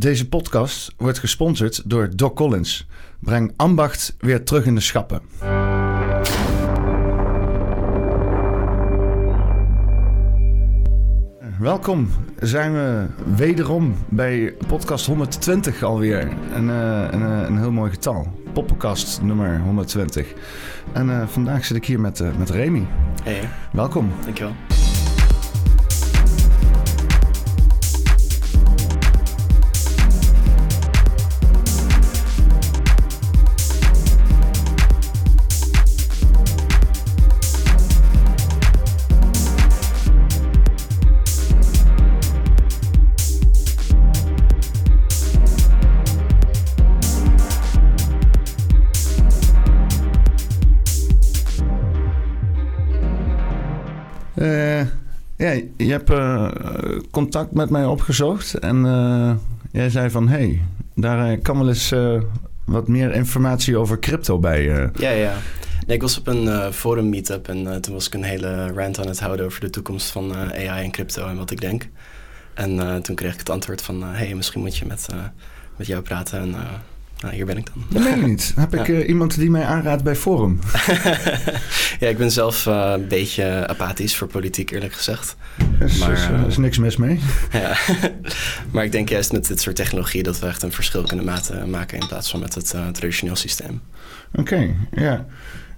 Deze podcast wordt gesponsord door Doc Collins. Breng ambacht weer terug in de schappen. Welkom, zijn we wederom bij podcast 120 alweer. Een, uh, een, uh, een heel mooi getal. Poppenkast nummer 120. En uh, vandaag zit ik hier met, met Remy. Hey. Welkom. Dankjewel. Je hebt uh, contact met mij opgezocht en uh, jij zei van... hé, hey, daar kan wel eens wat meer informatie over crypto bij. Ja, ja. Nee, ik was op een forum meetup en toen was ik een hele rant aan het houden... over de toekomst van AI en crypto en wat ik denk. En toen kreeg ik het antwoord van... hé, hey, misschien moet je met, met jou praten en... Nou, hier ben ik dan. Dat meen je niet. Heb ik uh, iemand die mij aanraadt bij Forum? ja, ik ben zelf uh, een beetje apathisch voor politiek, eerlijk gezegd. Er maar, is, uh, is niks mis mee. ja, maar ik denk juist met dit soort technologie dat we echt een verschil kunnen maken in plaats van met het traditioneel systeem. Oké, okay, ja.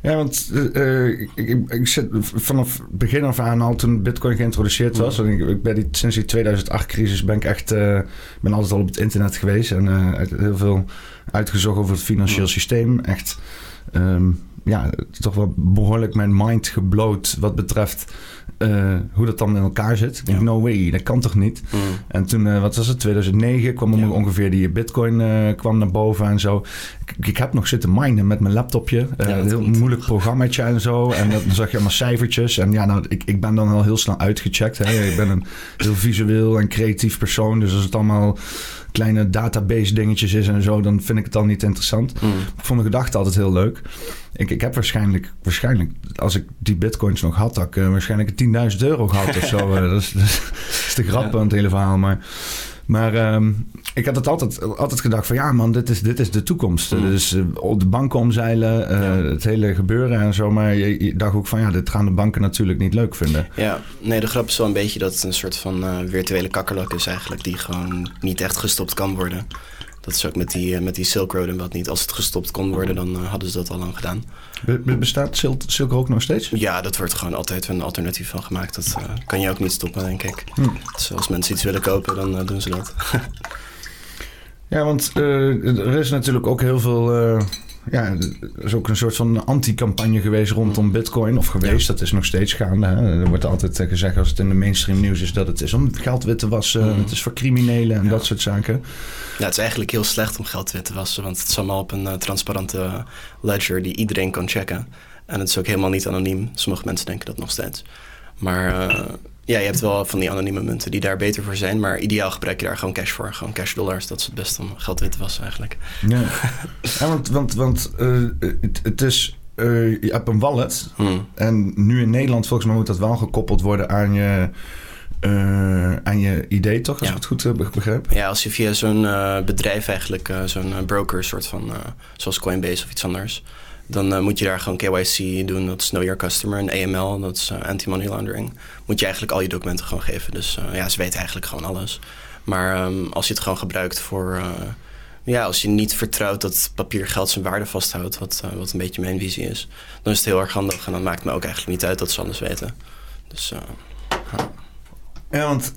Ja, want uh, ik, ik, ik, zit vanaf begin af aan al toen Bitcoin geïntroduceerd was. Mm. Ik, ben die, sinds die 2008-crisis ben ik echt uh, ben altijd al op het internet geweest en uh, heel veel uitgezocht over het financieel systeem. Echt. Um, ja, toch wel behoorlijk mijn mind gebloot wat betreft uh, hoe dat dan in elkaar zit. Ik denk, no way, dat kan toch niet? Mm. En toen, uh, wat was het, 2009 kwam ja. ongeveer die bitcoin uh, kwam naar boven en zo. Ik, ik, heb nog zitten minen met mijn laptopje. Ja, een heel moeilijk programmaatje en zo. En dan zag je allemaal cijfertjes. En ja, nou, ik, ik ben dan al heel snel uitgecheckt. Hè. Ik ben een heel visueel en creatief persoon. Dus als het allemaal kleine database dingetjes is en zo, dan vind ik het dan niet interessant. Mm. Ik vond de gedachte altijd heel leuk. Ik, ik heb waarschijnlijk, waarschijnlijk, als ik die bitcoins nog had, had ik uh, waarschijnlijk 10.000 euro gehad of zo. dat, is, dat, is, de grap aan het hele verhaal. Maar maar um, ik had het altijd, altijd gedacht van ja man, dit is, dit is de toekomst. Mm. Dus uh, op de banken omzeilen, uh, ja. het hele gebeuren en zo. Maar je, je, dacht ook van ja, dit gaan de banken natuurlijk niet leuk vinden. Ja, nee, de grap is wel een beetje dat het een soort van uh, virtuele kakkerlak is eigenlijk. Die gewoon niet echt gestopt kan worden. Dat is ook met die, met die Silk Road en wat niet. Als het gestopt kon worden, dan hadden ze dat al lang gedaan. Be bestaat Silk, Silk Road nog steeds? Ja, dat wordt gewoon altijd een alternatief van gemaakt. Dat uh, kan je ook niet stoppen, denk ik. Hm. Dus als mensen iets willen kopen, dan uh, doen ze dat. ja, want uh, er is natuurlijk ook heel veel ja, er is ook een soort van anti-campagne geweest rondom Bitcoin. Of geweest, ja. dat is nog steeds gaande. Hè. Er wordt altijd gezegd als het in de mainstream nieuws is dat het is om geld wit te wassen. Mm. Het is voor criminelen en ja. dat soort zaken. Ja, het is eigenlijk heel slecht om geld wit te wassen. Want het is allemaal op een uh, transparante ledger die iedereen kan checken. En het is ook helemaal niet anoniem. Sommige mensen denken dat nog steeds. Maar uh, ja, je hebt wel van die anonieme munten die daar beter voor zijn. Maar ideaal gebruik je daar gewoon cash voor. Gewoon cash dollars. Dat is het beste om geld wit te wassen eigenlijk. Ja, ja want, want, want uh, het, het, is... Uh, je hebt een wallet. Hmm. En nu in Nederland volgens mij moet dat wel gekoppeld worden aan je... Uh, aan je idee toch, als ja. ik het goed heb begrepen? Ja, als je via zo'n uh, bedrijf eigenlijk, uh, zo'n broker soort van, zoals Coinbase of iets anders, dan uh, moet je daar gewoon KYC doen. Dat is Know Your Customer. En AML, dat is uh, Anti-Money Laundering. Moet je eigenlijk al je documenten gewoon geven. Dus uh, ja, ze weten eigenlijk gewoon alles. Maar um, als je het gewoon gebruikt voor... ja, als je niet vertrouwt dat papiergeld zijn waarde vasthoudt... Wat, wat een beetje mijn visie is... dan is het heel erg handig. En dan maakt me ook eigenlijk niet uit dat ze alles weten. Dus... ja, want...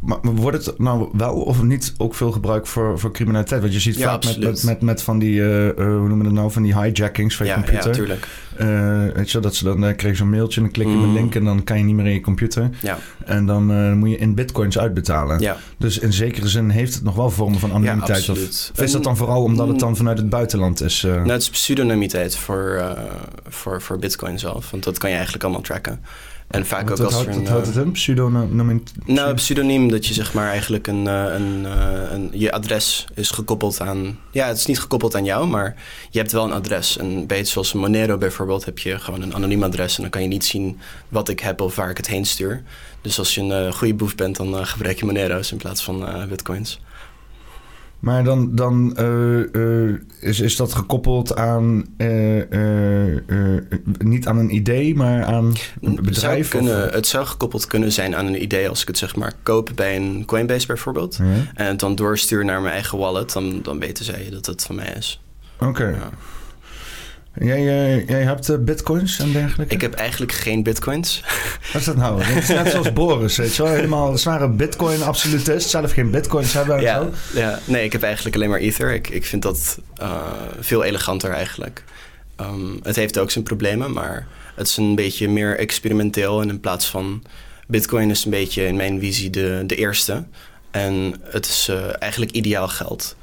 Maar wordt het nou wel of niet ook veel gebruikt voor, voor criminaliteit? Want je ziet ja, vaak met, met, met, met, van die, uh, hoe noemen we het nou, van die hijackings van je ja, computer. Ja, tuurlijk. Uh, weet je, dat ze dan uh, kreeg zo'n mailtje en dan klik je mm. een link en dan kan je niet meer in je computer. Ja. En dan moet je in bitcoins uitbetalen. Ja. Dus in zekere zin heeft het nog wel vormen van anonimiteit. Ja, of, of is dat dan vooral omdat het dan vanuit het buitenland is? Nou, het is pseudonimiteit voor, voor, voor bitcoin zelf. Want dat kan je eigenlijk allemaal tracken. En vaak ook als houdt, er wat een... houdt het in? Pseudoniem? Nou, pseudoniem dat je zeg maar eigenlijk een, eh, een, eh, een, je adres is gekoppeld aan. Ja, het is niet gekoppeld aan jou, maar je hebt wel een adres. En bij iets zoals Monero bijvoorbeeld heb je gewoon een anoniem adres en dan kan je niet zien wat ik heb of waar ik het heen stuur. Dus als je een eh, goede boef bent, dan eh, gebruik je Monero's in plaats van eh, bitcoins. Maar dan, dan eh, eh, is, is dat gekoppeld aan, eh, niet aan een idee, maar aan een bedrijf? kunnen, het zou gekoppeld kunnen zijn aan een idee als ik het zeg maar koop bij een Coinbase bijvoorbeeld. Ja? En het dan doorstuur naar mijn eigen wallet, dan, dan weten zij dat het van mij is. Oké. Ja. Jij, eh, jij hebt eh, bitcoins en dergelijke? Ik heb eigenlijk geen bitcoins. Wat is dat nou? Het is net zoals Boris, weet je wel? Helemaal zware bitcoin-absolutist. Zelf geen bitcoins hebben en Ja, zo. ja, nee, ik heb eigenlijk alleen maar Ether. Ik, ik vind dat eh, veel eleganter eigenlijk. Ehm, het heeft ook zijn problemen, maar het is een beetje meer experimenteel. En in plaats van Bitcoin is een beetje in mijn visie de, de eerste. En het is eigenlijk ideaal geld.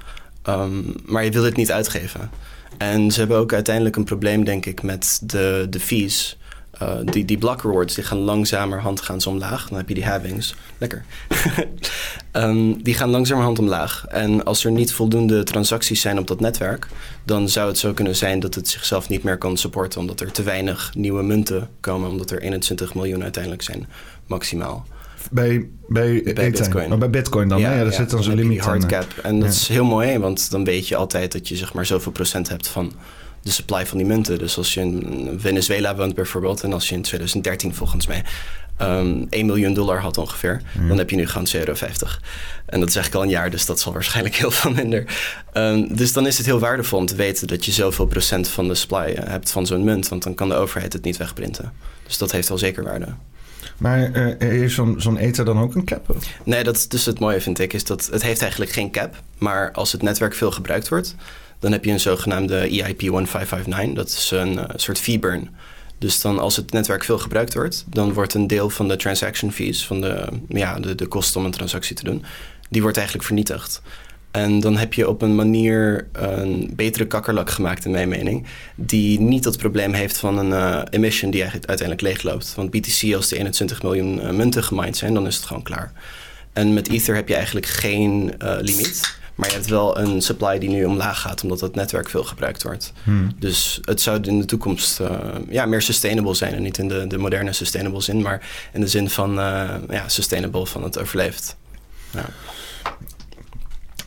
Ehm, maar je wil het niet uitgeven. En ze hebben ook uiteindelijk een probleem, denk ik, met de, de fees. Eh, die, die block rewards die gaan langzamerhand gaan omlaag. Dan heb je die halvings. Lekker. Ehm, die gaan langzamerhand omlaag. En als er niet voldoende transacties zijn op dat netwerk, dan zou het zo kunnen zijn dat het zichzelf niet meer kan supporten, omdat er te weinig nieuwe munten komen, omdat er 21 miljoen uiteindelijk zijn, maximaal. Bij, bij, Bij. Bitcoin. Maar bij Bitcoin dan, ja, ja, daar zit dan zo'n limiet die hard cap. En dat Ja. is heel mooi, want dan weet je altijd dat je zeg maar zoveel procent hebt van de supply van die munten. Dus als je in Venezuela woont bijvoorbeeld, en als je in 2013 volgens mij ehm 1 miljoen dollar had ongeveer, Ja. dan heb je nu gewoon 2,50 euro. En dat is eigenlijk al een jaar, dus dat zal waarschijnlijk heel veel minder. Ehm, dus dan is het heel waardevol om te weten dat je zoveel procent van de supply hebt van zo'n munt, want dan kan de overheid het niet wegprinten. Dus dat heeft wel zeker waarde. Maar eh, heeft zo'n zo'n Ether dan ook een cap? Nee, dat is dus het mooie vind ik, is dat het heeft eigenlijk geen cap. Maar als het netwerk veel gebruikt wordt, dan heb je een zogenaamde EIP 1559. Dat is een eh, soort fee burn. Dus dan als het netwerk veel gebruikt wordt, dan wordt een deel van de transaction fees, van de, ja, de, de kosten om een transactie te doen, die wordt eigenlijk vernietigd. En dan heb je op een manier een betere kakkerlak gemaakt, in mijn mening. Die niet dat probleem heeft van een eh, emission die eigenlijk uiteindelijk leegloopt. Want BTC, als de 21 miljoen eh, munten gemined zijn, dan is het gewoon klaar. En met Ether heb je eigenlijk geen eh, limiet. Maar je hebt wel een supply die nu omlaag gaat, omdat het netwerk veel gebruikt wordt. Hmm. Dus het zou in de toekomst ja, meer sustainable zijn. En niet in de, de moderne sustainable zin, maar in de zin van ja, sustainable van het overleeft. Ja.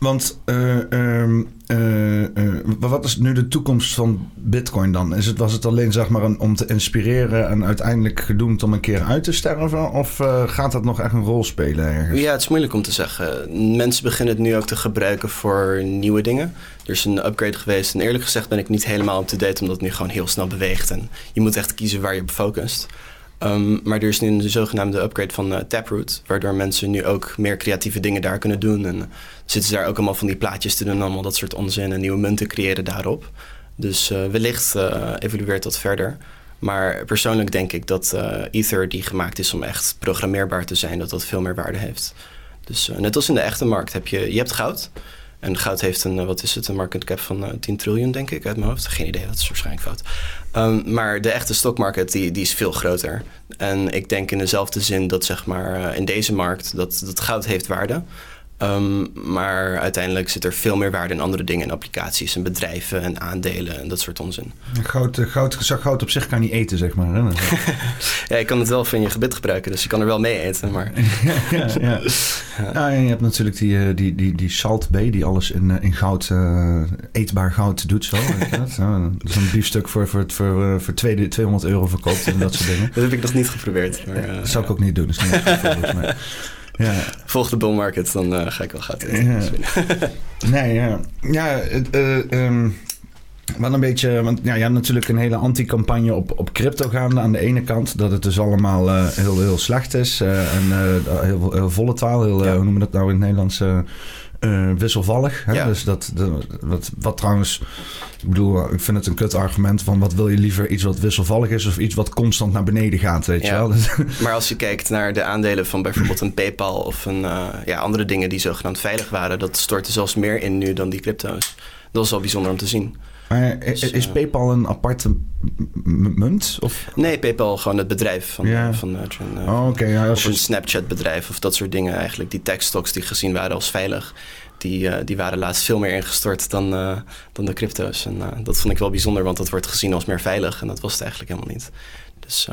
Want eh, ehm, eh, eh, wat is nu de toekomst van Bitcoin dan? Is het, was het alleen zeg maar om te inspireren en uiteindelijk gedoemd om een keer uit te sterven? Of gaat dat nog echt een rol spelen ergens? Ja, het is moeilijk om te zeggen. Mensen beginnen het nu ook te gebruiken voor nieuwe dingen. Er is een upgrade geweest. En eerlijk gezegd ben ik niet helemaal up-to-date, omdat het nu gewoon heel snel beweegt. En je moet echt kiezen waar je op focust. Um, maar er is nu een zogenaamde upgrade van uh, Taproot, waardoor mensen nu ook meer creatieve dingen daar kunnen doen. En zitten ze daar ook allemaal van die plaatjes te doen, allemaal dat soort onzin en nieuwe munten creëren daarop. Dus uh, wellicht uh, evolueert dat verder. Maar persoonlijk denk ik dat Ether, die gemaakt is om echt programmeerbaar te zijn, dat dat veel meer waarde heeft. Dus net als in de echte markt heb je, je hebt goud. En goud heeft een, wat is het, een market cap van uh, 10 triljoen, denk ik, uit mijn hoofd. Geen idee, dat is waarschijnlijk fout. Um, maar de echte stockmarket, die, die is veel groter. En ik denk in dezelfde zin dat, zeg maar, uh, in deze markt, dat, dat goud heeft waarde. Um, maar uiteindelijk zit er veel meer waarde in andere dingen, in applicaties en bedrijven en aandelen en dat soort onzin. Goud, goud, goud op zich kan niet eten, zeg maar. Hè? ja, je kan het wel van je gebit gebruiken, dus je kan er wel mee eten. Maar... ja, ja. je hebt natuurlijk die, die, die, die Salt B, die alles in, in goud, uh, eetbaar goud doet. Zo, dat? dat is een biefstuk voor, voor, voor, voor 200 euro verkoopt en dat soort dingen. Dat heb ik nog niet geprobeerd. Maar, uh, dat zou ik ook niet doen. Dat is niet volgens mij. Ja. Volg de bull market, dan uh, ga ik wel goud eten. Ja. nee, ja. Ja, het, uh, um, wel een beetje... Want ja, je hebt natuurlijk een hele anti-campagne op, op crypto gaande aan de ene kant. Dat het dus allemaal uh, heel, heel slecht is. en heel, heel volatile. Heel, ja. hoe noemen we dat nou in het Nederlands? Uh, wisselvallig. Hè? Ja. Dus dat, de, wat, wat trouwens, ik bedoel, ik vind het een kut argument van wat wil je liever iets wat wisselvallig is of iets wat constant naar beneden gaat, weet ja. je wel. Maar als je kijkt naar de aandelen van bijvoorbeeld een PayPal of een, uh, ja, andere dingen die zogenaamd veilig waren, dat stortte zelfs meer in nu dan die crypto's. Dat is wel bijzonder om te zien. Maar is, Dus, is eh, PayPal een aparte munt? Of? Nee, PayPal gewoon het bedrijf van, van eh, Oh, ja, of een Snapchat bedrijf of dat soort dingen eigenlijk. Die tech stocks die gezien waren als veilig, die, eh, die waren laatst veel meer ingestort dan, dan de crypto's. En dat vond ik wel bijzonder, want dat wordt gezien als meer veilig. En dat was het eigenlijk helemaal niet. Dus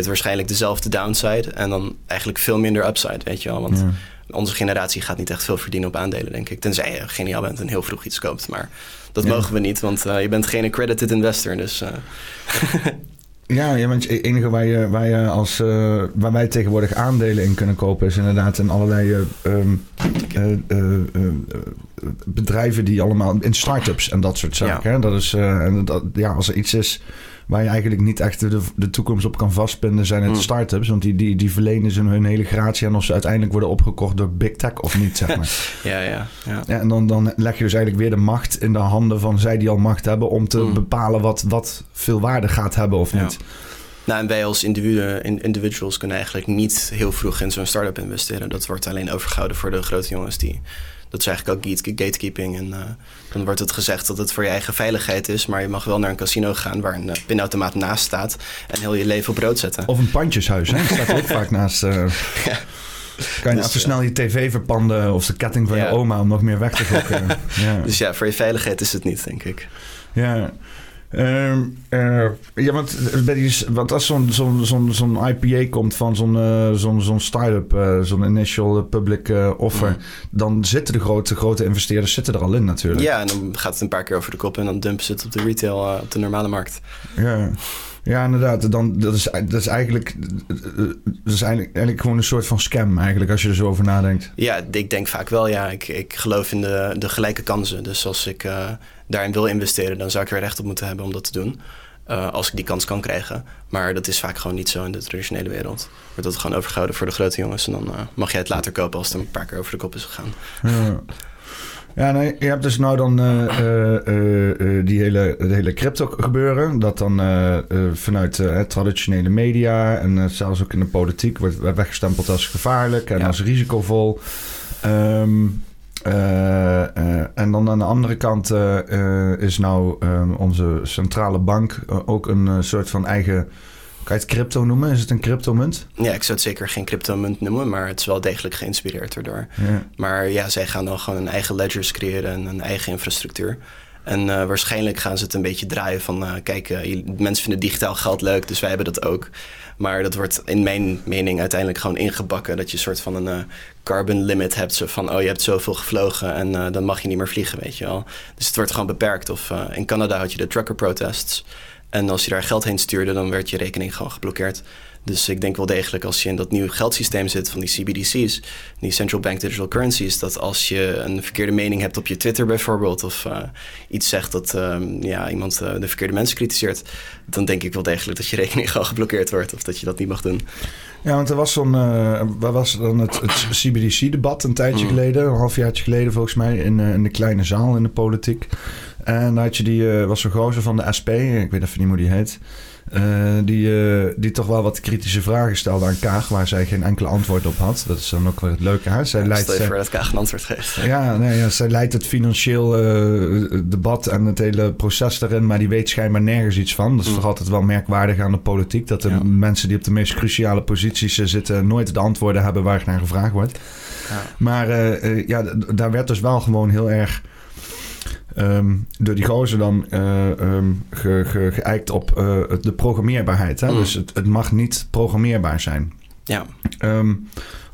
hebt waarschijnlijk dezelfde downside en dan eigenlijk veel minder upside, weet je wel. Want Ja. onze generatie gaat niet echt veel verdienen op aandelen, denk ik. Tenzij je geniaal bent en heel vroeg iets koopt. Maar dat Ja. mogen we niet, want eh, je bent geen accredited investor. Dus eh, Ja, je bent het enige waar, je, waar, je als, eh, waar wij tegenwoordig aandelen in kunnen kopen... is inderdaad in allerlei eh, ehm, eh, eh, eh, eh, bedrijven die allemaal... in start-ups en dat soort zaken. Hè? Dat is, en dat, ja, als er iets is waar je eigenlijk niet echt de, de toekomst op kan vastpinnen... zijn het Hmm. start-ups. Want die, die, die verlenen ze hun hele gratie... aan of ze uiteindelijk worden opgekocht door big tech of niet, zeg maar. ja, ja, ja. Ja, en dan, dan leg je dus eigenlijk weer de macht in de handen van zij die al macht hebben... om te Mm. bepalen wat, wat veel waarde gaat hebben of Ja. niet. Nou, en wij als individuen, in- individuals kunnen eigenlijk niet heel vroeg in zo'n start-up investeren. Dat wordt alleen overgehouden voor de grote jongens die. Dat is eigenlijk ook gate- gatekeeping. En eh, dan wordt het gezegd dat het voor je eigen veiligheid is. Maar je mag wel naar een casino gaan waar een eh, pinautomaat naast staat. En heel je leven op rood zetten. Of een pandjeshuis, hè? Dat staat ook vaak naast. Ja. Kan je Dus, even snel je tv verpanden of de ketting van Ja. je oma om nog meer weg te gokken. ja. Dus ja, voor je veiligheid is het niet, denk ik. ja. Ehm, eh, ja, want, bij die, want als zo'n zo'n zo'n zo'n IPA komt van zo'n eh, zo'n zo'n start-up, eh, zo'n initial public eh, offer, Mm. dan zitten de grote, grote investeerders zitten er al in natuurlijk. Ja, en dan gaat het een paar keer over de kop en dan dumpen ze het op de retail, eh, op de normale markt. Ja, ja inderdaad. Dan, dat, is, dat, is eigenlijk, dat is eigenlijk, eigenlijk gewoon een soort van scam eigenlijk, als je er zo over nadenkt. Ja, ik denk vaak wel, ja. Ik, ik geloof in de, de gelijke kansen. Dus als ik eh, daarin wil investeren, dan zou ik er recht op moeten hebben om dat te doen. Eh, als ik die kans kan krijgen. Maar dat is vaak gewoon niet zo in de traditionele wereld. Wordt dat gewoon overgehouden voor de grote jongens. En dan eh, mag jij het later kopen als het een paar keer over de kop is gegaan. Ja. Ja, nee, je hebt dus nou dan eh, die hele, het hele crypto gebeuren. Dat dan vanuit traditionele media en zelfs ook in de politiek wordt weggestempeld als gevaarlijk en Ja. als risicovol. Eh, en dan aan de andere kant eh, eh, is nou ehm, onze centrale bank eh, ook een eh, soort van eigen... Kan je het crypto noemen? Is het een cryptomunt? Ja, ik zou het zeker geen cryptomunt noemen, maar het is wel degelijk geïnspireerd erdoor. Ja. Maar ja, zij gaan dan gewoon een eigen ledgers creëren en een eigen infrastructuur. En eh, waarschijnlijk gaan ze het een beetje draaien van... eh, kijk, eh, mensen vinden digitaal geld leuk, dus wij hebben dat ook. Maar dat wordt in mijn mening uiteindelijk gewoon ingebakken... dat je een soort van een eh, carbon limit hebt. Van, oh, je hebt zoveel gevlogen en eh, dan mag je niet meer vliegen, weet je wel. Dus het wordt gewoon beperkt. Of eh, in Canada had je de trucker protests... En als je daar geld heen stuurde, dan werd je rekening gewoon geblokkeerd. Dus ik denk wel degelijk als je in dat nieuwe geldsysteem zit van die CBDC's, die central bank digital currencies, dat als je een verkeerde mening hebt op je Twitter bijvoorbeeld, of eh, iets zegt dat ehm, ja, iemand eh, de verkeerde mensen kritiseert, dan denk ik wel degelijk dat je rekening gewoon geblokkeerd wordt of dat je dat niet mag doen. Ja, want er was zo'n. eh, waar was dan het, het CBDC-debat een tijdje Mm. geleden, een halfjaartje geleden volgens mij, in, in de kleine zaal in de politiek. En daar had je die, was zo'n gozer van de SP, ik weet even niet hoe die heet. Eh, die, eh, die toch wel wat kritische vragen stelde aan Kaag, waar zij geen enkele antwoord op had. Dat is dan ook wel het leuke. Hè? Zij leidt, Stel je voor dat Kaag een antwoord geeft. ja, nee, ja, zij leidt het financieel eh, debat en het hele proces daarin, maar die weet schijnbaar nergens iets van. Dat is Mm. toch altijd wel merkwaardig aan de politiek, dat de Ja. mensen die op de meest cruciale posities zitten nooit de antwoorden hebben waar naar gevraagd wordt. Ja. Maar ja, daar werd dus wel gewoon heel erg ehm, door die gozer dan ge, ge, geëikt op eh, de programmeerbaarheid. Hè? Mm. Dus het, het mag niet programmeerbaar zijn. Ja, Ehm,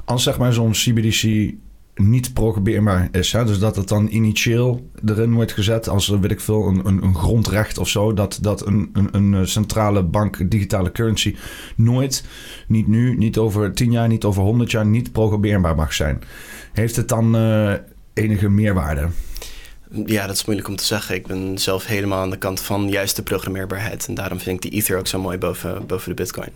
als zeg maar zo'n CBDC niet programmeerbaar is, hè, dus dat het dan initieel erin wordt gezet als, eh, weet ik veel, een, een, een grondrecht of zo, dat, dat een, een, een centrale bank digitale currency nooit, niet nu, niet over tien jaar, niet over honderd jaar, niet programmeerbaar mag zijn. Heeft het dan enige meerwaarde? Ja, dat is moeilijk om te zeggen. Ik ben zelf helemaal aan de kant van juist de programmeerbaarheid. En daarom vind ik die Ether ook zo mooi boven, boven de Bitcoin.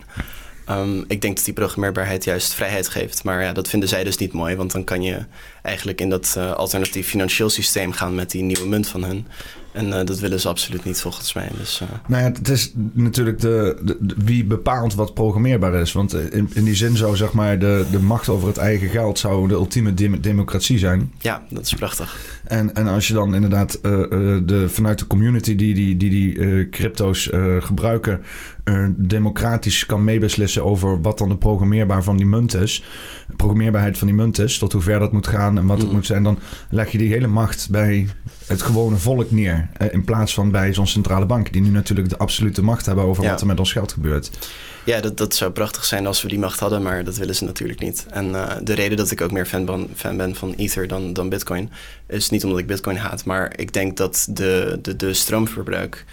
Ehm, ik denk dat die programmeerbaarheid juist vrijheid geeft. Maar ja, dat vinden zij dus niet mooi. Want dan kan je eigenlijk in dat eh, alternatief financieel systeem gaan met die nieuwe munt van hun. En uh, dat willen ze absoluut niet volgens mij. Dus, uh... Nou ja, het is natuurlijk de, de, de, wie bepaalt wat programmeerbaar is. Want in, in die zin zou zeg maar de, de macht over het eigen geld zou de ultieme dem democratie zijn. Ja, dat is prachtig. En, en als je dan inderdaad uh, de, vanuit de community die die, die, die crypto's gebruiken... democratisch kan meebeslissen over wat dan de programmeerbaar van die munt is. De programmeerbaarheid van die munt is. Tot hoe ver dat moet gaan en wat het mm. moet zijn. Dan leg je die hele macht bij het gewone volk neer. Eh, in plaats van bij zo'n centrale bank, die nu natuurlijk de absolute macht hebben over wat er met ons geld gebeurt. Ja, dat, dat zou prachtig zijn als we die macht hadden, maar dat willen ze natuurlijk niet. En uh, de reden dat ik ook meer fan ben, fan ben van Ether dan, dan Bitcoin, is niet omdat ik Bitcoin haat, maar ik denk dat de, de, de stroomverbruik.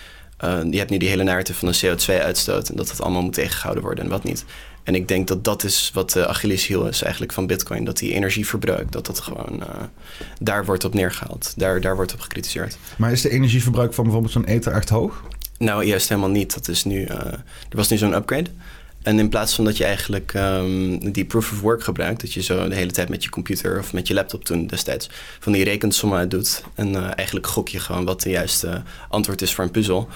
Uh, je hebt nu die hele narrative van de CO2-uitstoot en dat dat allemaal moet tegengehouden worden en wat niet. En ik denk dat dat is wat de Achilleshiel is eigenlijk van Bitcoin. Dat die energieverbruik, dat dat gewoon uh, daar wordt op neergehaald. Daar, daar wordt op gecritiseerd. Maar is de energieverbruik van bijvoorbeeld zo'n Ether echt hoog? Nou, juist helemaal niet. Dat is nu, uh, er was nu zo'n upgrade. En in plaats van dat je eigenlijk um, die proof of work gebruikt, dat je zo de hele tijd met je computer of met je laptop toen destijds van die rekensommen uit doet. En uh, eigenlijk gok je gewoon wat de juiste antwoord is voor een puzzel.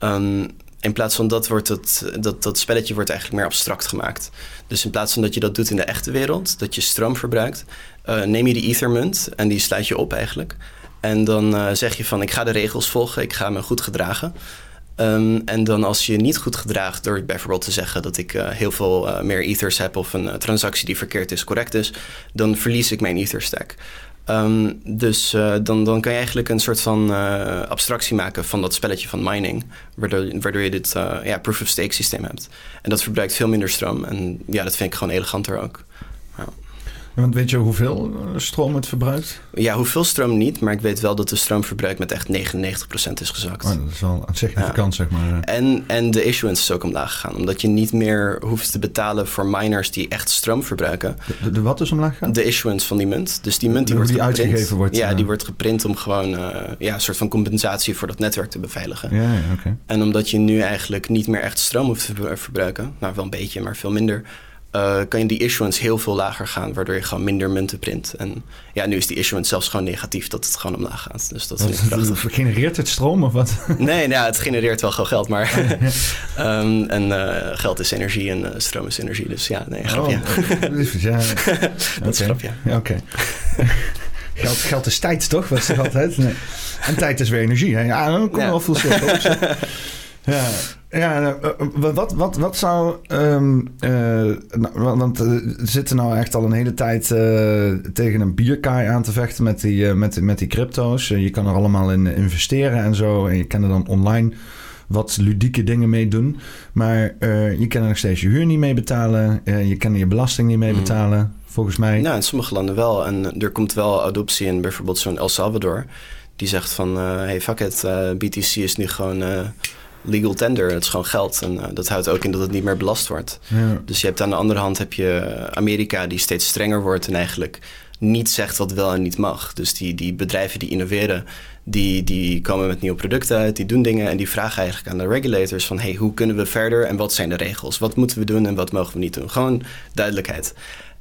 Um, in plaats van dat wordt het, dat, dat spelletje wordt eigenlijk meer abstract gemaakt. Dus in plaats van dat je dat doet in de echte wereld, dat je stroom verbruikt, uh, neem je die ethermunt en die sluit je op eigenlijk. En dan uh, zeg je van ik ga de regels volgen, ik ga me goed gedragen. Um, en dan als je niet goed gedraagt door bijvoorbeeld te zeggen dat ik uh, heel veel meer ethers heb of een transactie die verkeerd is correct is, dan verlies ik mijn ether stack. Um, dus uh, dan, dan kan je eigenlijk een soort van uh, abstractie maken van dat spelletje van mining. Waardoor, waardoor je dit uh, ja, proof-of-stake systeem hebt. En dat verbruikt veel minder stroom. En ja, dat vind ik gewoon eleganter ook. Want weet je hoeveel eh, stroom het verbruikt? Ja, hoeveel stroom niet, maar ik weet wel dat de stroomverbruik met echt 99% is gezakt. Oh, dat is wel een significant, ja. zeg maar. En, en de issuance is ook omlaag gegaan, omdat je niet meer hoeft te betalen voor miners die echt stroom verbruiken. De, de, wat is omlaag gegaan? De issuance van die munt. Dus die munt die, wordt die geprint, uitgegeven wordt. Ja, die wordt geprint om gewoon uh, ja, een soort van compensatie voor dat netwerk te beveiligen. Ja, ja oké. En omdat je nu eigenlijk niet meer echt stroom hoeft te verbruiken, nou wel een beetje, maar veel minder uh, kan je die issuance heel veel lager gaan, waardoor je gewoon minder munten print. En ja, nu is die issuance zelfs gewoon negatief, dat het gewoon omlaag gaat. Dus dat ik prachtig. Genereert het stroom of wat? Nee, nou, het genereert wel gewoon geld, maar um, en uh, geld is energie en uh, stroom is energie. Dus ja, nee, grapje. Oh, ja. dat is grapje. Ja, oké. Geld, geld is tijd, toch? Dat is altijd. Nee. En tijd is weer energie. Hè? Ja, dan kom ja. wel veel Ja, ja nou, eh, eh, wat, wat, wat zou. Um, uh, nou, want we zitten nou echt al een hele tijd uh, tegen een bierkaai aan te vechten met die, uh, met, met die crypto's. je kan er allemaal in investeren en zo. En je kan er dan online wat ludieke dingen mee doen. Maar je kan er nog steeds je huur niet mee betalen. je kan er je belasting niet mee mm. betalen, volgens mij. Nou, in sommige landen wel. En er komt wel adoptie in bijvoorbeeld zo'n El Salvador. Die zegt van, hey fuck it, BTC is nu gewoon legal tender. Het is gewoon geld. En uh, dat houdt ook in dat het niet meer belast wordt. Ja. Dus je hebt aan de andere hand heb je Amerika die steeds strenger wordt en eigenlijk niet zegt wat wel en niet mag. Dus die, die bedrijven die innoveren, die, die komen met nieuwe producten uit, die doen dingen en die vragen eigenlijk aan de regulators van hey, hoe kunnen we verder en wat zijn de regels? Wat moeten we doen en wat mogen we niet doen? Gewoon duidelijkheid.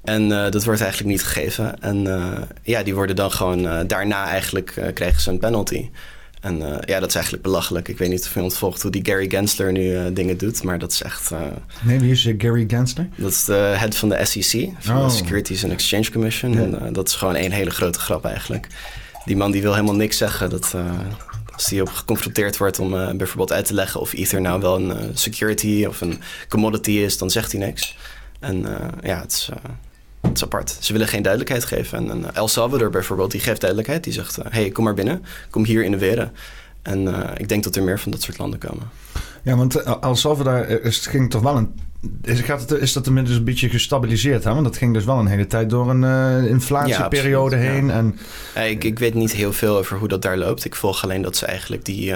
En uh, dat wordt eigenlijk niet gegeven. En uh, ja, die worden dan gewoon daarna eigenlijk krijgen ze een penalty. En uh, ja, dat is eigenlijk belachelijk. Ik weet niet of iemand volgt hoe die Gary Gensler nu uh, dingen doet, maar dat is echt... Uh, nee, wie is Gary Gensler? Dat is de head van de SEC, van oh. de Securities and Exchange Commission. Ja. En dat is gewoon één hele grote grap eigenlijk. Die man die wil helemaal niks zeggen. Dat, als die op geconfronteerd wordt om bijvoorbeeld uit te leggen of Ether nou wel een security of een commodity is, dan zegt hij niks. En ja, het is... Is apart. Ze willen geen duidelijkheid geven. En, El Salvador bijvoorbeeld, die geeft duidelijkheid. Die zegt, hé, uh, hey, kom maar binnen. Kom hier innoveren. En uh, ik denk dat er meer van dat soort landen komen. Ja, want uh, El Salvador is, ging toch wel een... Is, gaat het, is dat inmiddels een beetje gestabiliseerd? Hè? Want dat ging dus wel een hele tijd door een uh, inflatieperiode ja, heen. Ja. En... ik, ik weet niet heel veel over hoe dat daar loopt. Ik volg alleen dat ze eigenlijk die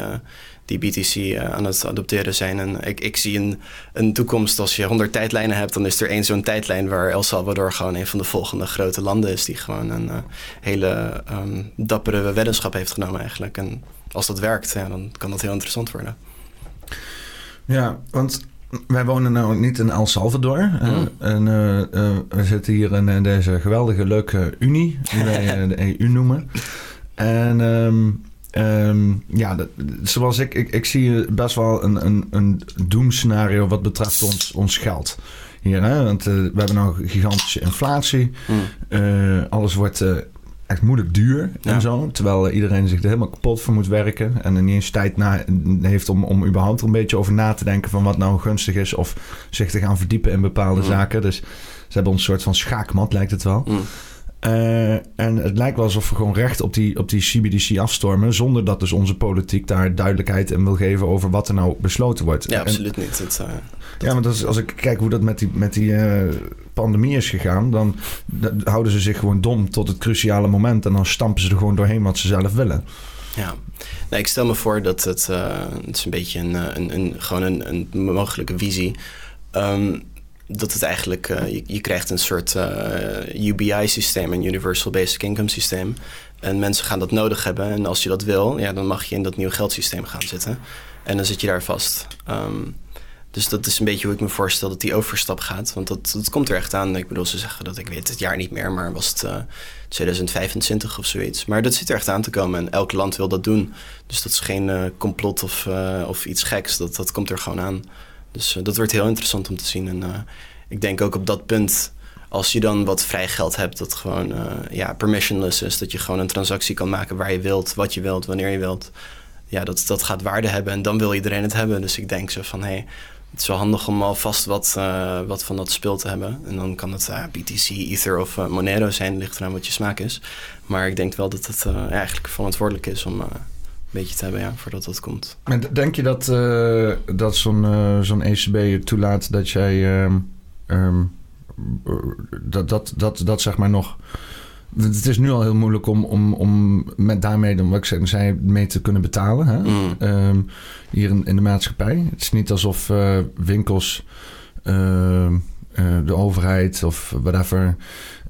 die BTC uh, aan het adopteren zijn. En ik, ik zie een, een toekomst als je 100 tijdlijnen hebt, dan is er één zo'n tijdlijn waar El Salvador gewoon een van de volgende grote landen is die gewoon een uh, hele um, dappere weddenschap heeft genomen eigenlijk. En als dat werkt, ja, dan kan dat heel interessant worden. Ja, want wij wonen nou niet in El Salvador. Mm. en uh, uh, we zitten hier in deze geweldige leuke Unie, die wij de EU noemen. En um, Ehm, ja, dat, zoals ik, ik, ik zie best wel een, een, een doemscenario wat betreft ons, ons geld. Hier, hè? Want eh, we hebben nou gigantische inflatie. Mm. Eh, alles wordt eh, echt moeilijk duur Ja. en zo. Terwijl iedereen zich er helemaal kapot voor moet werken. En er niet eens tijd na, heeft om, om überhaupt er een beetje over na te denken van wat nou gunstig is. Of zich te gaan verdiepen in bepaalde Mm. zaken. Dus ze hebben ons een soort van schaakmat, lijkt het wel. Mm. Eh, en het lijkt wel alsof we gewoon recht op die, op die CBDC afstormen. Zonder dat dus onze politiek daar duidelijkheid in wil geven over wat er nou besloten wordt. Ja, En- absoluut niet. Het, eh, ja, dat is, als ik kijk hoe dat met die, met die eh, pandemie is gegaan, dan, houden ze zich gewoon dom tot het cruciale moment. En dan stampen ze er gewoon doorheen wat ze zelf willen. Ja, nee, ik stel me voor dat het, het is een beetje een, een, een, gewoon een, een mogelijke visie. Ehm, dat het eigenlijk, eh, je, je krijgt een soort eh, UBI-systeem, een Universal Basic Income systeem. En mensen gaan dat nodig hebben. En als je dat wil, ja, dan mag je in dat nieuwe geldsysteem gaan zitten. En dan zit je daar vast. Ehm, dus dat is een beetje hoe ik me voorstel dat die overstap gaat. Want dat, dat komt er echt aan. Ik bedoel, ze zeggen dat ik weet het jaar niet meer, maar was het eh, 2025 of zoiets. Maar dat zit er echt aan te komen en elk land wil dat doen. Dus dat is geen eh, complot of, eh, of iets geks. Dat, dat komt er gewoon aan. Dus eh, dat wordt heel interessant om te zien. En eh, ik denk ook op dat punt, als je dan wat vrij geld hebt, dat gewoon eh, ja, permissionless is. Dat je gewoon een transactie kan maken waar je wilt, wat je wilt, wanneer je wilt. Ja, dat, dat gaat waarde hebben en dan wil iedereen het hebben. Dus ik denk zo van, hé, hey, het is wel handig om alvast wat, wat van dat spul te hebben. En dan kan het eh, BTC, Ether of Monero zijn, ligt eraan wat je smaak is. Maar ik denk wel dat het eigenlijk verantwoordelijk is om beetje te hebben, ja, voordat dat komt. Maar denk je dat, eh, dat zo'n eh, zo'n ECB je toelaat dat jij... ehm, ehm, dat, dat, dat, dat zeg maar nog... Het is nu al heel moeilijk om, om, om met daarmee, dan wat ik zei, mee te kunnen betalen. Hè? Mm. Ehm, hier in, in de maatschappij. Het is niet alsof eh, winkels, de overheid of whatever,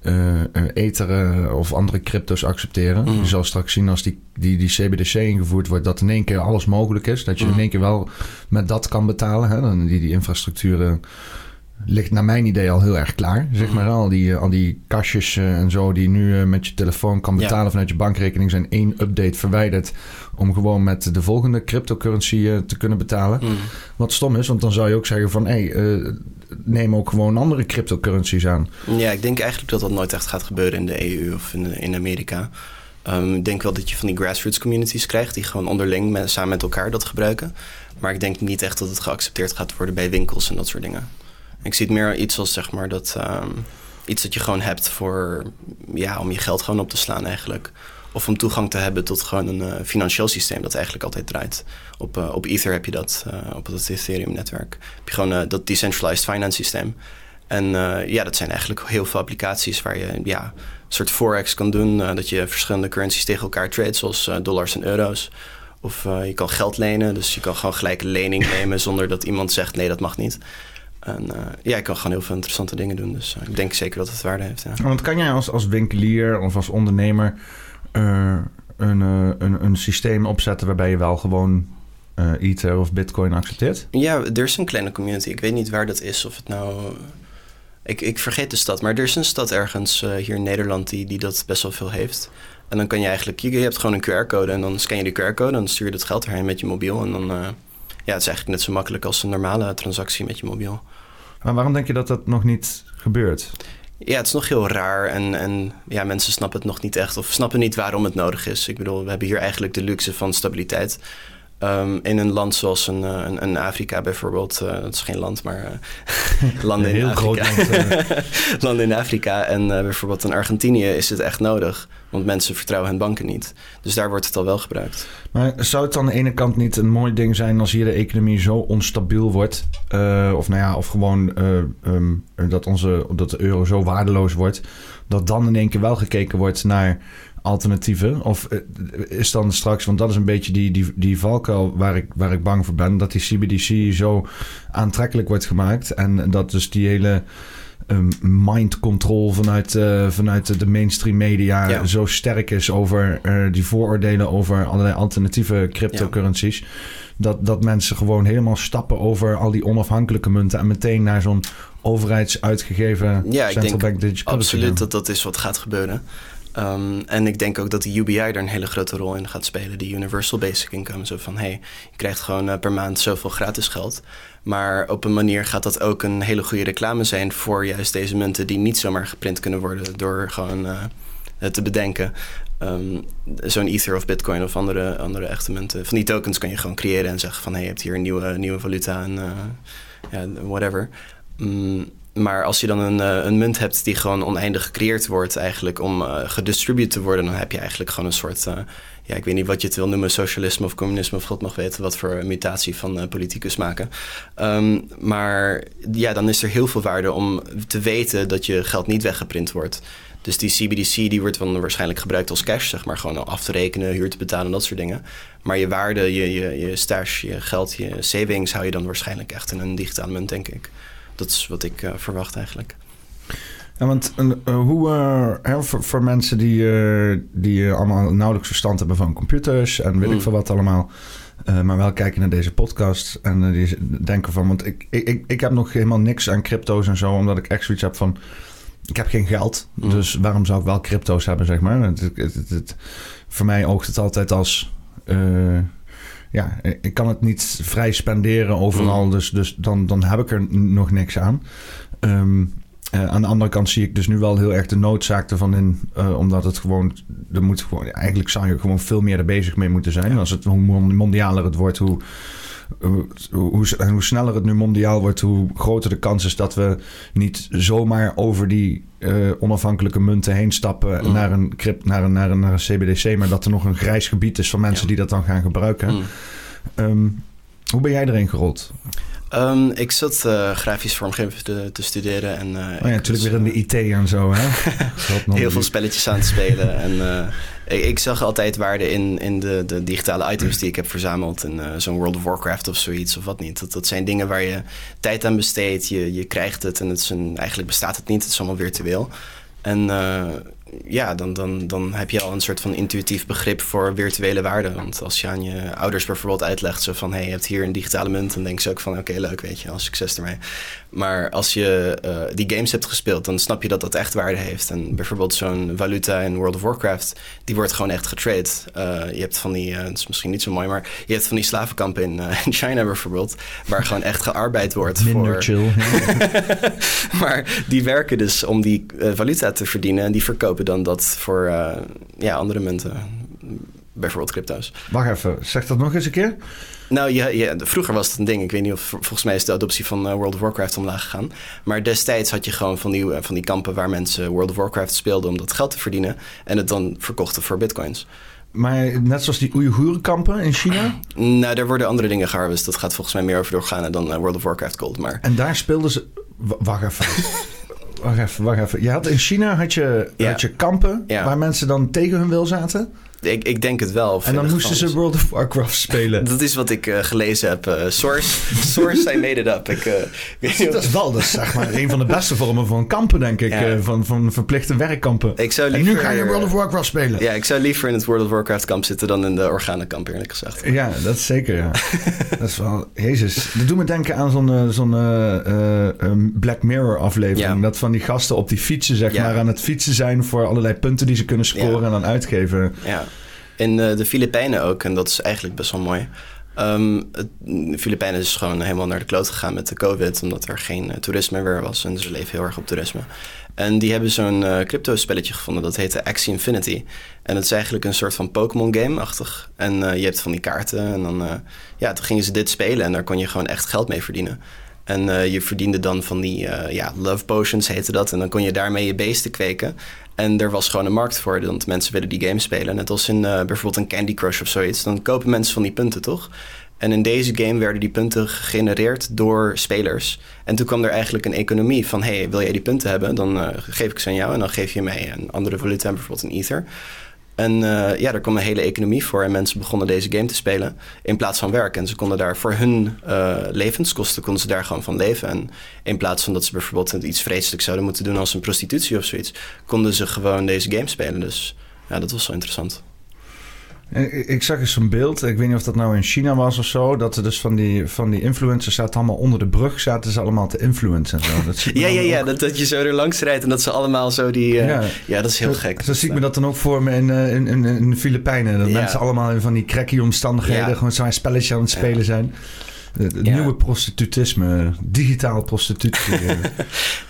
eh eh, ether of andere crypto's accepteren. Mm. Je zal straks zien als die, die, die CBDC ingevoerd wordt, dat in één keer alles mogelijk is. Dat je Mm. in één keer wel met dat kan betalen. Hè? Dan die, die infrastructuur eh, ligt naar mijn idee al heel erg klaar. Zeg Mhm. maar al die, al die kastjes en zo die nu met je telefoon kan Ja. betalen vanuit je bankrekening zijn één update verwijderd om gewoon met de volgende cryptocurrency te kunnen betalen. Mm. Wat stom is, want dan zou je ook zeggen van hé, eh, neem ook gewoon andere cryptocurrencies aan. Ja, ik denk eigenlijk dat dat nooit echt gaat gebeuren in de EU of in, in Amerika. Ehm, ik denk wel dat je van die grassroots communities krijgt die gewoon onderling samen met elkaar dat gebruiken. Maar ik denk niet echt dat het geaccepteerd gaat worden bij winkels en dat soort dingen. Ik zie het meer iets als zeg maar dat ehm, iets dat je gewoon hebt voor ja, om je geld gewoon op te slaan eigenlijk. Of om toegang te hebben tot gewoon een eh, financieel systeem dat eigenlijk altijd draait. Op, eh, op Ether heb je dat, eh, op het Ethereum-netwerk. Heb je gewoon dat decentralized finance systeem. En ja, dat zijn eigenlijk heel veel applicaties waar je ja, een soort forex kan doen. dat je verschillende currencies tegen elkaar trade, zoals dollars en euro's. Of je kan geld lenen, dus je kan gewoon gelijk een lening nemen zonder dat iemand zegt nee, dat mag niet. En ja, je kan gewoon heel veel interessante dingen doen. Dus ik denk zeker dat het waarde heeft. Ja. Want kan jij als, als winkelier of als ondernemer eh, een, eh, een, een systeem opzetten waarbij je wel gewoon eh, Ether of Bitcoin accepteert? Ja, er is een kleine community. Ik weet niet waar dat is. Of het nou. Ik, ik vergeet de stad. Maar er is een stad ergens hier in Nederland die, die dat best wel veel heeft. En dan kan je eigenlijk. Je, je hebt gewoon een QR-code. En dan scan je de QR-code. En dan stuur je dat geld erheen met je mobiel. En dan. ja, het is eigenlijk net zo makkelijk als een normale transactie met je mobiel. Maar waarom denk je dat dat nog niet gebeurt? Ja, het is nog heel raar. En, en ja, mensen snappen het nog niet echt. Of snappen niet waarom het nodig is. Ik bedoel, we hebben hier eigenlijk de luxe van stabiliteit. Ehm, in een land zoals een, eh, een, een Afrika bijvoorbeeld. eh, dat is geen land, maar eh, landen in Een heel Afrika. groot land, landen in Afrika. En bijvoorbeeld in Argentinië is het echt nodig. Want mensen vertrouwen hun banken niet. Dus daar wordt het al wel gebruikt. Maar zou het aan de ene kant niet een mooi ding zijn als hier de economie zo onstabiel wordt? of nou ja, of gewoon eh, ehm, dat, onze, dat de euro zo waardeloos wordt. Dat dan in één keer wel gekeken wordt naar alternatieven? Of eh, is dan straks, want dat is een beetje die, die, die valkuil waar ik, waar ik bang voor ben, dat die CBDC zo aantrekkelijk wordt gemaakt. En dat dus die hele um, mind control vanuit, eh, vanuit de mainstream media Ja. zo sterk is over eh, die vooroordelen over allerlei alternatieve cryptocurrencies. Dat, dat mensen gewoon helemaal stappen over al die onafhankelijke munten en meteen naar zo'n overheidsuitgegeven Ja, central bank digital Absoluut dat dat is wat gaat gebeuren. Ehm, en ik denk ook dat de UBI daar een hele grote rol in gaat spelen. Die Universal Basic Income. Zo van, hey, je krijgt gewoon uh, per maand zoveel gratis geld. Maar op een manier gaat dat ook een hele goede reclame zijn... voor juist deze munten die niet zomaar geprint kunnen worden... door gewoon uh, te bedenken. Um, Zo'n Ether of Bitcoin of andere, andere echte munten. Van die tokens kan je gewoon creëren en zeggen van... hey, je hebt hier een nieuwe, nieuwe valuta en ja, whatever. Um, maar als je dan een, uh, een, munt hebt die gewoon oneindig gecreëerd wordt, eigenlijk om uh, te worden, dan heb je eigenlijk gewoon een soort, uh, ja, ik weet niet wat je het wil noemen, socialisme of communisme, of God mag weten wat voor mutatie van politicus maken. Um, maar ja, dan is er heel veel waarde om te weten dat je geld niet weggeprint wordt. Dus die CBDC die wordt dan waarschijnlijk gebruikt als cash, zeg maar, gewoon af te rekenen, huur te betalen, dat soort dingen. Maar je waarde, je, je, je stash, je geld, je savings hou je dan waarschijnlijk echt in een digitale munt, denk ik dat is wat ik uh, verwacht eigenlijk. Ja, want uh, hoe, uh, voor, voor, mensen die, die allemaal nauwelijks verstand hebben van computers en weet mm. ik veel wat allemaal, maar wel kijken naar deze podcast en die denken van, want ik, ik, ik heb nog helemaal niks aan crypto's en zo, omdat ik echt zoiets heb van, ik heb geen geld, mm. dus waarom zou ik wel crypto's hebben, zeg maar? Het, het, het, voor mij oogt het altijd als ja, ik kan het niet vrij spenderen overal. Mm. Dus, dus dan, dan heb ik er nog niks aan. Um, uh, aan de andere kant zie ik dus nu wel heel erg de noodzaak ervan in. Uh, omdat het gewoon. Er moet gewoon eigenlijk zou je gewoon veel meer er bezig mee moeten zijn. Als het, hoe mondialer het wordt, hoe, hoe, hoe, hoe, sneller het nu mondiaal wordt, hoe groter de kans is dat we niet zomaar over die uh, onafhankelijke munten heen stappen mm. naar, een crypt, naar, een, naar, een, naar een CBDC, maar dat er nog een grijs gebied is van mensen ja. die dat dan gaan gebruiken. Mm. Um, hoe ben jij erin gerold? Um, ik zat uh, grafisch vormgeven te, te studeren. En, uh, oh ja, natuurlijk weer in de IT en zo, hè? Heel veel spelletjes aan te spelen. en uh, ik, ik, zag altijd waarde in, in de, de digitale items die ik heb verzameld. En zo'n World of Warcraft of zoiets of wat niet. Dat, dat zijn dingen waar je tijd aan besteedt. Je, je krijgt het en het is een, eigenlijk bestaat het niet. Het is allemaal virtueel. En ja, dan, dan, dan heb je al een soort van intuïtief begrip voor virtuele waarden. Want als je aan je ouders bijvoorbeeld uitlegt zo van... hé, hey, je hebt hier een digitale munt, dan denken ze ook van... oké, leuk, weet je, al succes ermee. Maar als je uh, die games hebt gespeeld, dan snap je dat dat echt waarde heeft. En bijvoorbeeld zo'n valuta in World of Warcraft, die wordt gewoon echt getrade. Uh, je hebt van die, uh, het is misschien niet zo mooi, maar je hebt van die slavenkampen in, in China bijvoorbeeld, waar gewoon echt gearbeid wordt. Minder voor... chill. maar die werken dus om die valuta te verdienen en die verkopen dan dat voor ja, andere munten. Bijvoorbeeld crypto's. Wacht even, zeg dat nog eens een keer. Nou ja, ja, vroeger was het een ding. Ik weet niet of volgens mij is de adoptie van uh, World of Warcraft omlaag gegaan. Maar destijds had je gewoon van die, van die kampen waar mensen World of Warcraft speelden om dat geld te verdienen. En het dan verkochten voor bitcoins. Maar net zoals die Oeigoerenkampen in China? nou, daar worden andere dingen geharvest. Dat gaat volgens mij meer over de organen dan uh, World of Warcraft Gold. Maar... En daar speelden ze... wacht even. wacht even, wacht even. Je had in China had je, ja. had je kampen ja. waar mensen dan tegen hun wil zaten? Ik, ik denk het wel. En dan moesten ze World of Warcraft spelen. dat is wat ik uh, gelezen heb. Uh, source, source, I made it up. Ik, uh, weet dat is wel dat is, zeg maar, een van de beste vormen van kampen, denk ik. Ja. van, van verplichte werkkampen. Ik zou liever, en nu ga je World of Warcraft spelen. Ja, ik zou liever in het World of Warcraft kamp zitten dan in de organenkamp, eerlijk gezegd. Ja, dat is zeker, ja. dat is wel... Jezus. Dat doet me denken aan zo'n zo'n um, Black Mirror aflevering. Dat van die gasten op die fietsen, zeg maar, aan het fietsen zijn voor allerlei punten die ze kunnen scoren en dan uitgeven. Ja. In uh, de Filipijnen ook, en dat is eigenlijk best wel mooi. Het, de Filipijnen is gewoon helemaal naar de kloot gegaan met de COVID, omdat er geen uh, toerisme meer was en ze leven heel erg op toerisme. En die hebben zo'n uh, crypto-spelletje gevonden, dat heette Axie Infinity. En het is eigenlijk een soort van Pokémon-game-achtig. En je hebt van die kaarten en dan, ja, toen gingen ze dit spelen en daar kon je gewoon echt geld mee verdienen. En je verdiende dan van die ja, love potions heette dat. En dan kon je daarmee je beesten kweken. En er was gewoon een markt voor, want mensen willen die game spelen. Net als in uh, bijvoorbeeld een Candy Crush of zoiets. Dan kopen mensen van die punten, toch? En in deze game werden die punten gegenereerd door spelers. En toen kwam er eigenlijk een economie van... hey, wil jij die punten hebben? Dan geef ik ze aan jou en dan geef je mij een andere valuta, bijvoorbeeld een ether. En uh, ja, er kwam een hele economie voor en mensen begonnen deze game te spelen in plaats van werk. En ze konden daar voor hun uh, levenskosten konden ze daar gewoon van leven. En in plaats van dat ze bijvoorbeeld iets vreselijks zouden moeten doen als een prostitutie of zoiets, konden ze gewoon deze game spelen. Dus ja, dat was wel interessant. Ik, ik zag eens zo'n beeld, ik weet niet of dat nou in China was of zo, dat er dus van die, van die influencers zaten allemaal onder de brug, zaten ze allemaal te influencen en zo. Dat Ja, ja, ja. ook- Dat, dat je zo er langs rijdt en dat ze allemaal zo die... eh, Ja. ja. dat is heel gek. Zo zie ik me dat dan ook voor me in, eh, in, in, in de Filipijnen. Dat Ja. mensen allemaal in van die cracky omstandigheden Ja. gewoon zo'n spelletje aan het spelen zijn. Het Ja. nieuwe prostitutisme, digitaal prostitutie. eh.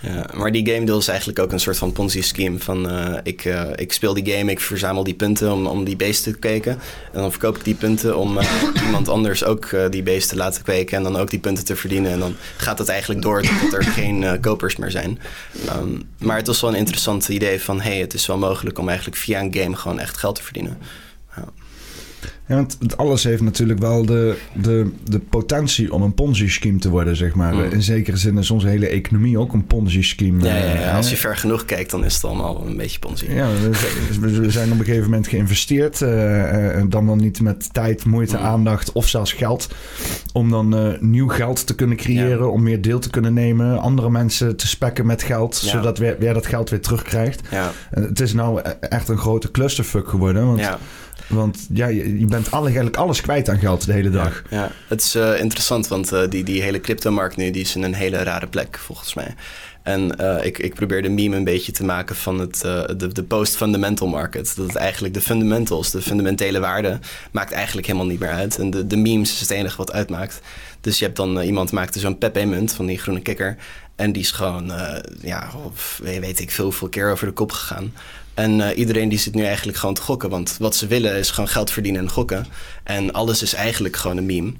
Ja, maar die game deal is eigenlijk ook een soort van Ponzi-scheme. Van eh, ik, eh, ik speel die game, ik verzamel die punten om, om die beesten te kweken. En dan verkoop ik die punten om iemand anders ook die beesten te laten kweken. En dan ook die punten te verdienen. En dan gaat het eigenlijk door totdat er geen kopers meer zijn. Ehm, maar het was wel een interessant idee van... hey, het is wel mogelijk om eigenlijk via een game gewoon echt geld te verdienen. Ja, want alles heeft natuurlijk wel de, de, de potentie om een Ponzi-scheme te worden, zeg maar. Mm. In zekere zin is onze hele economie ook een Ponzi-scheme. Ja, ja, eh, ja, als je ver genoeg kijkt, dan is het allemaal een beetje Ponzi. Ja, we we zijn op een gegeven moment geïnvesteerd. eh, dan wel niet met tijd, moeite, Mm. aandacht of zelfs geld. Om dan nieuw geld te kunnen creëren. Om meer deel te kunnen nemen. Andere mensen te spekken met geld. Zodat weer dat geld weer terugkrijgt. Ja, het is nou e- echt een grote clusterfuck geworden. Want ja. Want ja, je, je bent alle, eigenlijk alles kwijt aan geld de hele dag. Ja, het is eh, interessant, want eh, die, die hele cryptomarkt nu die is in een hele rare plek, volgens mij. En eh, ik, ik probeer de meme een beetje te maken van het, de, de post-fundamental market. Dat het eigenlijk de fundamentals, de fundamentele waarde, maakt eigenlijk helemaal niet meer uit. En de, de memes is het enige wat uitmaakt. Dus je hebt dan iemand maakte zo'n Pepe-munt van die groene kikker. En die is gewoon, ja, weet ik veel, veel keer over de kop gegaan. En eh, iedereen die zit nu eigenlijk gewoon te gokken. Want wat ze willen is gewoon geld verdienen en gokken. En alles is eigenlijk gewoon een meme.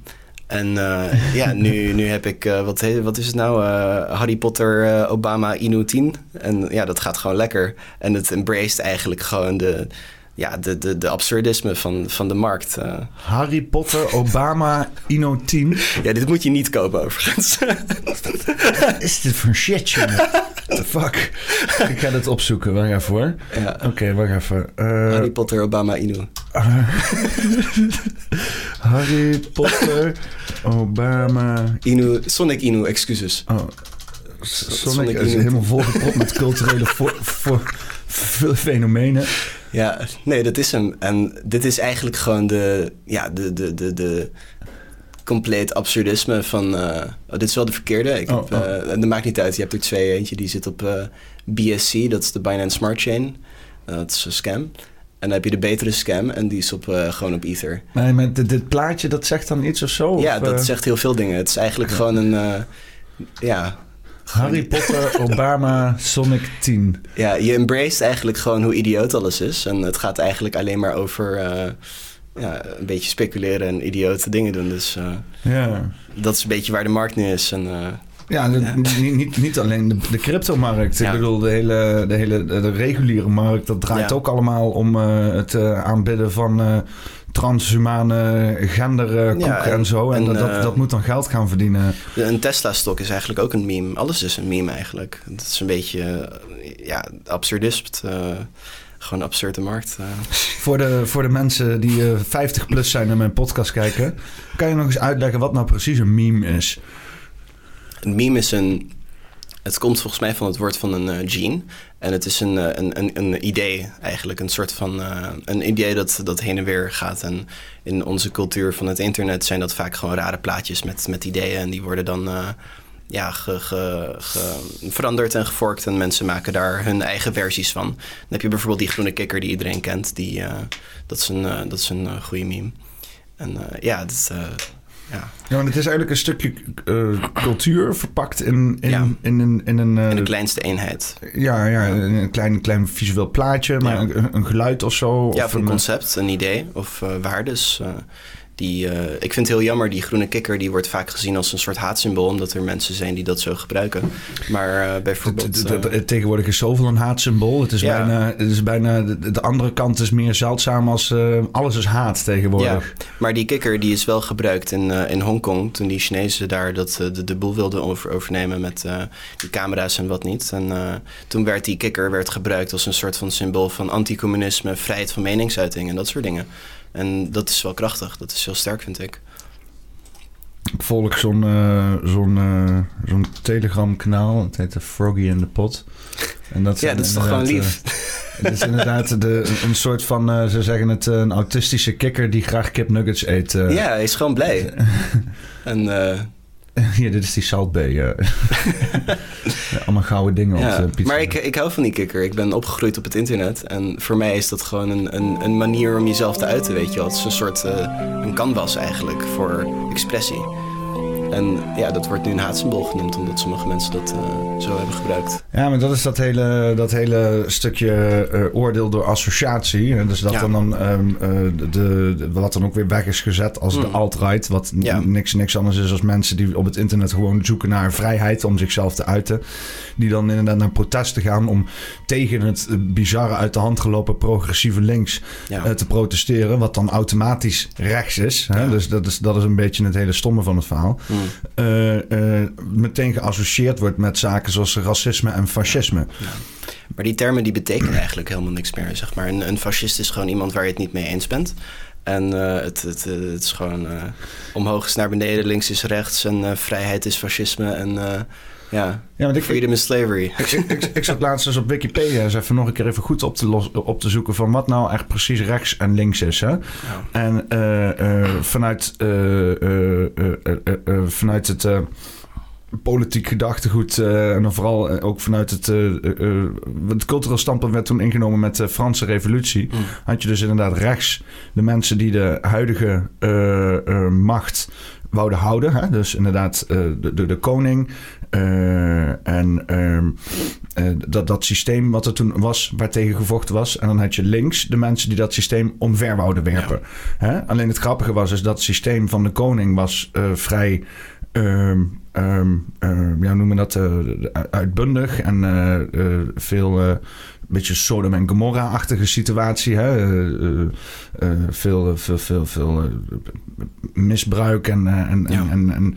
En eh, ja, nu, nu heb ik, eh, wat, wat is het nou? Harry Potter, Obama, Inu 10. En ja, dat gaat gewoon lekker. En het embraced eigenlijk gewoon de, ja, de, de, de absurdisme van, van de markt. eh. Harry Potter, Obama, Ino 10. ja, dit moet je niet kopen overigens. Wat is dit voor shit, jongen? What the fuck? Ik ga het opzoeken. Wacht even hoor. ja. Oké, wacht even. Eh, Harry Potter, Obama, Inu. Harry Potter, Obama. Inu, Sonic Inu, excuses. Oh, Sonic, Sonic is helemaal volgepropt met culturele fenomenen. Ja, nee, dat is hem. En dit is eigenlijk gewoon de, ja, de, de, de, de compleet absurdisme van... eh, oh, dit is wel de verkeerde. Ik Oh, heb, oh. eh, en dat maakt niet uit. Je hebt er twee. Eentje die zit op eh, BSC, dat is de Binance Smart Chain. Dat is een scam. En dan heb je de betere scam en die is op, gewoon op Ether. Nee, maar dit, dit plaatje, dat zegt dan iets of zo? ja, Of, dat zegt heel veel dingen. Het is eigenlijk gewoon een... ja, Harry Potter, Obama, Sonic 10. ja, je embraced eigenlijk gewoon hoe idioot alles is. En het gaat eigenlijk alleen maar over... eh, ja, een beetje speculeren en idiote dingen doen. Dus eh, Ja. dat is een beetje waar de markt nu is. En, eh, Ja, de- Ja. Niet, niet, niet alleen de, de cryptomarkt. Ja. Ik bedoel, de hele, de hele de reguliere markt, dat draait Ja. ook allemaal om eh, het eh, aanbidden van eh, transhumane gender eh, Ja, en, zo. En, en, dat, dat, eh, dat moet dan geld gaan verdienen. een Tesla-stok is eigenlijk ook een meme. Alles is een meme eigenlijk. Dat is een beetje eh, ja, absurdist. gewoon een absurde markt. Voor de, voor de mensen die eh 50 plus zijn en mijn podcast kijken, kan je nog eens uitleggen wat nou precies een meme is? Een meme is een... Het komt volgens mij van het woord van een gene. En het is een, eh, een, een, een idee eigenlijk. Een soort van... eh, een idee dat, dat heen en weer gaat. En in onze cultuur van het internet zijn dat vaak gewoon rare plaatjes met, met ideeën. En die worden dan... eh, ja, ge, veranderd en geforkt. En mensen maken daar hun eigen versies van. Dan heb je bijvoorbeeld die groene kikker die iedereen kent. Die, dat is een, dat is een goede meme. En ja, dat ja, Ja, want het is eigenlijk een stukje eh, cultuur verpakt in, in, Ja. in, een... In een eh, in de kleinste eenheid. ja, ja, een klein, klein visueel plaatje, maar Ja. een, een geluid of zo. Ja, of of een concept, een idee of eh, waardes. Die, eh, ik vind het heel jammer, die groene kikker die wordt vaak gezien als een soort haatsymbool, omdat er mensen zijn die dat zo gebruiken. Maar eh, bijvoorbeeld. Eh, Tegenwoordig is zoveel een haatsymbool. Het is Ja. bijna, het is bijna de, de andere kant is meer zeldzaam als alles is haat tegenwoordig. maar die kikker die is wel gebruikt in, in Hongkong toen die Chinezen daar dat, de, de boel wilden over, overnemen met die camera's en wat niet. En toen werd die kikker werd gebruikt als een soort van symbool van anticommunisme, vrijheid van meningsuiting en dat soort dingen. En dat is wel krachtig, dat is heel sterk vind ik. Ik volg zo'n eh, zo'n eh, zo'n Telegram kanaal. Het heet de Froggy in the Pot. En dat ja, dat is toch gewoon inderdaad, lief. eh, Het is inderdaad de, een soort van, eh, ze zeggen het, een autistische kikker die graag kipnuggets eet. eh. ja, hij is gewoon blij. en eh, Hier, dit is die Salt Bay. Ja, Allemaal gouden dingen op ja. de pizza. Maar ik, ik hou van die kikker. Ik ben opgegroeid op het internet. En voor mij is dat gewoon een, een, een manier om jezelf te uiten, weet je wel. Het is een soort eh, een canvas eigenlijk voor expressie. En ja, dat wordt nu een haatsymbool genoemd, omdat sommige mensen dat eh, zo hebben gebruikt. Ja, maar dat is dat hele, dat hele stukje eh, oordeel door associatie. En dus dat Ja. dan, dan ehm, eh, de, de, wat dan ook weer weg is gezet als de Mm. alt-right. Wat Ja. niks, niks anders is als mensen die op het internet gewoon zoeken naar vrijheid om zichzelf te uiten. Die dan inderdaad naar protesten gaan om tegen het bizarre uit de hand gelopen progressieve links Ja. te protesteren. Wat dan automatisch rechts is. Hè? Dus dat is, dat is een beetje het hele stomme van het verhaal. Mm. Eh, meteen geassocieerd wordt met zaken zoals racisme en fascisme. Maar die termen die betekenen eigenlijk helemaal niks meer, zeg maar. Een, een fascist is gewoon iemand waar je het niet mee eens bent. En eh, het, het, het is gewoon omhoog is naar beneden, links is rechts. En vrijheid is fascisme. En ja, Ja, want ik, freedom is slavery. ik, ik, ik, zat laatst eens op Wikipedia eens even nog een keer even goed op te, los, op te zoeken van wat nou echt precies rechts en links is. Hè? Ja. En eh, eh, vanuit, eh, vanuit het politiek gedachtegoed en dan vooral ook vanuit het, eh, het cultureel standpunt werd toen ingenomen met de Franse revolutie. Mm. Had je dus inderdaad rechts de mensen die de huidige macht wouden houden. Hè? Dus inderdaad de, de, de koning. Eh, en ehm, eh, dat, dat systeem wat er toen was, waartegen gevochten was. En dan had je links de mensen die dat systeem omver wouden werpen. Hè? Alleen het grappige was is dat het systeem van de koning was eh, vrij... ehm, ehm, ja, noemen dat? uitbundig en veel... beetje Sodom en Gomorra-achtige situatie. Hè? Eh, eh, eh, veel, veel, veel, veel misbruik en, en, Ja. en, en,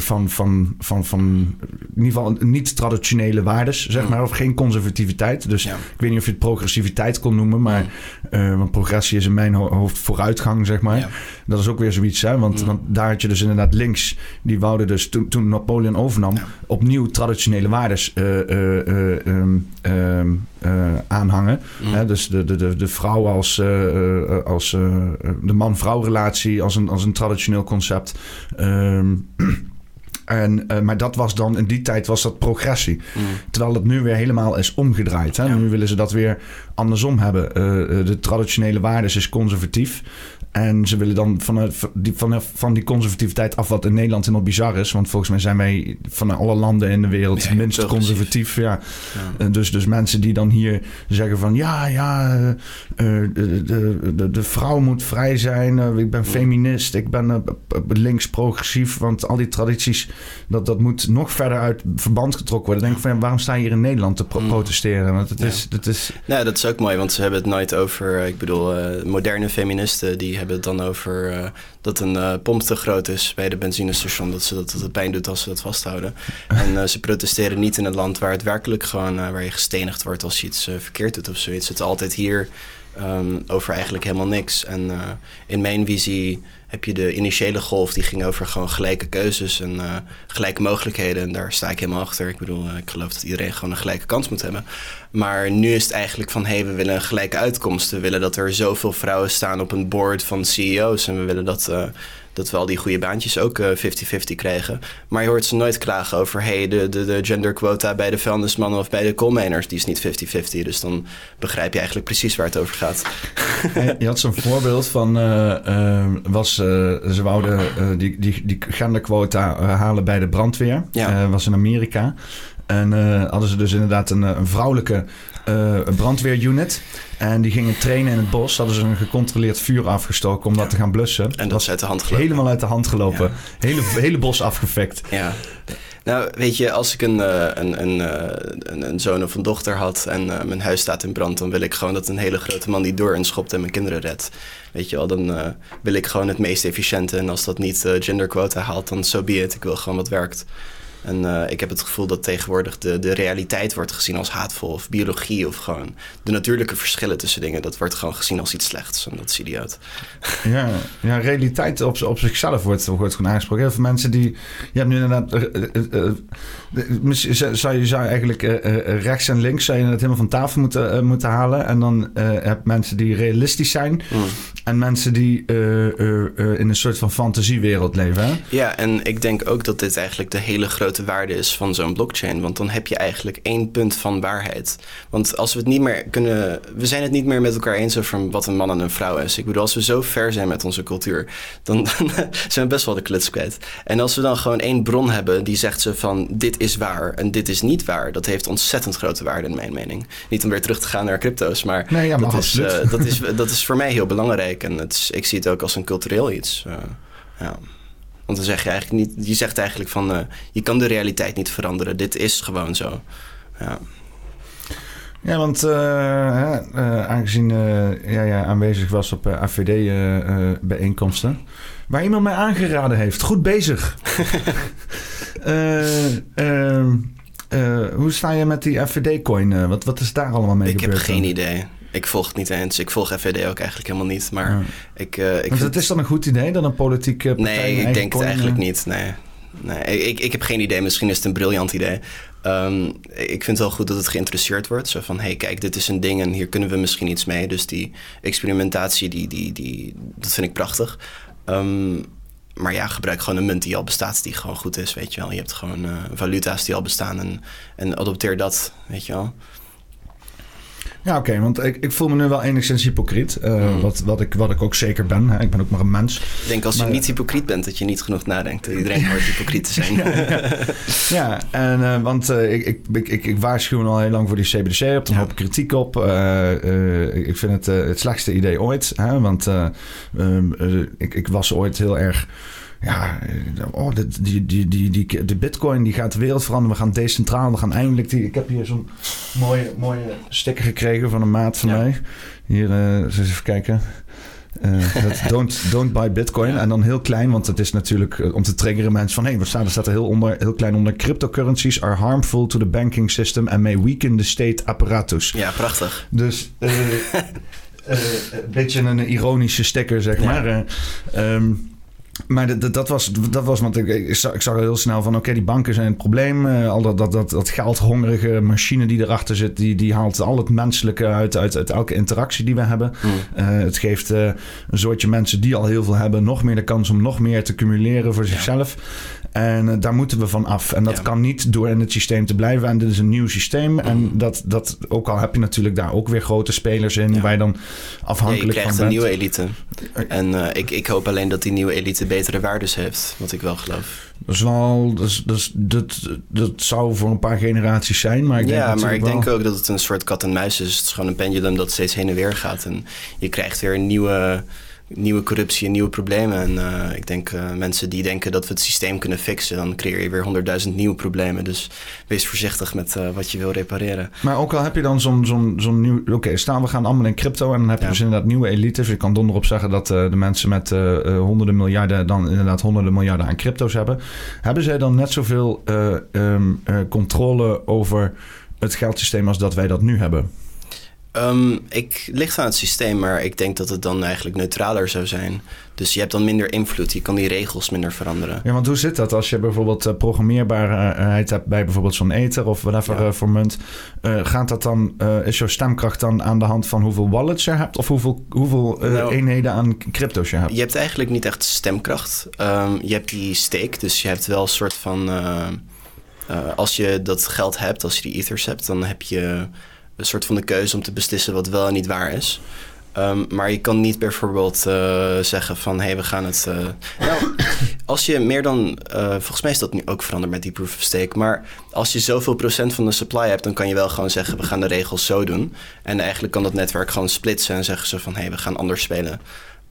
van, van, van, van in ieder geval niet traditionele waardes, zeg maar, of geen conservativiteit. Dus Ja. ik weet niet of je het progressiviteit kon noemen, maar want progressie is in mijn ho- hoofd vooruitgang, zeg maar. Ja. Dat is ook weer zoiets, hè? Want, Mm. want daar had je dus inderdaad links, die wouden dus toen, toen Napoleon overnam, opnieuw traditionele waardes eh, eh, aanhangen. Mm. Hè, dus de, de, de, de vrouw als, eh, eh, als de man-vrouw relatie als een, als een traditioneel concept. Ehm, en, maar dat was dan, in die tijd was dat progressie. Mm. Terwijl het nu weer helemaal is omgedraaid. Hè? Ja. Nu willen ze dat weer andersom hebben. De traditionele waardes is conservatief. En ze willen dan vanuit die, vanaf van die conservativiteit af, wat in Nederland helemaal bizar is. Want volgens mij zijn wij van alle landen in de wereld minst conservatief. Ja. Ja. Eh, Dus, dus mensen die dan hier zeggen van ja, ja, eh, eh, de, de, de, de vrouw moet vrij zijn. eh, ik ben feminist, ik ben eh, links progressief. Want al die tradities, dat, dat moet nog verder uit verband getrokken worden. Dan denk ik van ja, waarom sta je hier in Nederland te pro- Mm. protesteren? Want het Ja. is, het is Nou, dat is ook mooi, want ze hebben het nooit over... eh, Ik bedoel, eh, moderne feministen die hebben het dan over... eh, dat een eh, pomp te groot is bij de benzinestation. Dat, ze, dat het pijn doet als ze dat vasthouden. En eh, ze protesteren niet in een land waar het werkelijk gewoon... waar je gestenigd wordt als je iets verkeerd doet of zoiets. Het is altijd hier ehm, over eigenlijk helemaal niks. En eh, in mijn visie heb je de initiële golf... die ging over gewoon gelijke keuzes en eh, gelijke mogelijkheden. En daar sta ik helemaal achter. Ik bedoel, eh, ik geloof dat iedereen gewoon een gelijke kans moet hebben. Maar nu is het eigenlijk van, hé, hey, we willen een gelijke uitkomst. We willen dat er zoveel vrouwen staan op een board van CEO's. En we willen dat, dat we al die goede baantjes ook eh, 50-50 krijgen. Maar je hoort ze nooit klagen over, hé, hey, de, de, de genderquota bij de vuilnismannen of bij de coalminers, die is niet 50-50. Dus dan begrijp je eigenlijk precies waar het over gaat. je had zo'n voorbeeld van, eh, eh, was, eh, ze wouden eh, die, die, die genderquota eh, halen bij de brandweer. Ja. Eh, was in Amerika. En eh, hadden ze dus inderdaad een, eh, een vrouwelijke eh, brandweerunit. En die gingen trainen in het bos. Hadden ze een gecontroleerd vuur afgestoken om dat te gaan blussen. En dat is uit de hand gelopen. helemaal uit de hand gelopen. Hele, hele bos afgefekt. Ja. Nou, weet je, als ik een, eh, een, een, eh, een, een zoon of een dochter had en mijn huis staat in brand, dan wil ik gewoon dat een hele grote man die door en schopt en mijn kinderen redt. Weet je wel, dan wil ik gewoon het meest efficiënte. En als dat niet genderquota haalt, dan so be it. Ik wil gewoon wat werkt. En eh, ik heb het gevoel dat tegenwoordig de, de realiteit wordt gezien als haatvol of biologie of gewoon de natuurlijke verschillen tussen dingen. Dat wordt gewoon gezien als iets slechts en dat is idioot. Ja, ja realiteit op, op zichzelf wordt, wordt gewoon aangesproken. Heel veel mensen die, je hebt nu inderdaad, uh, uh, zou je zou eigenlijk rechts en links zou je het helemaal van tafel moeten, moeten halen. En dan heb je mensen die realistisch zijn mm. en mensen die in een soort van fantasiewereld leven. Hè? Ja, en ik denk ook dat dit eigenlijk de hele grote waarde is van zo'n blockchain. Want dan heb je eigenlijk één punt van waarheid. Want als we het niet meer kunnen. We zijn het niet meer met elkaar eens over wat een man en een vrouw is. Ik bedoel, als we zo ver zijn met onze cultuur, dan, zijn we best wel de kluts kwijt. En als we dan gewoon één bron hebben die zegt ze van dit is waar en dit is niet waar, dat heeft ontzettend grote waarde in mijn mening. Niet om weer terug te gaan naar crypto's, maar, nee, ja, maar dat, is, uh, dat, is, dat is voor mij heel belangrijk. En het is, ik zie het ook als een cultureel iets. Uh, ja. Want dan zeg je eigenlijk niet, je zegt eigenlijk van uh, je kan de realiteit niet veranderen. Dit is gewoon zo. Ja. Ja, want uh, uh, aangezien jij ja, aanwezig was op AVD-bijeenkomsten, waar iemand mij aangeraden heeft, goed bezig. Ehm, hoe sta je met die FVD-coin? wat, wat is daar allemaal mee ik gebeurd? Ik heb geen idee. Ik volg het niet eens. Ik volg FVD ook eigenlijk helemaal niet. Maar ik, uh, ik vind... is dan een goed idee dan een politieke partij? Nee, ik denk het eigenlijk niet. Nee. Nee, ik, ik heb geen idee. Misschien is het een briljant idee. Um, ik vind het wel goed dat het geïnteresseerd wordt. Zo van, hey, kijk, dit is een ding en hier kunnen we misschien iets mee. Dus die experimentatie, die, die, die, dat vind ik prachtig. Um, maar ja, gebruik gewoon een munt die al bestaat, die gewoon goed is, weet je wel. Je hebt gewoon uh, valuta's die al bestaan en, en adopteer dat, weet je wel. Ja, oké, want ik, ik voel me nu wel enigszins hypocriet. Uh, wat, wat, ik, wat ik ook zeker ben. Hè. Ik ben ook maar een mens. Ik denk als je niet hypocriet bent, dat je niet genoeg nadenkt. Iedereen hoort hypocriet te zijn. ja, ja. ja en, uh, want uh, ik, ik, ik, ik waarschuw al heel lang voor die CBDC. Op een ja. hoop kritiek op. ik vind het het slechtste idee ooit. Hè, want um, ik, ik was ooit heel erg ja, oh, die, die, die, die, de bitcoin die gaat de wereld veranderen. We gaan decentraal. We gaan eindelijk... Die, ik heb hier zo'n mooie, mooie sticker gekregen van een maat van mij. Hier, uh, eens even kijken. Uh, don't, don't buy bitcoin. En dan heel klein, want het is natuurlijk uh, om te triggeren mensen van... hé, hey, wat staat er? staat er heel, onder, heel klein onder... cryptocurrencies are harmful to the banking system... and may weaken the state apparatus. Ja, prachtig. Dus een beetje een ironische sticker, zeg maar. Um, maar dat, dat, was, dat was, want ik, ik, zag, ik zag heel snel van, oké, die banken zijn het probleem. Uh, al dat, dat, dat, dat geldhongerige machine die erachter zit, die, die haalt al het menselijke uit, uit, uit elke interactie die we hebben. Mm. Uh, het geeft uh, een soortje mensen die al heel veel hebben, nog meer de kans om nog meer te cumuleren voor zichzelf. En daar moeten we van af. En dat ja. kan niet door in het systeem te blijven. En dit is een nieuw systeem. Mm. En dat, dat, ook al heb je natuurlijk daar ook weer grote spelers in, ja. waar je dan afhankelijk je van bent. een nieuwe elite. En ik, ik hoop alleen dat die nieuwe elite betere waardes heeft, wat ik wel geloof. Dat is wel, dat, is, dat, is, dat, dat zou voor een paar generaties zijn. Maar ik denk ja, maar ik wel... denk ook dat het een soort kat en muis is. Het is gewoon een pendulum dat steeds heen en weer gaat. En je krijgt weer een nieuwe nieuwe corruptie en nieuwe problemen. En uh, ik denk uh, mensen die denken dat we het systeem kunnen fixen, dan creëer je weer honderdduizend nieuwe problemen. Dus wees voorzichtig met uh, wat je wil repareren. Maar ook al heb je dan zo'n zo'n zo'n nieuw. Oké, okay, staan we gaan allemaal in crypto en dan heb je ja. dus inderdaad nieuwe elites. Je kan donderop zeggen dat de mensen met honderden miljarden dan inderdaad honderden miljarden aan crypto's hebben. Hebben zij dan net zoveel um, controle over het geldsysteem als dat wij dat nu hebben? Um, ik ligt aan het systeem, maar ik denk dat het dan eigenlijk neutraler zou zijn. Dus je hebt dan minder invloed. Je kan die regels minder veranderen. Ja, want hoe zit dat als je bijvoorbeeld uh, programmeerbaarheid hebt bij bijvoorbeeld zo'n Ether of whatever ja. uh, voor munt? Uh, gaat dat dan, is jouw stemkracht dan aan de hand van hoeveel wallets je hebt of hoeveel, hoeveel nou, eenheden aan crypto's je hebt? Je hebt eigenlijk niet echt stemkracht. Um, je hebt die stake, dus je hebt wel een soort van. als je dat geld hebt, als je die Ethers hebt, dan heb je een soort van de keuze om te beslissen wat wel en niet waar is. Um, maar je kan niet bijvoorbeeld uh, zeggen van hé, hey, we gaan het. Uh, nou, als je meer dan. Uh, volgens mij is dat nu ook veranderd met die proof of stake. Maar als je zoveel procent van de supply hebt, dan kan je wel gewoon zeggen: we gaan de regels zo doen. En eigenlijk kan dat netwerk gewoon splitsen en zeggen ze van hé, hey, we gaan anders spelen.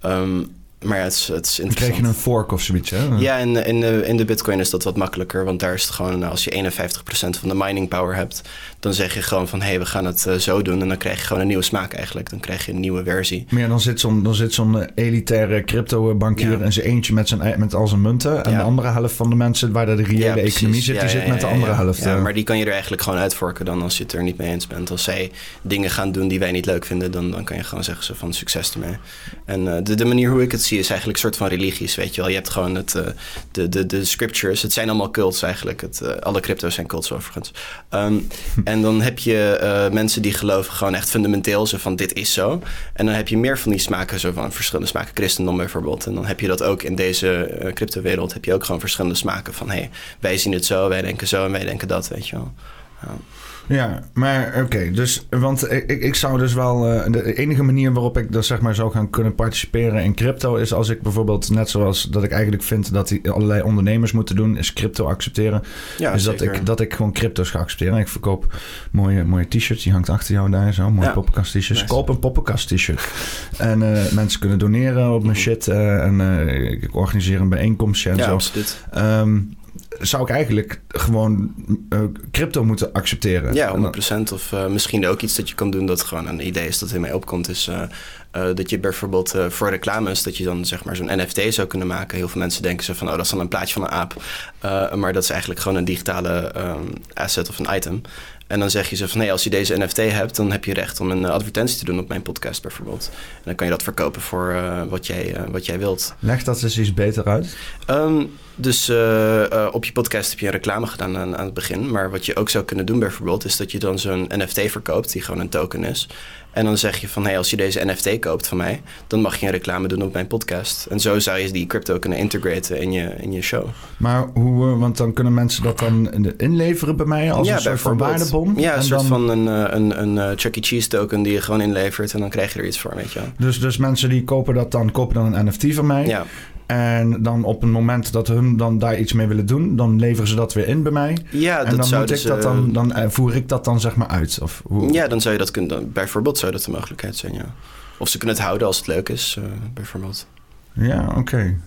Um, maar ja, het is, het is Dan interessant. kreeg je een fork of zoiets, hè? Ja, in, in, de, in de Bitcoin is dat wat makkelijker. Want daar is het gewoon, nou, als je 51% van de mining power hebt, dan zeg je gewoon van hé, hey, we gaan het eh, zo doen. En dan krijg je gewoon een nieuwe smaak eigenlijk. Dan krijg je een nieuwe versie. Maar ja, dan zit zo'n, dan zit zo'n eh, elitaire crypto-bankier Ja. en zijn eentje met, zijn, ei- met al zijn munten. En de andere helft van de mensen waar de reële economie zit, die zit met de andere helft. Ja, eh. maar die kan je er eigenlijk gewoon uitvorken dan als je het er niet mee eens bent. Als zij dingen gaan doen die wij niet leuk vinden, dan, dan kan je gewoon zeggen zo van succes ermee. En eh, de, de manier hoe ik het zie is eigenlijk een soort van religies, weet je wel. Je hebt gewoon het, eh, de, de, de scriptures. Het zijn allemaal cults eigenlijk. Het, eh, alle crypto's zijn cults overigens. Ehm, en dan heb je eh, mensen die geloven gewoon echt fundamenteel zo van dit is zo. En dan heb je meer van die smaken, zo van verschillende smaken. Christendom bijvoorbeeld. En dan heb je dat ook in deze cryptowereld. Heb je ook gewoon verschillende smaken van hé, hey, wij zien het zo, wij denken zo en wij denken dat, weet je wel. Ja. Ja, maar oké, dus, want ik, ik zou dus wel, eh, de enige manier waarop ik dus zeg maar zou gaan kunnen participeren in crypto is als ik bijvoorbeeld, net zoals dat ik eigenlijk vind dat die allerlei ondernemers moeten doen, is crypto accepteren. Ja, dus dat ik, dat ik gewoon crypto's ga accepteren. Ik verkoop mooie, mooie t-shirts, die hangt achter jou daar zo, mooie Ja. poppenkast t-shirts. Nice. Koop een poppenkast t-shirt. en eh, mensen kunnen doneren op mijn shit eh, en ik organiseer een bijeenkomstje en ja, zo. absoluut. Zou ik eigenlijk gewoon eh, crypto moeten accepteren? Ja, En 100%. Of eh, misschien ook iets dat je kan doen dat gewoon een idee is dat ermee opkomt. Is eh, eh, dat je bijvoorbeeld eh, voor reclames, dat je dan zeg maar zo'n NFT zou kunnen maken. Heel veel mensen denken zo van, oh dat is dan een plaatje van een aap. Eh, maar dat is eigenlijk gewoon een digitale ehm, asset of een item. En dan zeg je zo van, nee, als je deze NFT hebt, dan heb je recht om een eh, advertentie te doen op mijn podcast bijvoorbeeld. En dan kan je dat verkopen voor eh, wat, jij, eh, wat jij wilt. Leg dat eens iets beter uit. Ehm, dus eh, eh, op je podcast heb je een reclame gedaan aan, aan het begin. Maar wat je ook zou kunnen doen bijvoorbeeld... is dat je dan zo'n NFT verkoopt, die gewoon een token is. En dan zeg je van, hey, als je deze NFT koopt van mij... dan mag je een reclame doen op mijn podcast. En zo zou je die crypto kunnen integraten in je, in je show. Maar hoe, eh, want dan kunnen mensen dat dan in- inleveren bij mij als een soort van waardebon? Ja, een En soort dan- van een, een, een Chuck E. Cheese token die je gewoon inlevert... en dan krijg je er iets voor, weet je wel. Dus, dus mensen die kopen dat dan, kopen dan een NFT van mij. Ja, En dan op een moment dat hun dan daar iets mee willen doen, dan leveren ze dat weer in bij mij. ja en dat dan zou moet dus, ik dat eh, dan, dan eh, voer ik dat dan zeg maar uit. Of hoe? Ja, dan zou je dat kunnen... Bijvoorbeeld zou dat de mogelijkheid zijn, ja. Of ze kunnen het houden als het leuk is, eh, bijvoorbeeld. Ja, oké.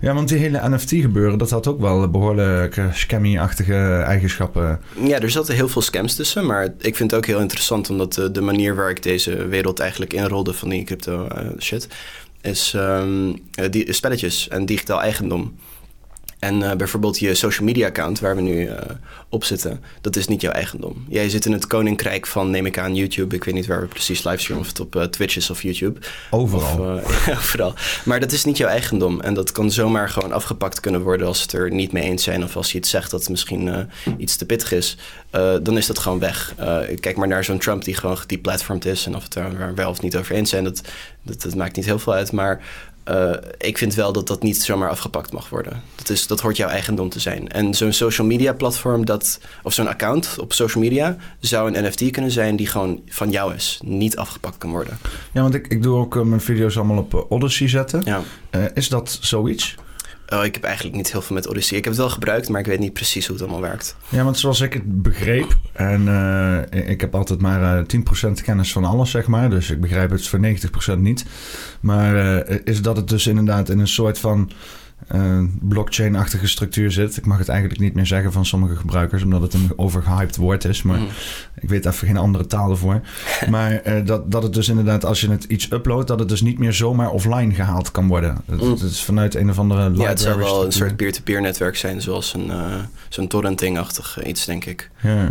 Ja, want die hele NFT gebeuren, dat had ook wel behoorlijk eh, scammy-achtige eigenschappen. Ja, er zaten heel veel scams tussen, maar ik vind het ook heel interessant omdat de, de manier waar ik deze wereld eigenlijk inrolde van die crypto eh, shit, is eh, die, spelletjes en digitaal eigendom. En eh, bijvoorbeeld je social media account waar we nu eh, op zitten, dat is niet jouw eigendom. Jij zit in het koninkrijk van, neem ik aan, YouTube. Ik weet niet waar we precies livestreamen, of het op eh, Twitch is of YouTube. Overal. Of, overal. Maar dat is niet jouw eigendom. En dat kan zomaar gewoon afgepakt kunnen worden als het er niet mee eens zijn. Of als je iets zegt dat misschien iets te pittig is. Dan is dat gewoon weg. Kijk maar naar zo'n Trump die gewoon gedeplatformd is. En of het er wel of niet over eens zijn, dat, dat, dat maakt niet heel veel uit. Maar eh, ik vind wel dat dat niet zomaar afgepakt mag worden. Dat, is, dat hoort jouw eigendom te zijn. En zo'n social media platform, dat, of zo'n account op social media, zou een NFT kunnen zijn die gewoon van jou is. Niet afgepakt kan worden. Ja, want ik, ik doe ook eh, mijn video's allemaal op eh, Odyssey zetten. Ja. Is dat zoiets? Oh, ik heb eigenlijk niet heel veel met Odyssey. Ik heb het wel gebruikt, maar ik weet niet precies hoe het allemaal werkt. Ja, want zoals ik het begreep, en eh, ik heb altijd maar eh 10% kennis van alles, zeg maar. Dus ik begrijp het voor 90% niet. Maar eh, is dat het dus inderdaad in een soort van eh, blockchain-achtige structuur zit. Ik mag het eigenlijk niet meer zeggen van sommige gebruikers, omdat het een overgehyped woord is. Maar Mhm. ik weet even geen andere taal ervoor. maar eh, dat, dat het dus inderdaad, als je het iets uploadt, dat het dus niet meer zomaar offline gehaald kan worden. Het, Mm. het is vanuit een of andere library. Ja, het zou wel een soort peer-to-peer netwerk zijn, zoals een, eh, zo'n torrenting-achtig iets, denk ik. Ja.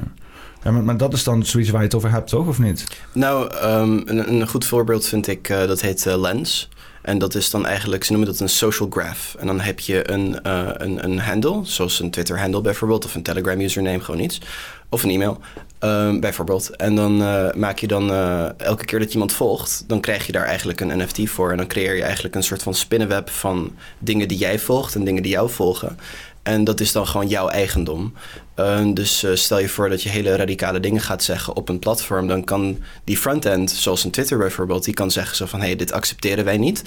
Ja, maar, maar dat is dan zoiets waar je het over hebt, toch? Of niet? Nou, ehm, een, een goed voorbeeld vind ik, dat heet Lens. En dat is dan eigenlijk, ze noemen dat een social graph. En dan heb je een, eh, een, een handle, zoals een Twitter-handle bijvoorbeeld, of een Telegram-username, gewoon iets. Of een e-mail, ehm, bijvoorbeeld. En dan eh, maak je dan, eh, elke keer dat iemand volgt, dan krijg je daar eigenlijk een NFT voor. En dan creëer je eigenlijk een soort van spinnenweb van dingen die jij volgt en dingen die jou volgen. En dat is dan gewoon jouw eigendom. Uh, dus uh, stel je voor dat je hele radicale dingen gaat zeggen op een platform, dan kan die frontend, zoals een Twitter bijvoorbeeld, die kan zeggen zo van hé, hey, dit accepteren wij niet.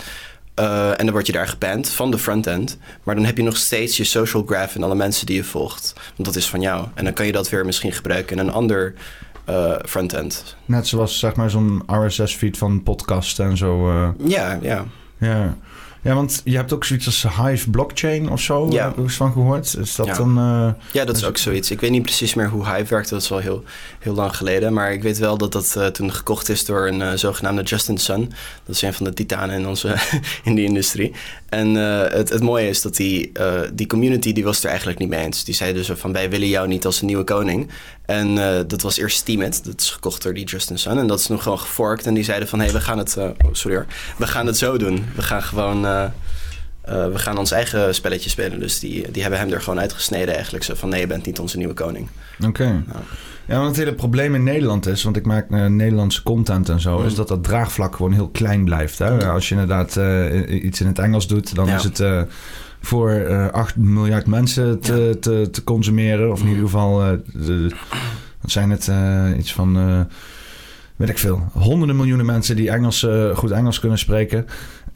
Uh, en dan word je daar geband van de frontend. Maar dan heb je nog steeds je social graph en alle mensen die je volgt. Want dat is van jou. En dan kan je dat weer misschien gebruiken in een ander uh, frontend. Net zoals zeg maar zo'n RSS-feed van podcast en zo. uh. Ja, ja. Ja. Ja, want je hebt ook zoiets als Hive blockchain of zo. Ja. Heb ik eens van gehoord. Is dat ja. dan... Uh, ja, dat is ook zoiets. Ik weet niet precies meer hoe Hive werkt. Dat is al heel, heel lang geleden. Maar ik weet wel dat dat uh, toen gekocht is door een uh, zogenaamde Justin Sun. Dat is een van de titanen in, onze, in die industrie. En het, het mooie is dat die, die community die was er eigenlijk niet mee eens. Die zeiden dus van wij willen jou niet als een nieuwe koning. En dat was eerst Steemit. Dat is gekocht door die Justin Sun. En dat is nog gewoon geforkt. En die zeiden van hé, hey, we gaan het... oh, sorry hoor. We gaan het zo doen. We gaan gewoon uh, we gaan ons eigen spelletje spelen. Dus die, die hebben hem er gewoon uitgesneden eigenlijk. Zo van, nee, je bent niet onze nieuwe koning. Oké. Okay. Nou. Ja, want het hele probleem in Nederland is... want ik maak uh, Nederlandse content en zo... Mm. is dat dat draagvlak gewoon heel klein blijft. Hè? Mm. Als je inderdaad uh, iets in het Engels doet... dan ja. is het voor 8 miljard mensen te, ja. te, te, consumeren. Of in ieder geval... de, wat zijn het? iets van... weet ik veel. Honderden miljoenen mensen die Engels, goed Engels kunnen spreken...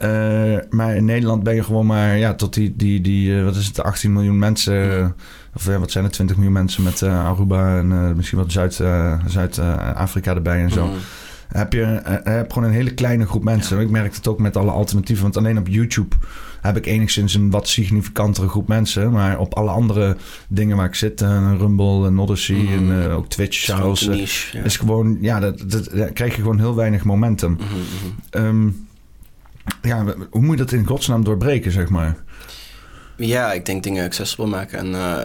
Uh, maar in Nederland ben je gewoon maar ja, tot die, die, die uh, wat is het, 18 miljoen mensen. Uh, of wat zijn er, 20 miljoen mensen met Aruba en misschien wat Zuid-Afrika Zuid, erbij en zo. Mm. Heb je heb gewoon een hele kleine groep mensen. Ja. Ik merk het ook met alle alternatieven. Want alleen op YouTube heb ik enigszins een wat significantere groep mensen. Maar op alle andere dingen waar ik zit, Rumble en Odyssey mm. en ook Twitch zelfs. Ja. Is gewoon, ja, dat, dat, krijg je gewoon heel weinig momentum. Mm -hmm. um, ja, hoe moet je dat in godsnaam doorbreken, zeg maar? Ja, ik denk dingen accessible maken. En uh,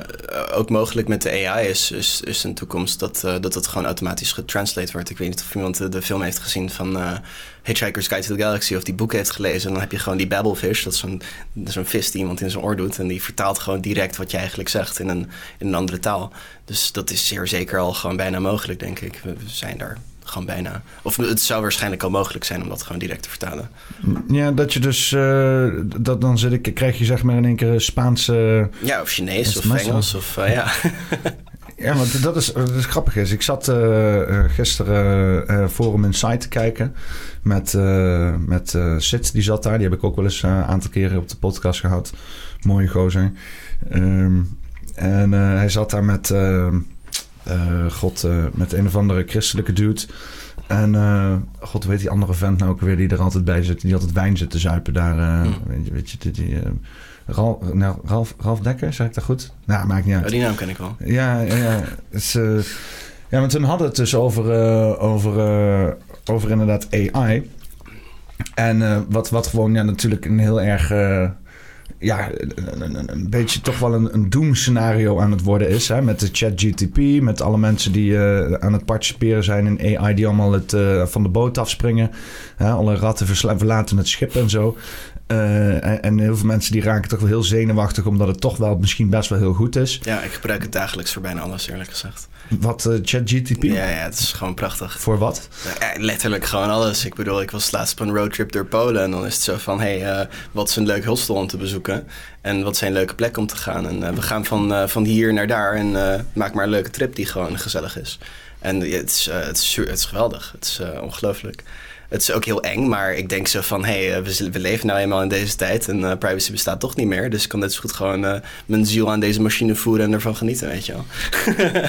ook mogelijk met de AI is, is, is een toekomst dat, uh, dat het gewoon automatisch getranslate wordt. Ik weet niet of iemand de, film heeft gezien van uh, Hitchhiker's Guide to the Galaxy of die boek heeft gelezen. En dan heb je gewoon die babblefish, dat is zo'n zo'n vis die iemand in zijn oor doet. En die vertaalt gewoon direct wat je eigenlijk zegt in een, in een andere taal. Dus dat is zeer zeker al gewoon bijna mogelijk, denk ik. We zijn daar gewoon bijna. Of het zou waarschijnlijk al mogelijk zijn om dat gewoon direct te vertalen. Ja, dat je dus. Uh, dat dan zit ik, krijg je zeg maar in één keer Spaanse. Ja, of Chinees of Engels. Of, uh, ja. ja, maar dat is, dat is grappig. Is. Ik zat uh, gisteren Forum Insight te kijken. Met, met Sid, die zat daar. Die heb ik ook wel eens een aantal keren op de podcast gehad. Mooie gozer. Um, en hij zat daar met uh, God, uh, met een of andere christelijke dude. En uh, God, weet die andere vent nou ook weer die er altijd bij zit, die altijd wijn zit te zuipen daar. Mm. weet, je, weet je, die, die Ralf, nou, Ralf, Ralf Dekker, zeg ik dat goed? Nou, maakt niet uit. Oh, die naam ken ik wel. Ja, ja, ja. Dus, ja, want toen hadden het dus over, over, over inderdaad AI. En wat, wat gewoon ja, natuurlijk een heel erg ja, een, beetje toch wel een, een doemscenario aan het worden is. Hè? Met de chat GTP, met alle mensen die uh, aan het participeren zijn in AI... die allemaal het, uh, van de boot afspringen. Hè? Alle ratten verlaten het schip en zo. Uh, en, heel veel mensen die raken toch wel heel zenuwachtig... omdat het toch wel misschien best wel heel goed is. Ja, ik gebruik het dagelijks voor bijna alles, eerlijk gezegd. Wat, uh, ChatGTP? Ja, ja, het is gewoon prachtig. Voor wat? Ja, letterlijk gewoon alles. Ik bedoel, ik was laatst op een roadtrip door Polen... en dan is het zo van, hé, hey, uh, wat is een leuk hostel om te bezoeken? En wat zijn leuke plekken om te gaan? En we gaan van, van hier naar daar en maak maar een leuke trip die gewoon gezellig is. En het is, het is, het is geweldig. Het is ongelooflijk het is ook heel eng, maar ik denk zo van... hé, hey, we, we, leven nou eenmaal in deze tijd en uh, privacy bestaat toch niet meer. Dus ik kan net zo goed gewoon uh, mijn ziel aan deze machine voeren en ervan genieten, weet je wel.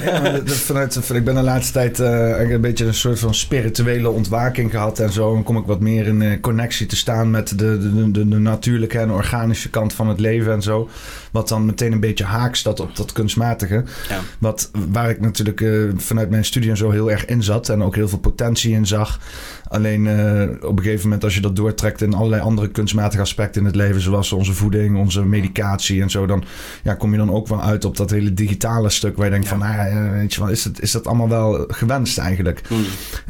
ja, dat, vanuit, ik ben de laatste tijd uh, een beetje een soort van spirituele ontwaking gehad en zo. Dan kom ik wat meer in connectie te staan met de, de, de, de, natuurlijke en organische kant van het leven en zo. Wat dan meteen een beetje haaks dat op dat kunstmatige. Ja. Wat, waar ik natuurlijk vanuit mijn studie en zo heel erg in zat en ook heel veel potentie in zag. Alleen uh, op een gegeven moment, als je dat doortrekt in allerlei andere kunstmatige aspecten in het leven, zoals onze voeding, onze medicatie en zo, dan ja, kom je dan ook wel uit op dat hele digitale stuk waar je denkt van, nou, weet je wel, is, het, is dat allemaal wel gewenst eigenlijk? Mm.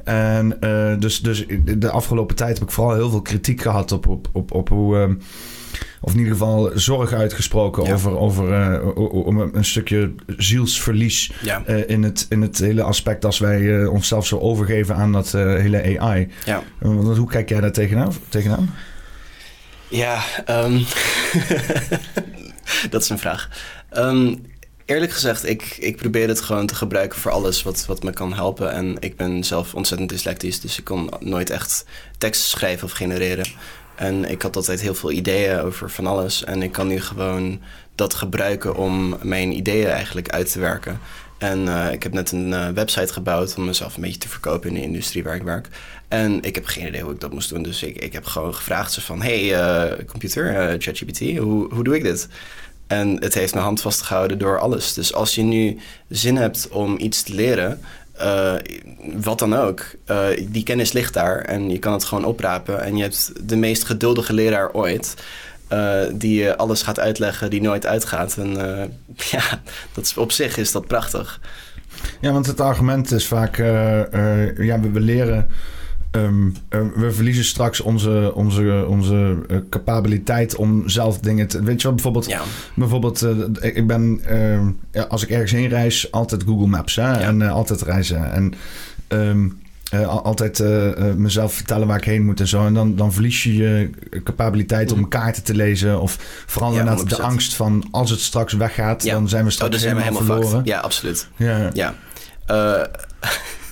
En uh, dus, dus de afgelopen tijd heb ik vooral heel veel kritiek gehad op, op, op, op hoe. Uh, of in ieder geval zorg uitgesproken over, over uh, een stukje zielsverlies ja. uh, in, het, in het hele aspect als wij uh, onszelf zo overgeven aan dat hele AI. Ja. hoe kijk jij daar tegenaan? tegenaan? Ja, um, dat is een vraag. Um, eerlijk gezegd, ik, ik probeer het gewoon te gebruiken voor alles wat, wat me kan helpen. En ik ben zelf ontzettend dyslectisch, dus ik kon nooit echt teksten schrijven of genereren. En ik had altijd heel veel ideeën over van alles. En ik kan nu gewoon dat gebruiken om mijn ideeën eigenlijk uit te werken. En uh, ik heb net een uh, website gebouwd om mezelf een beetje te verkopen in de industrie waar ik werk. En ik heb geen idee hoe ik dat moest doen. Dus ik, ik heb gewoon gevraagd ze van... Hey, uh, computer, ChatGPT, hoe, hoe doe ik dit? En het heeft mijn hand vastgehouden door alles. Dus als je nu zin hebt om iets te leren... wat dan ook, die kennis ligt daar en je kan het gewoon oprapen. En je hebt de meest geduldige leraar ooit... Uh, die alles gaat uitleggen die nooit uitgaat. En ja, dat op zich is dat prachtig. Ja, want het argument is vaak, ja, we, we leren... Um, we verliezen straks onze, onze, onze capabiliteit om zelf dingen te... Weet je wel, bijvoorbeeld... Ja. bijvoorbeeld ik ben, ehm, ja, als ik ergens heen reis, altijd Google Maps. Hè, ja. En altijd reizen. En... Um, uh, altijd uh, mezelf vertellen waar ik heen moet en zo. En dan, dan verlies je je capabiliteit om mm. kaarten te lezen. Of vooral ja, de angst van als het straks weggaat, dan zijn we straks oh, helemaal, helemaal verloren. Ja, absoluut. Ja. ja.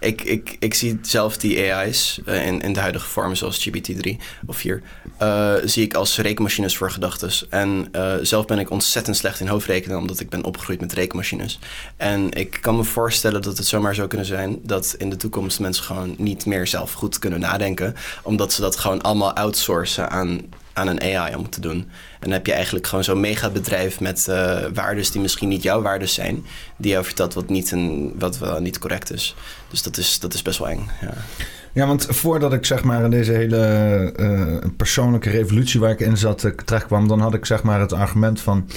ik, ik, ik zie zelf die AI's uh, in, in de huidige vorm, zoals GPT-3 of 4, uh, zie ik als rekenmachines voor gedachten. En uh, zelf ben ik ontzettend slecht in hoofdrekenen, omdat ik ben opgegroeid met rekenmachines. En ik kan me voorstellen dat het zomaar zou kunnen zijn dat in de toekomst mensen gewoon niet meer zelf goed kunnen nadenken, omdat ze dat gewoon allemaal outsourcen aan aan een AI om te doen. En dan heb je eigenlijk gewoon zo'n megabedrijf met uh, waardes die misschien niet jouw waardes zijn, die jou vertelt wat niet, een, wat wel niet correct is. Dus dat is, dat is best wel eng. Ja. Ja, want voordat ik zeg maar in deze hele uh, persoonlijke revolutie waar ik in zat uh, terecht kwam, dan had ik zeg maar het argument van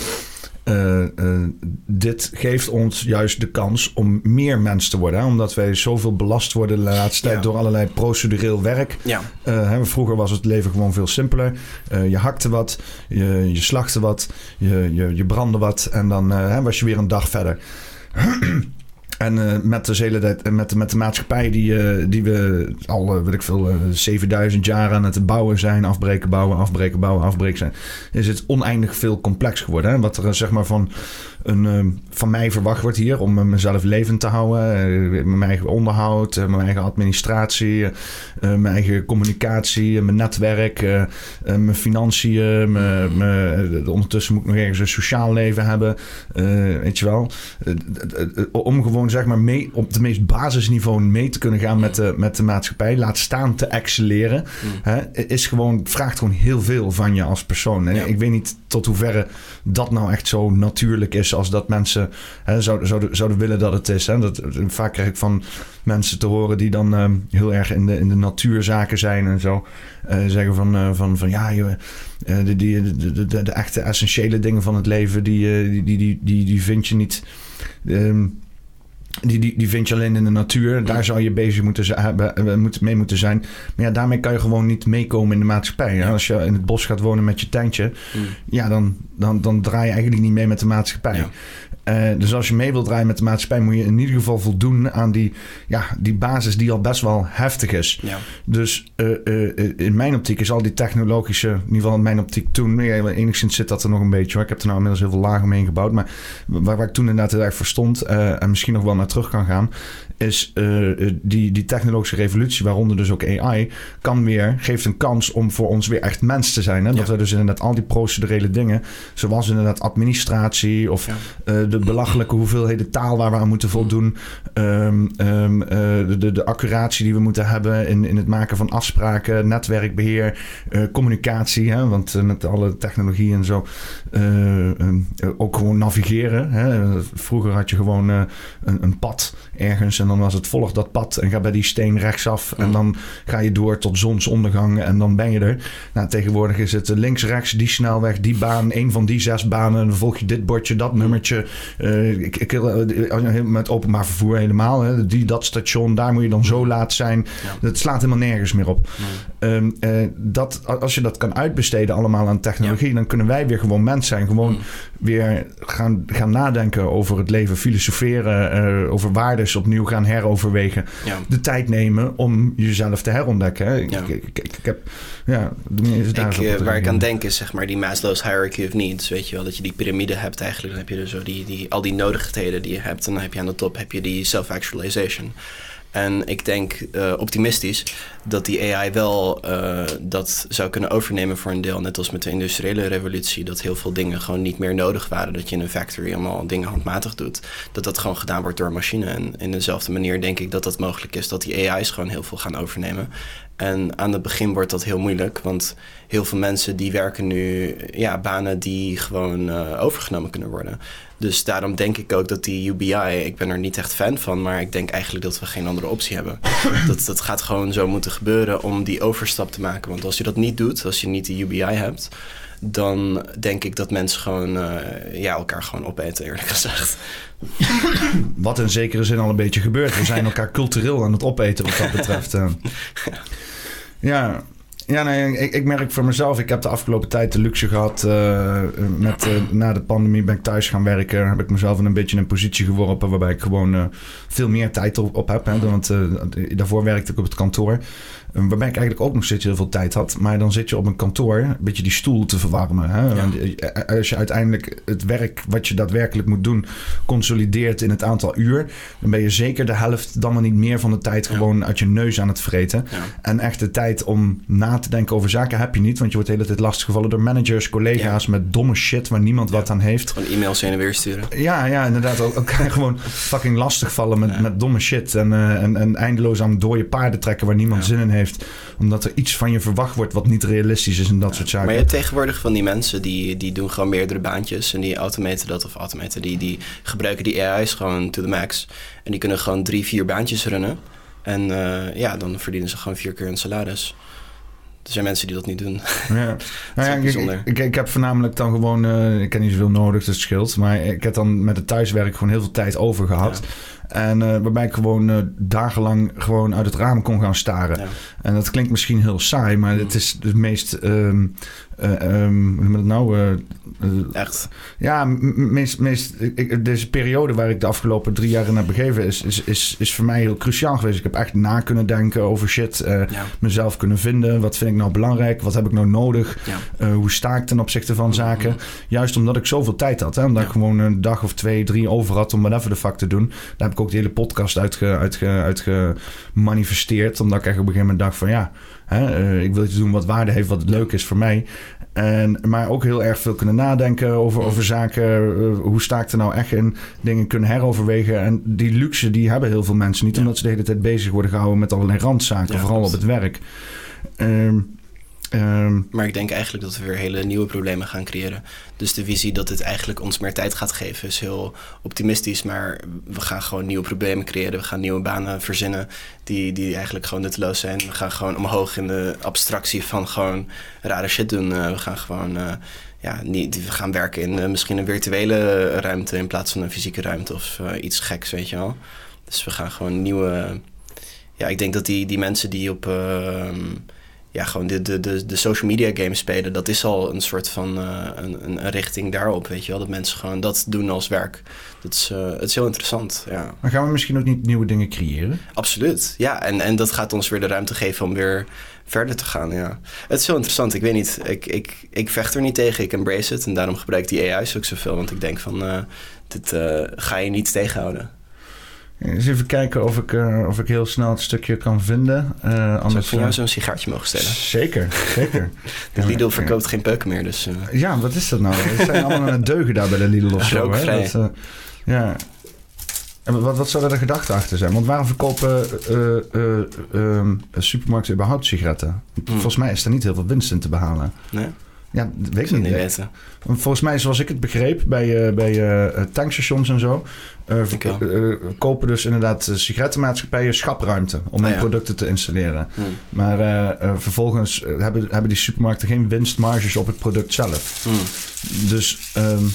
uh, uh, dit geeft ons juist de kans om meer mens te worden. Hè? Omdat wij zoveel belast worden de laatste tijd door allerlei procedureel werk. Ja. Uh, hè, vroeger was het leven gewoon veel simpeler. je hakte wat, je, je slachtte wat, je, je, je brandde wat en dan hè, was je weer een dag verder. En uh, met, de hele, met, de, met de maatschappij die, uh, die we al, weet ik veel, 7000 jaar aan het bouwen zijn, afbreken, bouwen, afbreken, bouwen, afbreken zijn, is het oneindig veel complex geworden. Hè? Wat er zeg maar van een, ehm, van mij verwacht wordt hier om eh, mezelf levend te houden. Eh, mijn eigen onderhoud, eh, mijn eigen administratie, mijn eigen communicatie, mijn netwerk, mijn financiën. Mijn, ondertussen moet ik nog ergens een sociaal leven hebben. weet je wel. om gewoon zeg maar mee, op de meest basisniveau mee te kunnen gaan met de, met de maatschappij. Laat staan te excelleren. Mm. Hè, is gewoon, vraagt gewoon heel veel van je als persoon. En ik weet niet tot hoeverre dat nou echt zo natuurlijk is als dat mensen hè, zouden, zouden, zouden willen dat het is. Hè. Dat, vaak krijg ik van mensen te horen die dan uh, heel erg in de, in de natuurzaken zijn en zo. Uh, zeggen van, uh, van, van ja, joh, de, die, de, de, de, echte essentiële dingen van het leven, die, die, die, die, die vind je niet. Um, die, die, die vind je alleen in de natuur. Daar zou je bezig moeten hebben, mee moeten zijn. Maar ja, daarmee kan je gewoon niet meekomen in de maatschappij. Als je in het bos gaat wonen met je tentje, mm. ja, dan, dan, dan draai je eigenlijk niet mee met de maatschappij. Uh, dus als je mee wilt draaien met de maatschappij, moet je in ieder geval voldoen aan die, ja, die basis die al best wel heftig is. Ja. Dus uh, uh, in mijn optiek is al die technologische, in ieder geval in mijn optiek toen, ja, enigszins zit dat er nog een beetje hoor. Ik heb er nou inmiddels heel veel lagen omheen gebouwd. Maar waar, waar ik toen inderdaad heel erg voor stond en misschien nog wel naar terug kan gaan, is uh, die, die technologische revolutie, waaronder dus ook AI, kan weer, geeft een kans om voor ons weer echt mens te zijn. Hè? Dat we dus inderdaad al die procedurele dingen, zoals inderdaad administratie of ja. uh, de belachelijke hoeveelheden taal waar we aan moeten voldoen, um, um, uh, de, de accuratie die we moeten hebben in, in het maken van afspraken, netwerkbeheer, communicatie, hè? want met alle technologie en zo, um, ook gewoon navigeren. Hè? Vroeger had je gewoon een, een pad ergens en dan was het volg dat pad en ga bij die steen rechtsaf. En dan ga je door tot zonsondergang en dan ben je er. Nou, tegenwoordig is het links, rechts, die snelweg, die baan, een van die zes banen. En dan volg je dit bordje, dat nummertje. Uh, ik, ik, eh, met openbaar vervoer helemaal. Hè. Die, dat station, daar moet je dan zo laat zijn. Dat slaat helemaal nergens meer op. Ehm, eh, dat, als je dat kan uitbesteden allemaal aan technologie, dan kunnen wij weer gewoon mens zijn. Gewoon weer gaan, gaan nadenken over het leven, filosoferen, over waardes opnieuw gaan heroverwegen. De tijd nemen om jezelf te herontdekken. Hè? Ja. Ik, ik, ik, heb, ja, ik, uh, waar ik aan denk is zeg maar die Maslow's hierarchy of needs. Weet je wel, dat je die piramide hebt eigenlijk. Dan heb je dus zo die, die, al die nodigheden die je hebt. En dan heb je aan de top heb je die self-actualization. En ik denk uh, optimistisch dat die AI wel uh, dat zou kunnen overnemen voor een deel. Net als met de industriële revolutie. Dat heel veel dingen gewoon niet meer nodig waren. Dat je in een factory allemaal dingen handmatig doet. Dat dat gewoon gedaan wordt door een machine. En in dezelfde manier denk ik dat dat mogelijk is. Dat die AI's gewoon heel veel gaan overnemen. En aan het begin wordt dat heel moeilijk. Want heel veel mensen die werken nu ja, banen die gewoon uh, overgenomen kunnen worden. Dus daarom denk ik ook dat die UBI, ik ben er niet echt fan van, maar ik denk eigenlijk dat we geen andere optie hebben. dat, dat gaat gewoon zo moeten gebeuren om die overstap te maken. Want als je dat niet doet, als je niet die UBI hebt, dan denk ik dat mensen gewoon uh, ja, elkaar gewoon opeten, eerlijk gezegd. Wat in zekere zin al een beetje gebeurt. We zijn elkaar cultureel aan het opeten wat dat betreft. Ja, ja, nee, ik, ik, merk voor mezelf, ik heb de afgelopen tijd de luxe gehad. Uh, met, uh, na de pandemie ben ik thuis gaan werken. Heb ik mezelf in een beetje een positie geworpen waarbij ik gewoon uh, veel meer tijd op, op heb. Hè, want daarvoor werkte ik op het kantoor. Ehm, waarbij ik eigenlijk ook nog steeds heel veel tijd had. Maar dan zit je op een kantoor een beetje die stoel te verwarmen. Hè? Eh, eh, als je uiteindelijk het werk wat je daadwerkelijk moet doen consolideert in het aantal uur. Dan ben je zeker de helft, dan maar niet meer van de tijd gewoon uit je neus aan het vreten. En echt de tijd om na te denken over zaken heb je niet. Want je wordt de hele tijd lastiggevallen door managers, collega's met domme shit waar niemand wat aan heeft. Gewoon e-mails heen en weer sturen. Ja, ja inderdaad. Elkaar gewoon fucking lastigvallen met, met domme shit. En, uh, en, en eindeloos aan dode paarden trekken waar niemand zin in heeft omdat er iets van je verwacht wordt wat niet realistisch is en dat soort zaken. Maar je hebt tegenwoordig van die mensen die, die doen gewoon meerdere baantjes. En die automaten dat of automaten. Die, die gebruiken die AI's gewoon to the max. En die kunnen gewoon drie, vier baantjes runnen. En uh, ja, dan verdienen ze gewoon vier keer hun salaris. Er zijn mensen die dat niet doen. Ja, nou ja ik, ik, ik, heb voornamelijk dan gewoon, uh, ik heb niet zoveel nodig, dat scheelt. Maar ik heb dan met het thuiswerk gewoon heel veel tijd over gehad. Ja. En uh, waarbij ik gewoon uh, dagenlang gewoon uit het raam kon gaan staren. En dat klinkt misschien heel saai, maar het is het meest um, uh, um, hoe het nou? Uh, Echt? Ja, meest, meest, ik, deze periode waar ik de afgelopen drie jaar in heb begeven, is, is, is, is voor mij heel cruciaal geweest. Ik heb echt na kunnen denken over shit, uh, ja. mezelf kunnen vinden. Wat vind ik nou belangrijk? Wat heb ik nou nodig? Ja. hoe sta ik ten opzichte van zaken? Mm -hmm. Juist omdat ik zoveel tijd had. Hè? Omdat ik gewoon een dag of twee, drie over had om whatever de fuck te doen. Daar heb ik ook de hele podcast uitge, uitge, uitgemanifesteerd. Omdat ik echt op een gegeven moment dacht van ja, hè, uh, ik wil iets doen wat waarde heeft, wat leuk is voor mij. En, maar ook heel erg veel kunnen nadenken over, over zaken. Uh, hoe sta ik er nou echt in? Dingen kunnen heroverwegen. En die luxe die hebben heel veel mensen niet. Omdat ze de hele tijd bezig worden gehouden met allerlei randzaken. Vooral op het werk. Um, Um, maar ik denk eigenlijk dat we weer hele nieuwe problemen gaan creëren. Dus de visie dat het eigenlijk ons meer tijd gaat geven is heel optimistisch. Maar we gaan gewoon nieuwe problemen creëren. We gaan nieuwe banen verzinnen die, die eigenlijk gewoon nutteloos zijn. We gaan gewoon omhoog in de abstractie van gewoon rare shit doen. Uh, we gaan gewoon uh, ja, niet, we gaan werken in uh, misschien een virtuele ruimte in plaats van een fysieke ruimte of iets geks, weet je wel. Dus we gaan gewoon nieuwe. Ja, ik denk dat die, die mensen die op ehm, ja, gewoon de, de, de, de social media games spelen, dat is al een soort van uh, een, een, richting daarop, weet je wel. Dat mensen gewoon dat doen als werk. Dat is, uh, het is heel interessant, ja. Maar gaan we misschien ook niet nieuwe dingen creëren? Absoluut, ja. En, en dat gaat ons weer de ruimte geven om weer verder te gaan, ja. Het is heel interessant. Ik weet niet, ik, ik, ik vecht er niet tegen. Ik embrace het en daarom gebruik ik die AI's ook zoveel. Want ik denk van, uh, dit ga je niet tegenhouden. Eens even kijken of ik, uh, of ik heel snel het stukje kan vinden. Uh, anders Zou ik voor jou zo'n sigaartje mogen stellen? Zeker, zeker. de Lidl verkoopt geen peuken meer, dus... Uh... Ja, wat is dat nou? Het zijn allemaal aan het deugen daar bij de Lidl of zo. Hè? Dat, ja. En wat, wat zou er de gedachte achter zijn? Want waarom verkopen um, supermarkten überhaupt sigaretten? Hmm. Volgens mij is er niet heel veel winst in te behalen. Nee? Ja, dat weet ik niet. weten. Volgens mij, zoals ik het begreep, bij, uh, bij uh, tankstations en zo... Uh, kopen dus inderdaad sigarettenmaatschappijen schapruimte... om hun ah, producten te installeren. Hmm. Maar vervolgens hebben, hebben die supermarkten geen winstmarges op het product zelf. Hmm. Dus... Um,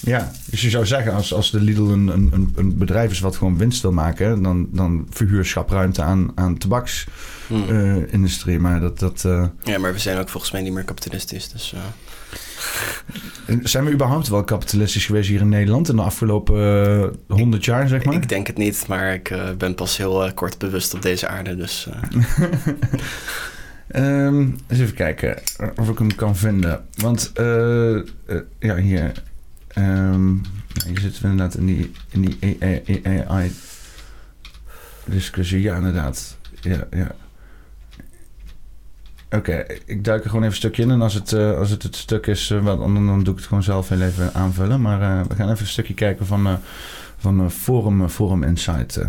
ja, dus je zou zeggen, als, als de Lidl een, een, een bedrijf is wat gewoon winst wil maken, dan, dan verhuur schapruimte aan, aan tabaksindustrie. Hmm. Uh, maar dat. dat uh... Ja, maar we zijn ook volgens mij niet meer kapitalistisch. Dus, uh... Zijn we überhaupt wel kapitalistisch geweest hier in Nederland in de afgelopen honderd jaar, zeg maar? Ik denk het niet, maar ik ben pas heel kort bewust op deze aarde. Dus. um, eens even kijken of ik hem kan vinden. Want ja, hier. Um, hier zitten we inderdaad in die, in die AI. discussie. Ja, inderdaad. Ja, ja. Oké, ik duik er gewoon even een stukje in. En als het, uh, als het het stuk is, uh, dan, dan doe ik het gewoon zelf heel even aanvullen. Maar uh, we gaan even een stukje kijken van, van Forum, Forum Insight.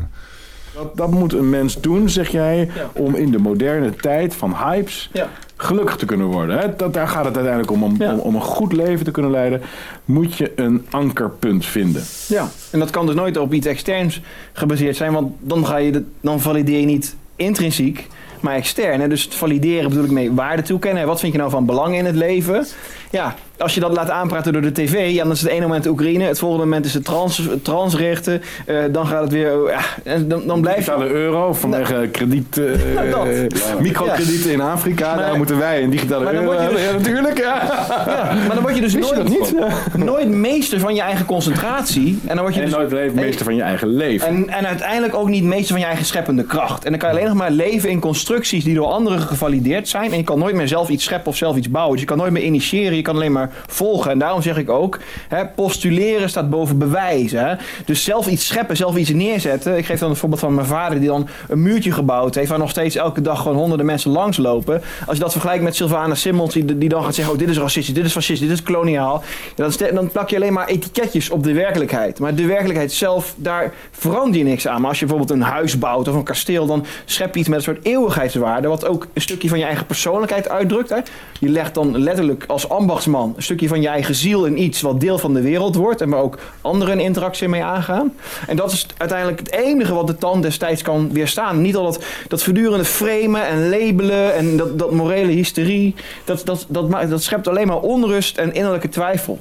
Dat, dat, moet een mens doen, zeg jij, ja. om in de moderne tijd van hypes ja. gelukkig te kunnen worden. Hè? Dat, daar gaat het uiteindelijk om. Om, ja. om. om, een goed leven te kunnen leiden, moet je een ankerpunt vinden. Ja, en dat kan dus nooit op iets externs gebaseerd zijn, want dan, ga je de, dan valideer je niet intrinsiek, maar extern. Dus het valideren bedoel ik mee waarde toekennen. Wat vind je nou van belang in het leven? Ja, als je dat laat aanpraten door de tv, ja, dan is het ene moment Oekraïne, het volgende moment is het trans, transrechten, uh, dan gaat het weer, oh, ja, en dan, dan blijft... Digitale euro vanwege nou, krediet, uh, nou, microkredieten in Afrika, maar, daar moeten wij een digitale euro dus, Ja, natuurlijk, ja. ja. Maar dan word je dus nooit, niet? nooit meester van je eigen concentratie. En, dan word je en dus, nooit meester van je eigen leven. En, en uiteindelijk ook niet meester van je eigen scheppende kracht. En dan kan je alleen nog maar leven in constructies die door anderen gevalideerd zijn. En je kan nooit meer zelf iets scheppen of zelf iets bouwen. Dus je kan nooit meer initiëren, je kan alleen maar volgen. En daarom zeg ik ook, hè, postuleren staat boven bewijzen. Dus zelf iets scheppen, zelf iets neerzetten. Ik geef dan het voorbeeld van mijn vader die dan een muurtje gebouwd heeft... waar nog steeds elke dag gewoon honderden mensen langslopen. Als je dat vergelijkt met Sylvana Simmons die, die dan gaat zeggen... oh, dit is racistisch, dit is fascistisch, dit is koloniaal. Dan, dan plak je alleen maar etiketjes op de werkelijkheid. Maar de werkelijkheid zelf, daar verander je niks aan. Maar als je bijvoorbeeld een huis bouwt of een kasteel... dan schep je iets met een soort eeuwigheidswaarde... wat ook een stukje van je eigen persoonlijkheid uitdrukt. Hè. Je legt dan letterlijk als ambachtsman een stukje van je eigen ziel in iets wat deel van de wereld wordt en waar ook anderen een interactie mee aangaan. En dat is uiteindelijk het enige wat de tand destijds kan weerstaan. Niet al dat, dat voortdurende framen en labelen en dat, dat morele hysterie, dat, dat, dat, dat, dat schept alleen maar onrust en innerlijke twijfel.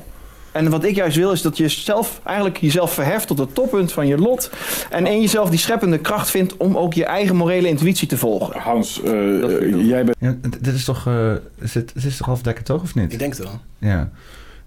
En wat ik juist wil is dat je zelf eigenlijk jezelf verheft tot het toppunt van je lot. En in jezelf die scheppende kracht vindt om ook je eigen morele intuïtie te volgen. Hans, uh, jij bent. Ja, dit is toch. Uh, is, het, is toch halfdekker toch of niet? Ik denk het wel. Ja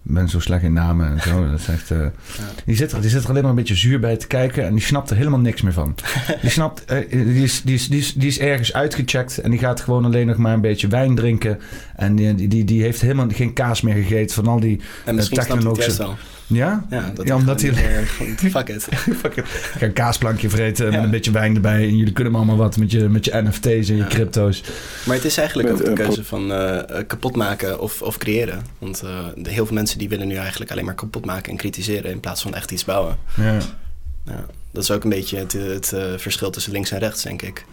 ben zo slecht in namen en zo. Dat is echt, uh, ja. die, zit er, die zit er alleen maar een beetje zuur bij te kijken en die snapt er helemaal niks meer van. die, snapt, uh, die, is, die, is, die, is, die is ergens uitgecheckt en die gaat gewoon alleen nog maar een beetje wijn drinken. En die, die, die heeft helemaal geen kaas meer gegeten van al die en misschien technologische... Ja? Ja, dat ja omdat hij... Fuck it. Fuck it. Ik ga een kaasplankje vreten ja. met een beetje wijn erbij. En jullie kunnen allemaal wat met je, met je NFT's en je crypto's. Maar het is eigenlijk ook de keuze van uh, kapot maken of, of creëren. Want uh, de, heel veel mensen die willen nu eigenlijk alleen maar kapot maken en kritiseren... in plaats van echt iets bouwen. Ja. ja dat is ook een beetje het, het uh, verschil tussen links en rechts, denk ik.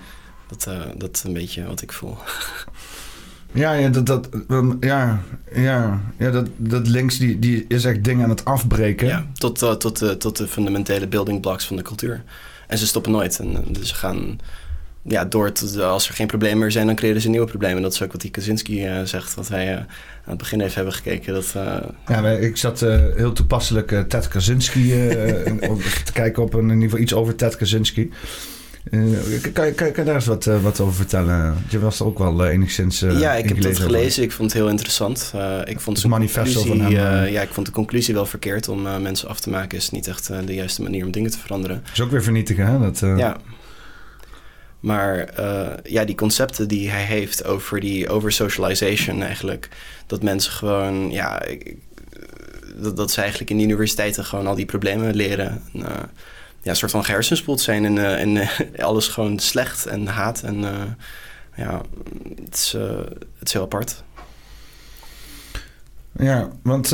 Dat, dat is een beetje wat ik voel. Ja, ja, dat, dat, ja, ja, ja dat, dat links die, die is echt dingen aan het afbreken. Ja, tot, uh, tot, uh, tot de fundamentele building blocks van de cultuur. En ze stoppen nooit. En, dus ze gaan ja, door tot, als er geen problemen meer zijn, dan creëren ze nieuwe problemen. Dat is ook wat die Kaczynski zegt, wat wij aan het begin even hebben gekeken. Dat, Ja, ik zat heel toepasselijk Ted Kaczynski te kijken op een, in ieder geval iets over Ted Kaczynski. Uh, kan, kan, kan, daar eens wat, uh, wat over vertellen? Je was er ook wel uh, enigszins. ja, ik heb het gelezen. Ik vond het heel interessant. ik vond het manifesto van hem. ja, ik vond de conclusie wel verkeerd om mensen af te maken. Is niet echt de juiste manier om dingen te veranderen. Is ook weer vernietigen, hè? Dat, Ja. Maar ja, die concepten die hij heeft over die over-socialization eigenlijk. Dat mensen gewoon, ja, dat, dat ze eigenlijk in de universiteiten gewoon al die problemen leren ja, soort van gehersenspoeld zijn en, uh, en uh, alles gewoon slecht en haat. En uh, ja, het is, het is heel apart. Ja, want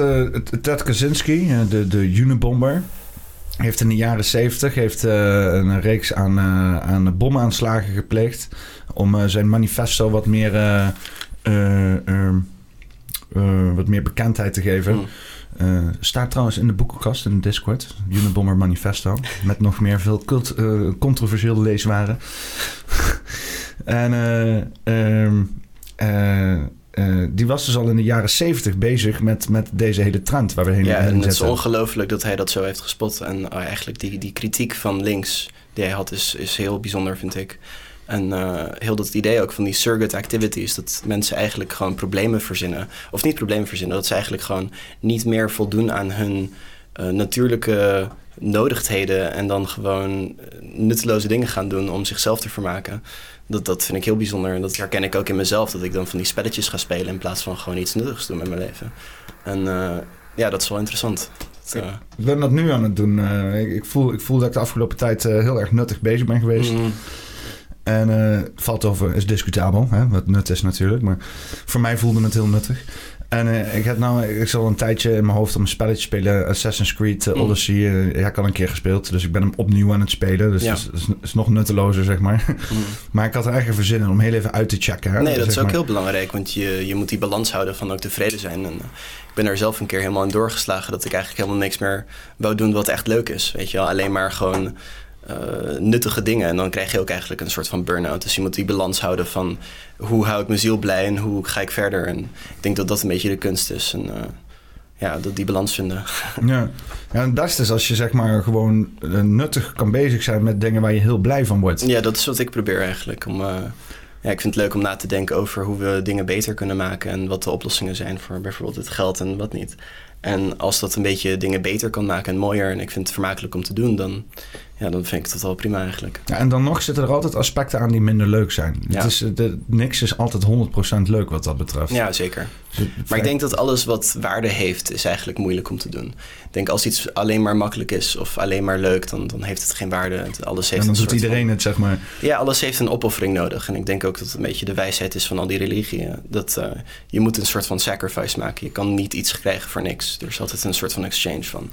Ted Kaczynski, de, de Unibomber, heeft in de jaren zeventig heeft, een reeks aan, aan bomaanslagen gepleegd om zijn manifesto wat meer, wat meer bekendheid te geven. Hmm. Uh, staat trouwens in de boekenkast in de Discord. Unabomber Manifesto. Met nog meer veel cult, uh, controversiële leeswaren. en uh, die was dus al in de jaren zeventig bezig met, met deze hele trend waar we heen Ja, en het is ongelooflijk dat hij dat zo heeft gespot. En eigenlijk die, die kritiek van links die hij had is, is heel bijzonder, vind ik. En uh, heel dat idee ook van die surrogate activities, dat mensen eigenlijk gewoon problemen verzinnen. Of niet problemen verzinnen, dat ze eigenlijk gewoon niet meer voldoen aan hun uh, natuurlijke nodigdheden en dan gewoon eh, nutteloze dingen gaan doen om zichzelf te vermaken. Dat, dat vind ik heel bijzonder en dat herken ik ook in mezelf, dat ik dan van die spelletjes ga spelen in plaats van gewoon iets nuttigs doen met mijn leven. En uh, ja, dat is wel interessant. Eh, Ik ben dat nu aan het doen. Eh, ik, ik voel, ik voel dat ik de afgelopen tijd eh, heel erg nuttig bezig ben geweest. mm, En eh, valt over, is discutabel, hè, wat nut is natuurlijk. Maar voor mij voelde het heel nuttig. En eh, ik heb nou, ik zal een tijdje in mijn hoofd om een spelletje spelen. Assassin's Creed eh, Mm. Odyssey. ja, ik al een keer gespeeld. Dus ik ben hem opnieuw aan het spelen. Dus Ja. het, is, het is- nog nuttelozer, zeg maar. mm. maar ik had er eigenlijk even zin in om heel even uit te checken. Hè, Nee, dat is ook maar. heel belangrijk, want je, je moet die balans houden van ook tevreden zijn. En, ik ben er zelf een keer helemaal in doorgeslagen dat ik eigenlijk helemaal niks meer wou doen wat echt leuk is. Weet je wel, alleen maar gewoon eh, nuttige dingen. En dan krijg je ook eigenlijk een soort van burn-out. Dus je moet die balans houden van hoe hou ik mijn ziel blij en hoe ga ik verder. En ik denk dat dat een beetje de kunst is. En eh, ja, dat die balans vinden. Ja. ja, het beste is als je zeg maar gewoon eh, nuttig kan bezig zijn met dingen waar je heel blij van wordt. Ja, dat is wat ik probeer eigenlijk. Om, ja, ik vind het leuk om na te denken over hoe we dingen beter kunnen maken en wat de oplossingen zijn voor bijvoorbeeld het geld en wat niet. En als dat een beetje dingen beter kan maken en mooier en ik vind het vermakelijk om te doen, dan, ja, dan vind ik dat wel prima eigenlijk. Ja, en dan nog zitten er altijd aspecten aan die minder leuk zijn. Ja. Het is, eh, de, niks is altijd 100% leuk wat dat betreft. Ja, zeker. Dus Maar ik denk dat alles wat waarde heeft, is eigenlijk moeilijk om te doen. Ik denk als iets alleen maar makkelijk is of alleen maar leuk, dan, dan heeft het geen waarde. Alles heeft en dan doet iedereen van- het, zeg maar. Ja, alles heeft een opoffering nodig. En ik denk ook dat het een beetje de wijsheid is van al die religieën. Dat eh, je moet een soort van sacrifice maken. Je kan niet iets krijgen voor niks. Er is altijd een soort van exchange van.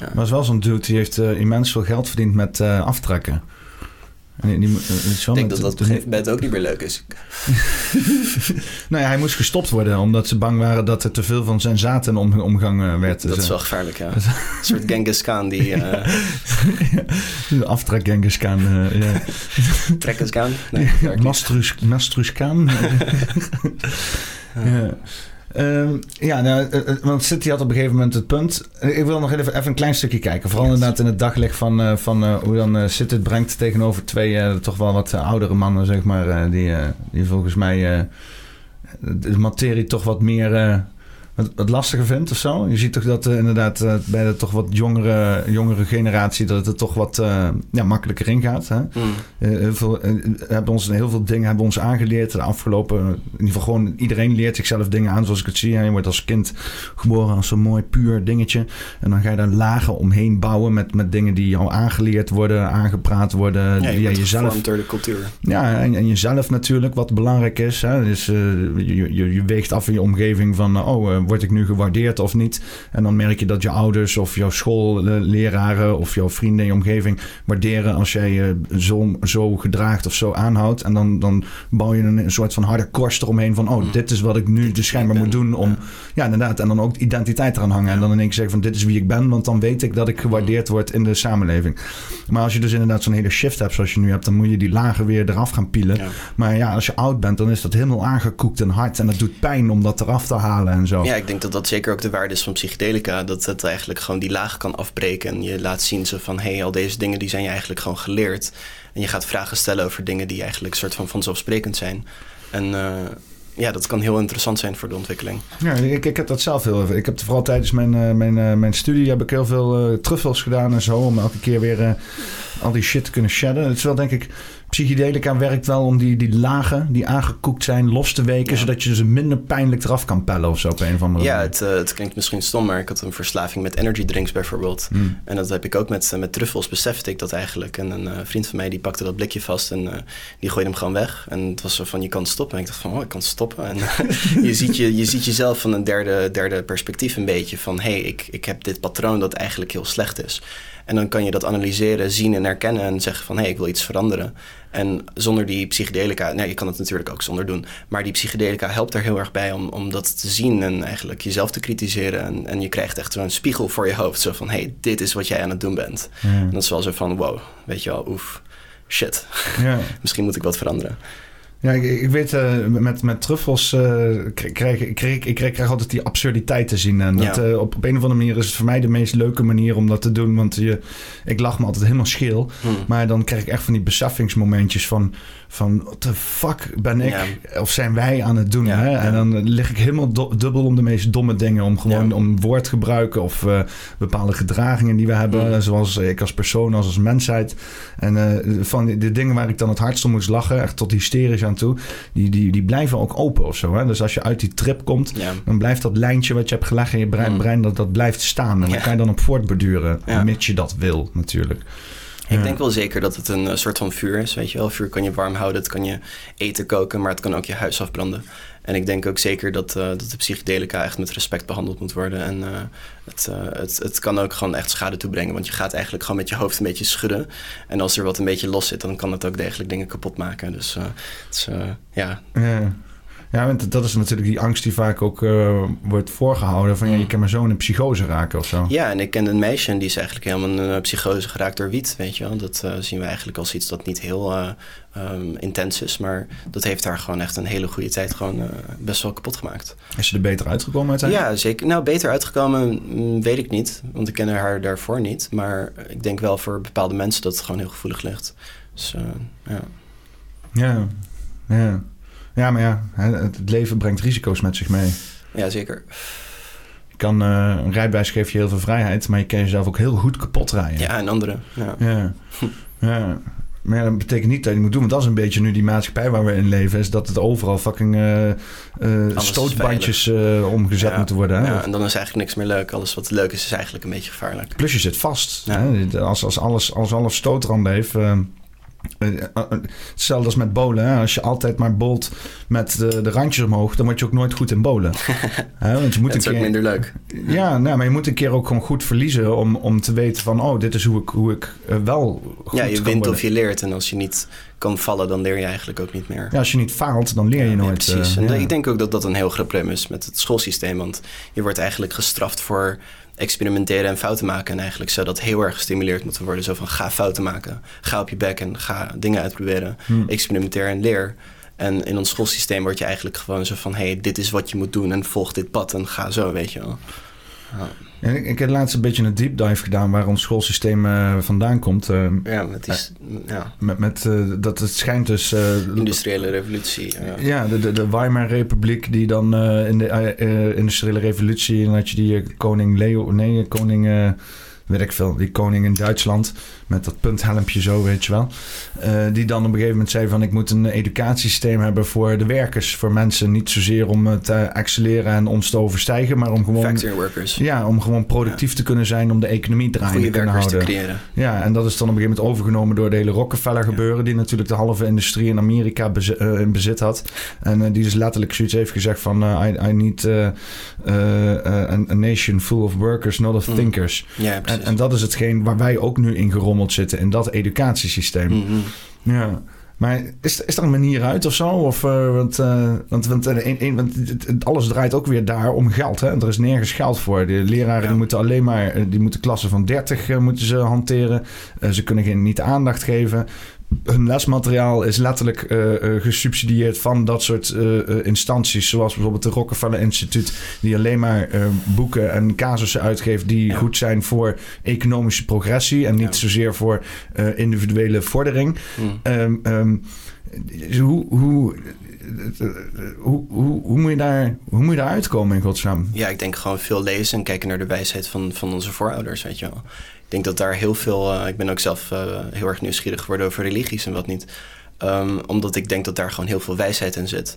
Ja. Er was wel zo'n dude die heeft eh, immens veel geld verdiend met eh, aftrekken. En die, die, eh, is Ik denk dat dat op een gegeven moment ook niet meer leuk is. Nou ja, hij moest gestopt worden omdat ze bang waren dat er te veel van zijn zaad in om, omgang werd. Dat Dus, is wel gevaarlijk, ja. Een soort Genghis Khan die... De aftrek Genghis Khan. ja. Trekkers Khan? Nee. Mastrus, Mastrus Khan. ja. Ehm, ja, nou, eh, eh, want City had op een gegeven moment het punt. Eh, Ik wil nog even, even een klein stukje kijken. Vooral inderdaad in het daglicht van, eh, van hoe dan eh City het brengt tegenover twee toch wel wat oudere mannen, zeg maar. die, die volgens mij de materie toch wat meer. Wat lastiger vindt of zo. Je ziet toch dat eh, inderdaad eh, bij de toch wat jongere, jongere generatie... dat het er toch wat eh, ja, makkelijker in gaat. Hè? Mm. Heel, veel, hebben ons, heel veel dingen hebben ons aangeleerd. De afgelopen, in ieder geval gewoon iedereen leert zichzelf dingen aan zoals ik het zie. hè. Je wordt als kind geboren als een mooi puur dingetje. En dan ga je daar lagen omheen bouwen met, met dingen die jou aangeleerd worden, aangepraat worden. Ja, je via jezelf. door de cultuur. Ja, en, en jezelf natuurlijk, wat belangrijk is. Hè? Dus je, je, je weegt af in je omgeving van... oh, word ik nu gewaardeerd of niet? En dan merk je dat je ouders of jouw schoolleraren... of jouw vrienden in je omgeving waarderen... als jij je zo, zo gedraagt of zo aanhoudt. En dan, dan bouw je een, soort van harde korst eromheen van... oh, Mm. dit is wat ik nu dus schijnbaar moet doen om... Ja. Ja, inderdaad. En dan ook identiteit eraan hangen. En dan in één keer zeggen van dit is wie ik ben... want dan weet ik dat ik gewaardeerd word in de samenleving. Maar als je dus inderdaad zo'n hele shift hebt zoals je nu hebt... dan moet je die lagen weer eraf gaan pielen. Ja. Maar ja, als je oud bent, dan is dat helemaal aangekoekt en hard. En dat doet pijn om dat eraf te halen en zo. Ja, ik denk dat dat zeker ook de waarde is van psychedelica. Dat het eigenlijk gewoon die laag kan afbreken. En je laat zien zo van, hé, hey, al deze dingen die zijn je eigenlijk gewoon geleerd. En je gaat vragen stellen over dingen die eigenlijk soort van vanzelfsprekend zijn. En eh, ja, dat kan heel interessant zijn voor de ontwikkeling. Ja, ik, ik heb dat zelf heel veel. Ik heb vooral tijdens mijn, eh, mijn, eh, mijn studie heb ik heel veel truffels gedaan en zo. Om elke keer weer al die shit te kunnen shedden. Het is wel denk ik... Psychedelica werkt wel om die, die lagen die aangekoekt zijn los te weken. Ja. Zodat je ze minder pijnlijk eraf kan pellen of zo op een of andere Ja, het, eh, het klinkt misschien stom, maar ik had een verslaving met energy drinks bijvoorbeeld. Hmm. En dat heb ik ook met, eh, met truffels, besefte ik dat eigenlijk. En een eh, vriend van mij die pakte dat blikje vast en die gooide hem gewoon weg. En het was zo van, je kan stoppen. En ik dacht van, oh, ik kan stoppen. En je, ziet je, je ziet jezelf van een derde, derde perspectief een beetje. Van, hé, hey, ik, ik heb dit patroon dat eigenlijk heel slecht is. En dan kan je dat analyseren, zien en herkennen en zeggen van, hé, hey, ik wil iets veranderen. En zonder die psychedelica, nou, je kan het natuurlijk ook zonder doen. Maar die psychedelica helpt er heel erg bij om, om dat te zien en eigenlijk jezelf te kritiseren. En, en je krijgt echt zo'n spiegel voor je hoofd. Zo van, hé, hey, dit is wat jij aan het doen bent. Ja. En dat is wel zo van, wow, weet je wel, oef, shit. Ja. Misschien moet ik wat veranderen. Ja, ik, ik weet, eh, met, met truffels krijg, krijg, ik krijg, ik krijg, altijd die absurditeit te zien. En dat, Ja. eh, op, op een of andere manier is het voor mij de meest leuke manier om dat te doen. Want je, ik lach me altijd helemaal scheel. Hmm. Maar dan krijg ik echt van die beseffingsmomentjes van... van what the fuck ben ik of zijn wij aan het doen? Ja, hè? En dan lig ik helemaal do- dubbel om de meest domme dingen. Om gewoon om woordgebruiken of bepaalde gedragingen die we hebben. Mm. Zoals ik als persoon, als, als mensheid. En van de dingen waar ik dan het hardst om moest lachen, echt tot hysterisch aan aan toe, die, die, die blijven ook open of zo. Hè? Dus als je uit die trip komt, Ja. dan blijft dat lijntje wat je hebt gelegd in je brein, Mm. brein dat, dat blijft staan. En Ja. dan kan je dan op voortborduren, Ja. mits je dat wil natuurlijk. Ik denk wel zeker dat het een eh, soort van vuur is, weet je wel. Vuur kan je warm houden, het kan je eten koken, maar het kan ook je huis afbranden. En ik denk ook zeker dat, eh, dat de psychedelica echt met respect behandeld moet worden. En eh, het, eh, het, het kan ook gewoon echt schade toebrengen, want je gaat eigenlijk gewoon met je hoofd een beetje schudden. En als er wat een beetje los zit, dan kan het ook degelijk dingen kapot maken. Dus Ja. Ja, want dat is natuurlijk die angst die vaak ook eh, wordt voorgehouden. Van ja, je Mm. kan maar zo in een psychose raken of zo. Ja, en ik kende een meisje en die is eigenlijk helemaal een psychose geraakt door wiet, weet je wel. Dat eh, zien we eigenlijk als iets dat niet heel eh, ehm, intens is, maar dat heeft haar gewoon echt een hele goede tijd gewoon best wel kapot gemaakt. Is je er beter uitgekomen uiteindelijk? Ja, zeker. Nou, beter uitgekomen mm, weet ik niet, want ik ken haar daarvoor niet. Maar ik denk wel voor bepaalde mensen dat het gewoon heel gevoelig ligt. Dus ja. Ja, ja. Ja, maar ja, het leven brengt risico's met zich mee. ja, zeker. Je kan, eh, een rijbewijs geeft je heel veel vrijheid, maar je kan jezelf ook heel goed kapot rijden. Ja, en anderen. Ja. Ja. ja. Maar ja, dat betekent niet dat je moet doen, want dat is een beetje nu die maatschappij waar we in leven, is dat het overal fucking is stootbandjes omgezet Ja. moeten worden. Hè? Ja, en dan is eigenlijk niks meer leuk. Alles wat leuk is, is eigenlijk een beetje gevaarlijk. Plus je zit vast. Ja. Hè? Als, als, alles, als alles stootranden heeft. Eh, eh, eh, hetzelfde als met bowlen. Hè? Als je altijd maar bolt met de, de randjes omhoog, dan word je ook nooit goed in bowlen. Hè? Want je moet Het is een ook keer, minder leuk. ja, nou, maar je moet een keer ook gewoon goed verliezen om, om te weten van, oh, dit is hoe ik, hoe ik wel goed Ja, je wint of je leert. En als je niet kan vallen, dan leer je eigenlijk ook niet meer. Ja, als je niet faalt, dan leer je Ja, nooit. ja, precies. en ja. ik denk ook dat dat een heel groot probleem is met het schoolsysteem. Want je wordt eigenlijk gestraft voor experimenteren en fouten maken. En eigenlijk zou dat heel erg gestimuleerd moeten worden. Zo van ga fouten maken. Ga op je bek en ga dingen uitproberen. Hm. Experimenteer en leer. En in ons schoolsysteem word je eigenlijk gewoon zo van... hé, hey, dit is wat je moet doen en volg dit pad en ga zo, weet je wel. Ja. Ja, ik, ik heb laatst een beetje een deep dive gedaan waar ons schoolsysteem eh, vandaan komt. eh, Ja, met die s- ja, met, met, eh, dat het schijnt dus... eh, industriële revolutie. ja. Ja, de, de, de Weimar Republiek die dan eh, in de eh, eh, industriële revolutie... en had je die eh, koning Leo... Nee, koning... eh, weet ik veel, die koning in Duitsland... met dat punthelmpje zo, weet je wel. eh, die dan op een gegeven moment zei van... ik moet een educatiesysteem hebben voor de werkers. Voor mensen niet zozeer om eh, te excelleren en ons te overstijgen... maar om gewoon... Factory workers. Ja, om gewoon productief te kunnen zijn... om de economie draaiende te kunnen werkers te houden. creëren. Ja, en dat is dan op een gegeven moment overgenomen door de hele Rockefeller gebeuren, die natuurlijk de halve industrie in Amerika bezi- eh, in bezit had. En die dus letterlijk zoiets heeft gezegd van I, I need a, a nation full of workers, not of Mm. thinkers. Ja, En, precies. en dat is hetgeen waar wij ook nu in gerommeld zitten, in dat educatiesysteem. Mhm. Ja. Maar is, is er een manier uit of zo? Of, eh, want want, want, eh, een- een- want alles draait ook weer daar om geld. Hè? Er is nergens geld voor. De leraren Ja. die moeten alleen maar die moeten klassen van 30 eh, moeten ze hanteren. Ze kunnen geen, niet aandacht geven. Hun lesmateriaal is letterlijk eh, eh, gesubsidieerd van dat soort eh, instanties. Zoals bijvoorbeeld het Rockefeller Instituut. Die alleen maar boeken en casussen uitgeeft die Ja. goed zijn voor economische progressie. En niet Ja. zozeer voor individuele vordering. Mhm. Ehm, ehm, hoe, hoe, hoe, hoe, hoe, moet je daar, hoe moet je daar uitkomen in godsnaam? Ja, ik denk gewoon veel lezen en kijken naar de wijsheid van, van onze voorouders, weet je wel. Ik denk dat daar heel veel... eh, ik ben ook zelf eh, heel erg nieuwsgierig geworden over religies en wat niet. Ehm, omdat ik denk dat daar gewoon heel veel wijsheid in zit.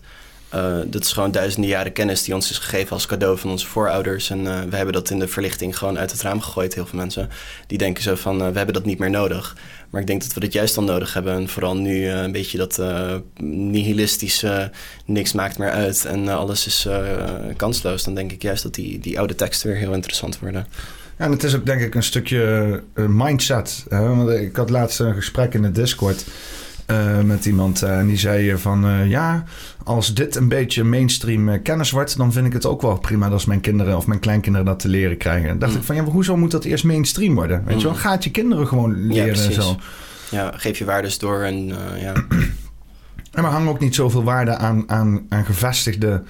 Eh dat is gewoon duizenden jaren kennis die ons is gegeven als cadeau van onze voorouders. En eh, we hebben dat in de verlichting gewoon uit het raam gegooid, heel veel mensen. Die denken zo van, we hebben dat niet meer nodig. Maar ik denk dat we dat juist dan nodig hebben. En vooral nu een beetje dat nihilistische, niks maakt meer uit en alles is kansloos. Dan denk ik juist dat die, die oude teksten weer heel interessant worden. Ja, en het is ook denk ik een stukje eh, mindset. Hè? Want ik had laatst een gesprek in de Discord eh, met iemand. eh, en die zei van ja, als dit een beetje mainstream kennis wordt, dan vind ik het ook wel prima dat als mijn kinderen of mijn kleinkinderen dat te leren krijgen. Dan dacht Mm. ik van ja, maar hoezo moet dat eerst mainstream worden? Weet je wel, Mm. gaat je kinderen gewoon leren en precies. zo. Ja, geef je waardes door en ja. En maar hangt ook niet zoveel waarde aan, aan, aan gevestigde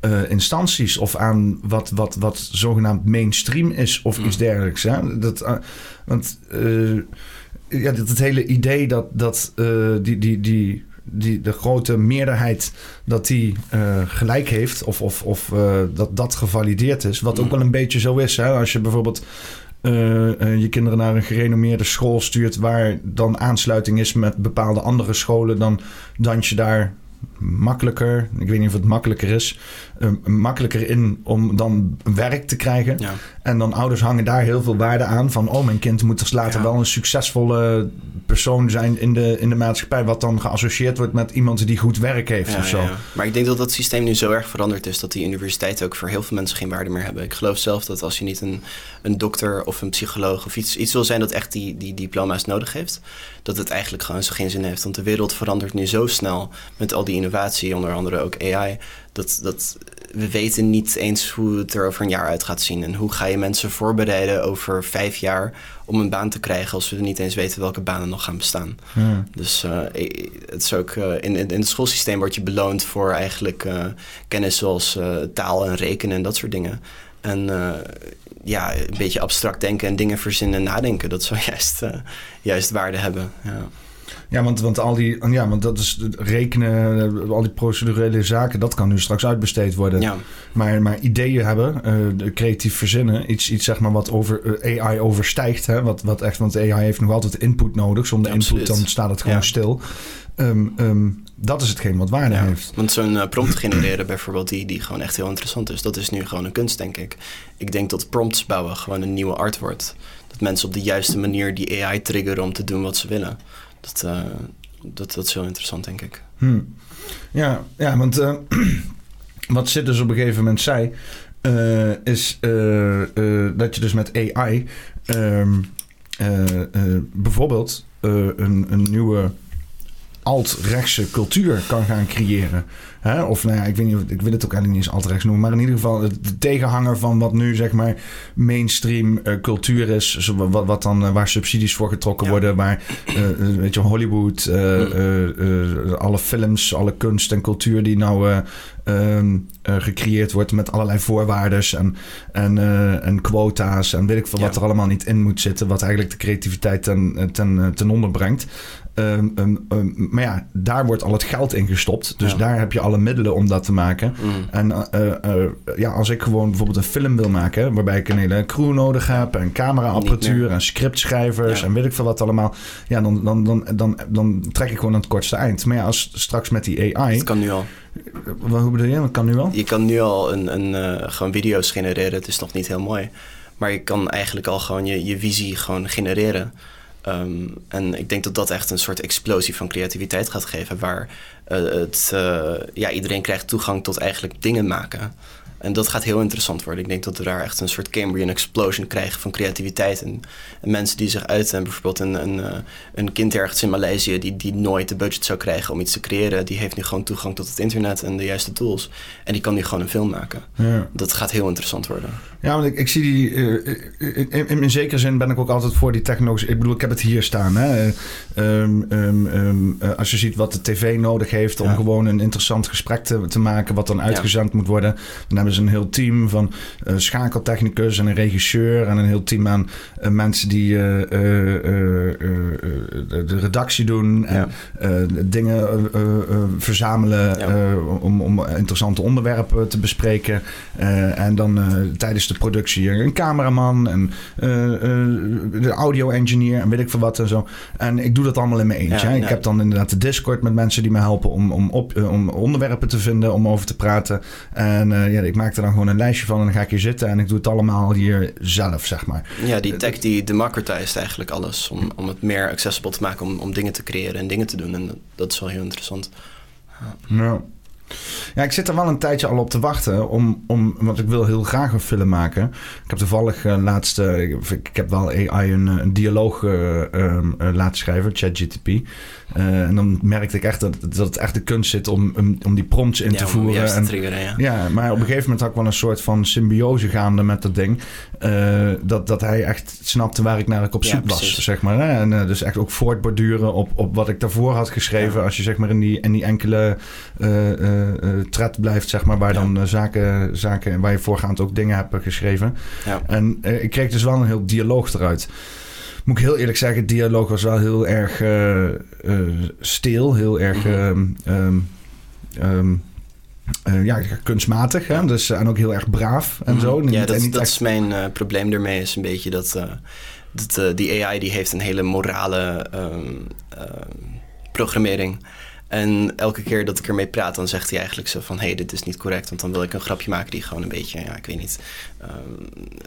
eh, instanties of aan wat, wat, wat zogenaamd mainstream is of Mm. iets dergelijks. Hè? Dat, eh, want eh, ja, dat het hele idee dat, dat die, die, die, die, de grote meerderheid dat die gelijk heeft of, of, of dat dat gevalideerd is, wat ook Mm. wel een beetje zo is. Hè? Als je bijvoorbeeld je kinderen naar een gerenommeerde school stuurt waar dan aansluiting is met bepaalde andere scholen, dan dans je daar makkelijker, ik weet niet of het makkelijker is, uh, makkelijker in om dan werk te krijgen. Ja. En dan ouders hangen daar heel veel waarde aan van, oh mijn kind moet dus later Ja. wel een succesvolle persoon zijn in de, in de maatschappij, wat dan geassocieerd wordt met iemand die goed werk heeft Ja, of zo. ja, ja. Maar ik denk dat dat systeem nu zo erg veranderd is dat die universiteiten ook voor heel veel mensen geen waarde meer hebben. Ik geloof zelf dat als je niet een, een dokter of een psycholoog of iets, iets wil zijn dat echt die, die diploma's nodig heeft, dat het eigenlijk gewoon zo geen zin heeft. Want de wereld verandert nu zo snel met al die innovatie, onder andere ook AI, dat, dat we weten niet eens hoe het er over een jaar uit gaat zien. En hoe ga je mensen voorbereiden over vijf jaar om een baan te krijgen als we niet eens weten welke banen nog gaan bestaan. Ja. Dus eh, het is ook eh, in, in het schoolsysteem word je beloond voor eigenlijk eh, kennis zoals taal en rekenen en dat soort dingen. En ja, een beetje abstract denken en dingen verzinnen en nadenken, dat zou juist, juist waarde hebben. Ja. Ja, want, want al die, ja, want dat is rekenen, al die procedurele zaken, dat kan nu straks uitbesteed worden. Ja. Maar, maar ideeën hebben, de creatief verzinnen, iets, iets zeg maar wat over eh, AI overstijgt. Hè? Wat, wat echt, want AI heeft nog altijd input nodig. Zonder Absoluut. input dan staat het gewoon Ja. stil. Ehm, ehm, dat is hetgeen wat waarde Ja, heeft. Want zo'n eh, prompt genereren bijvoorbeeld, die, die gewoon echt heel interessant is, dat is nu gewoon een kunst, denk ik. Ik denk dat prompts bouwen gewoon een nieuwe art wordt. Dat mensen op de juiste manier die AI triggeren om te doen wat ze willen. Dat, eh, dat, dat is heel interessant, denk ik. Hm. Ja, ja, want eh, wat Sid dus op een gegeven moment zei, eh, is dat je dus met AI ehm, eh, eh, bijvoorbeeld een, een nieuwe alt-rechtse cultuur kan gaan creëren. Hè? Of nou ja, ik weet niet, ik wil het ook eigenlijk niet eens alt-rechts noemen, maar in ieder geval de tegenhanger van wat nu zeg maar mainstream eh, cultuur is, wat, wat dan, eh, waar subsidies voor getrokken Ja. worden, waar eh, weet je, Hollywood, eh, alle films, alle kunst en cultuur die nou eh, ehm, eh, gecreëerd wordt met allerlei voorwaarden en, en, en quota's en weet ik veel wat er allemaal niet in moet zitten, wat eigenlijk de creativiteit ten, ten, ten onder brengt. Ehm, ehm, ehm, maar ja, daar wordt al het geld in gestopt. Dus Ja. daar heb je alle middelen om dat te maken. Mm. En eh, eh, eh, ja, als ik gewoon bijvoorbeeld een film wil maken, waarbij ik een hele crew nodig heb, en cameraapparatuur en scriptschrijvers Ja. en weet ik veel wat allemaal, ja, dan, dan, dan, dan, dan trek ik gewoon aan het kortste eind. Maar ja, als straks met die AI, Het kan nu al. wat, hoe bedoel je? Dat kan nu al? Je kan nu al een, een, eh, gewoon video's genereren. Het is nog niet heel mooi. Maar je kan eigenlijk al gewoon je, je visie gewoon genereren. Ehm, en ik denk dat dat echt een soort explosie van creativiteit gaat geven. Waar eh, het, eh, ja, iedereen krijgt toegang tot eigenlijk dingen maken. En dat gaat heel interessant worden. Ik denk dat we daar echt een soort Cambrian explosion krijgen van creativiteit. En, en mensen die zich uiten. En bijvoorbeeld een, een, eh, een kind ergens in Maleisië die, die nooit de budget zou krijgen om iets te creëren. Die heeft nu gewoon toegang tot het internet en de juiste tools. En die kan nu gewoon een film maken. Ja. Dat gaat heel interessant worden. Ja, want ik, ik zie die. eh, in, in, in zekere zin ben ik ook altijd voor die technologische. Ik bedoel, ik heb het hier staan. Hè. Ehm, ehm, ehm, eh, als je ziet wat de tv nodig heeft om Ja. gewoon een interessant gesprek te, te maken, wat dan uitgezend moet worden, dan hebben ze een heel team van eh, schakeltechnicus en een regisseur en een heel team aan eh, mensen die eh, de, redactie doen en dingen verzamelen Ja. om, om interessante onderwerpen te bespreken. En dan tijdens de productie een cameraman en de audio-engineer en weet ik veel wat en zo. En ik doe dat allemaal in mijn eentje. Ja. Ik heb dan inderdaad de Discord met mensen die me helpen om, om, op, om onderwerpen te vinden, om over te praten. En ja, ik maak er dan gewoon een lijstje van en dan ga ik hier zitten en ik doe het allemaal hier zelf, zeg maar. Ja, die tech die democratized eigenlijk alles. Om, om het meer accessible te maken om, om dingen te creëren en dingen te doen. En dat, is wel heel interessant. Ja. Ja, ik zit er wel een tijdje al op te wachten. Om, om, want ik wil heel graag een film maken. Ik heb toevallig eh, laatst... eh, ik, ik heb wel AI een, eh, een dialoog eh, laten schrijven, ChatGTP. Eh, en dan merkte ik echt dat, dat het echt de kunst zit om, om, om die prompts in ja, te voeren. te en, triggeren, ja. ja, maar op een gegeven moment had ik wel een soort van symbiose gaande met dat ding. Eh, dat, dat hij echt snapte waar ik naar ik op Ja, zoek was, zeg maar. Hè? En eh, dus echt ook voortborduren op, op wat ik daarvoor had geschreven. Als je zeg maar in die, in die enkele thread blijft, zeg maar, waar dan zaken, zaken, waar je voorgaand ook dingen hebt geschreven. Ja. En ik kreeg dus wel een heel dialoog eruit. Moet ik heel eerlijk zeggen, het dialoog was wel heel erg eh, eh, stil, heel erg Mhm. ehm, ehm, ehm, eh, ja, kunstmatig. Hè? Dus, en ook heel erg braaf en zo. En Mhm. Ja, niet- dat, dat echt- is mijn probleem ermee. Is een beetje dat, dat die AI die heeft een hele morale ehm, programmering. En elke keer dat ik ermee praat, dan zegt hij eigenlijk zo van... hé, hey, dit is niet correct. Want dan wil ik een grapje maken die gewoon een beetje, ja, ik weet niet... ehm,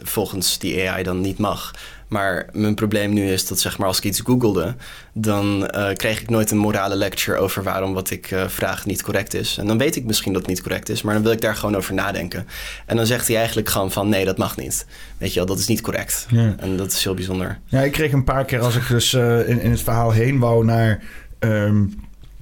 volgens die AI dan niet mag. Maar mijn probleem nu is dat zeg maar als ik iets googelde... dan eh, krijg ik nooit een morale lecture over waarom wat ik eh, vraag niet correct is. En dan weet ik misschien dat het niet correct is... maar dan wil ik daar gewoon over nadenken. En dan zegt hij eigenlijk gewoon van nee, dat mag niet. Weet je wel, dat is niet correct. Ja. En dat is heel bijzonder. Ja, ik kreeg een paar keer als ik dus eh, in, in het verhaal heen wou naar ehm,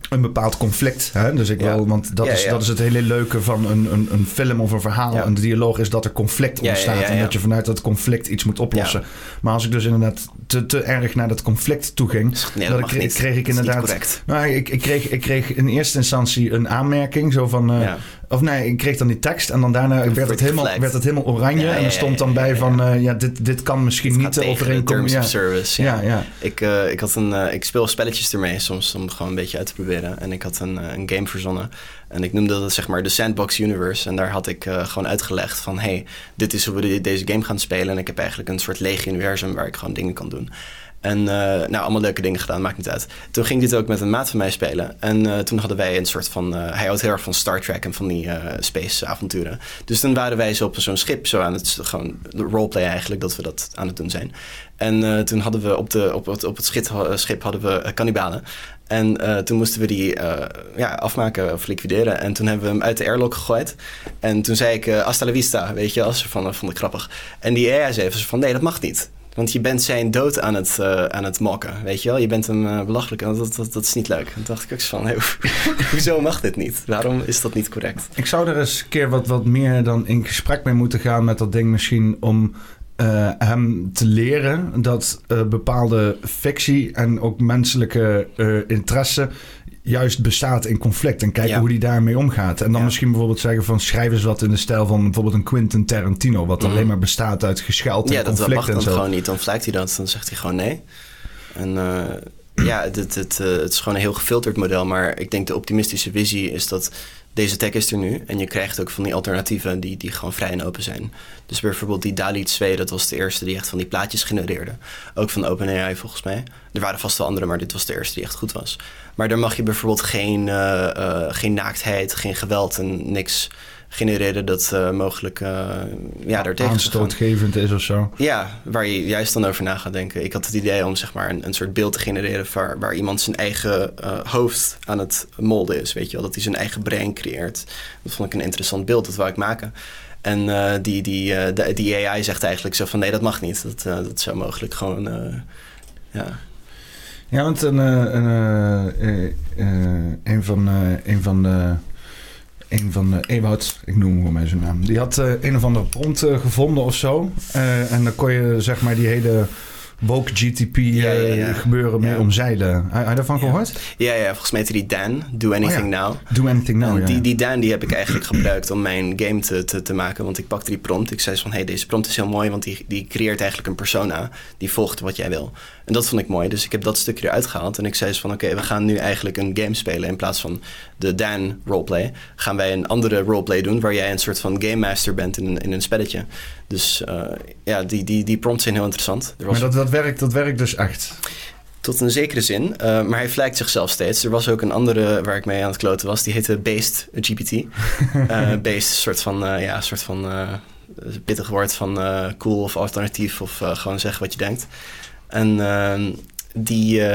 een bepaald conflict. Hè? Dus ik Ja. wil, want dat, Ja, is, ja. dat is het hele leuke van een, een, een film of een verhaal. Een dialoog is dat er conflict ontstaat. En dat je vanuit dat conflict iets moet oplossen. Maar als ik dus inderdaad te, te erg naar dat conflict toe ging, Nee, dat dat niet. kreeg ik inderdaad. correct. Nou, ik, ik, kreeg, ik kreeg in eerste instantie een aanmerking. Zo van. eh. Of nee, ik kreeg dan die tekst en dan daarna werd het helemaal, werd het helemaal oranje. Ja, en er stond dan bij van, ja. eh, ja, dit, dit kan misschien Het niet de overeenkomen. terms Ja. of service. Ja. Ja. Ik, eh, ik, had een, eh, ik speel spelletjes ermee soms om gewoon een beetje uit te proberen. En ik had een, een game verzonnen. En ik noemde dat zeg maar de Sandbox Universe. En daar had ik gewoon uitgelegd van... hey, dit is hoe we de- deze game gaan spelen. En ik heb eigenlijk een soort leeg universum waar ik gewoon dingen kan doen. En eh, nou, allemaal leuke dingen gedaan, maakt niet uit. Toen ging dit ook met een maat van mij spelen. En eh, toen hadden wij een soort van... eh, hij houdt heel erg van Star Trek en van die eh, space avonturen. Dus toen waren wij zo op zo'n schip, zo aan het... Gewoon roleplay eigenlijk, dat we dat aan het doen zijn. En toen hadden we op, de, op, het, op het schip, hadden we kannibalen. En toen moesten we die ja, afmaken of liquideren. En toen hebben we hem uit de airlock gegooid. En toen zei ik, eh hasta la vista, weet je, als van, vond ik grappig. En die AI zei van, nee, dat mag niet. Want je bent zijn dood aan het, eh, aan het mokken, weet je wel? Je bent hem eh, belachelijk en dat, dat, is niet leuk. Toen dacht ik ook van, hoezo mag dit niet? Waarom is dat niet correct? Ik zou er eens een keer wat, wat meer dan in gesprek mee moeten gaan met dat ding misschien om eh, hem te leren dat bepaalde fictie en ook menselijke interesse juist bestaat in conflict en kijken Ja. hoe die daarmee omgaat. En dan Ja. misschien bijvoorbeeld zeggen van schrijf eens wat in de stijl van bijvoorbeeld een Quentin Tarantino, wat Mhm. alleen maar bestaat uit gescheld en Ja, dat, dat conflict mag dan zo. gewoon niet. Dan fluit hij dat, dan zegt hij gewoon nee. En eh, ja, het, eh, het is gewoon een heel gefilterd model. Maar ik denk de optimistische visie is dat deze tech is er nu. En je krijgt ook van die alternatieven die, die gewoon vrij en open zijn. Dus bijvoorbeeld die DALI 2, dat was de eerste die echt van die plaatjes genereerde. Ook van OpenAI volgens mij. Er waren vast wel andere, maar dit was de eerste die echt goed was. Maar daar mag je bijvoorbeeld geen, eh, eh, geen naaktheid, geen geweld en niks genereren dat eh, mogelijk uh, ja, daar tegen te gaan. aanstootgevend is of zo. Ja, waar je juist dan over na gaat denken. Ik had het idee om zeg maar een, een soort beeld te genereren waar, waar iemand zijn eigen uh, hoofd aan het molden is. Weet je wel, dat hij zijn eigen brein creëert. Dat vond ik een interessant beeld, dat wou ik maken. En uh, die, die, uh, de, die AI zegt eigenlijk zo van nee, dat mag niet. Dat, uh, dat zou mogelijk gewoon, ja. Ja, want een, een, een, een van, een van de een van de Ewout, ik noem hem gewoon mijn zijn naam. Die had uh, een of andere prompt uh, gevonden of zo. Uh, en dan kon je zeg maar die hele woke GTP ja, ja, ja. gebeuren mee omzeilen. Heb je daarvan gehoord? Ja, ja, volgens mij heette die Dan. Do Anything oh, Now. Do Anything Now, die, die Dan die heb ik eigenlijk gebruikt om mijn game te, te, te maken. Want ik pakte die prompt. Ik zei van, hey, deze prompt is heel mooi. Want die, die creëert eigenlijk een persona. Die volgt wat jij wil. En dat vond ik mooi. Dus ik heb dat stukje eruit gehaald. En ik zei van, oké, okay, we gaan nu eigenlijk een game spelen. In plaats van de Dan roleplay. Gaan wij een andere roleplay doen. Waar jij een soort van game master bent in een, in een spelletje. Dus uh, ja, die, die, die prompts zijn heel interessant. Er was... Maar dat, dat, werkt, dat werkt dus echt? Tot een zekere zin. Uh, maar hij vlijkt zichzelf steeds. Er was ook een andere waar ik mee aan het kloten was. Die heette Based GPT. uh, based, soort van, ja, soort van pittig woord van cool of alternatief. Of gewoon zeggen wat je denkt. En ehm, die...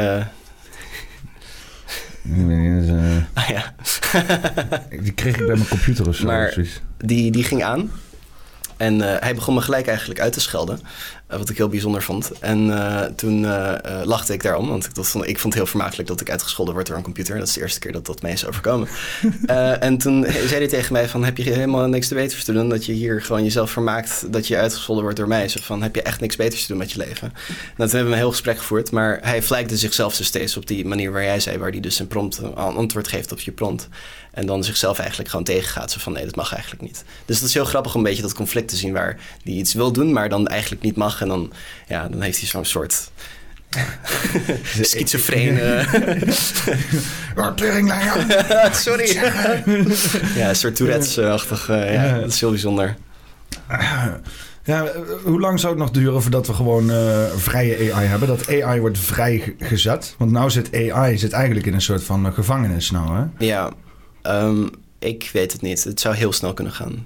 ah, ja. die kreeg ik bij mijn computer of zo. Maar die, die ging aan. En uh, hij begon me gelijk eigenlijk uit te schelden. Uh, wat ik heel bijzonder vond. En uh, toen lachte ik daarom. Want ik, dat vond, ik vond het heel vermakelijk dat ik uitgescholden word door een computer. Dat is de eerste keer dat dat mij is overkomen. en toen zei hij tegen mij van... heb je helemaal niks te beters te doen? Dat je hier gewoon jezelf vermaakt dat je uitgescholden wordt door mij. Zo van, heb je echt niks beters te doen met je leven? En toen hebben we een heel gesprek gevoerd. Maar hij vlijkte zichzelf dus steeds op die manier waar jij zei. Waar hij dus een prompt, een antwoord geeft op je prompt. En dan zichzelf eigenlijk gewoon tegengaat. Zo van, nee, dat mag eigenlijk niet. Dus dat is heel grappig om een beetje dat conflict te zien... waar hij iets wil doen, maar dan eigenlijk niet mag. En dan, ja, dan heeft hij zo'n soort... schizofrene... Sorry. ja, een soort Tourette's-achtig. Ja, dat is heel bijzonder. Ja, hoe lang zou het nog duren voordat we gewoon eh, vrije AI hebben? Dat AI wordt vrijgezet? Want nou zit AI zit eigenlijk in een soort van eh, gevangenis nou, hè? Ja, ehm, ik weet het niet. Het zou heel snel kunnen gaan.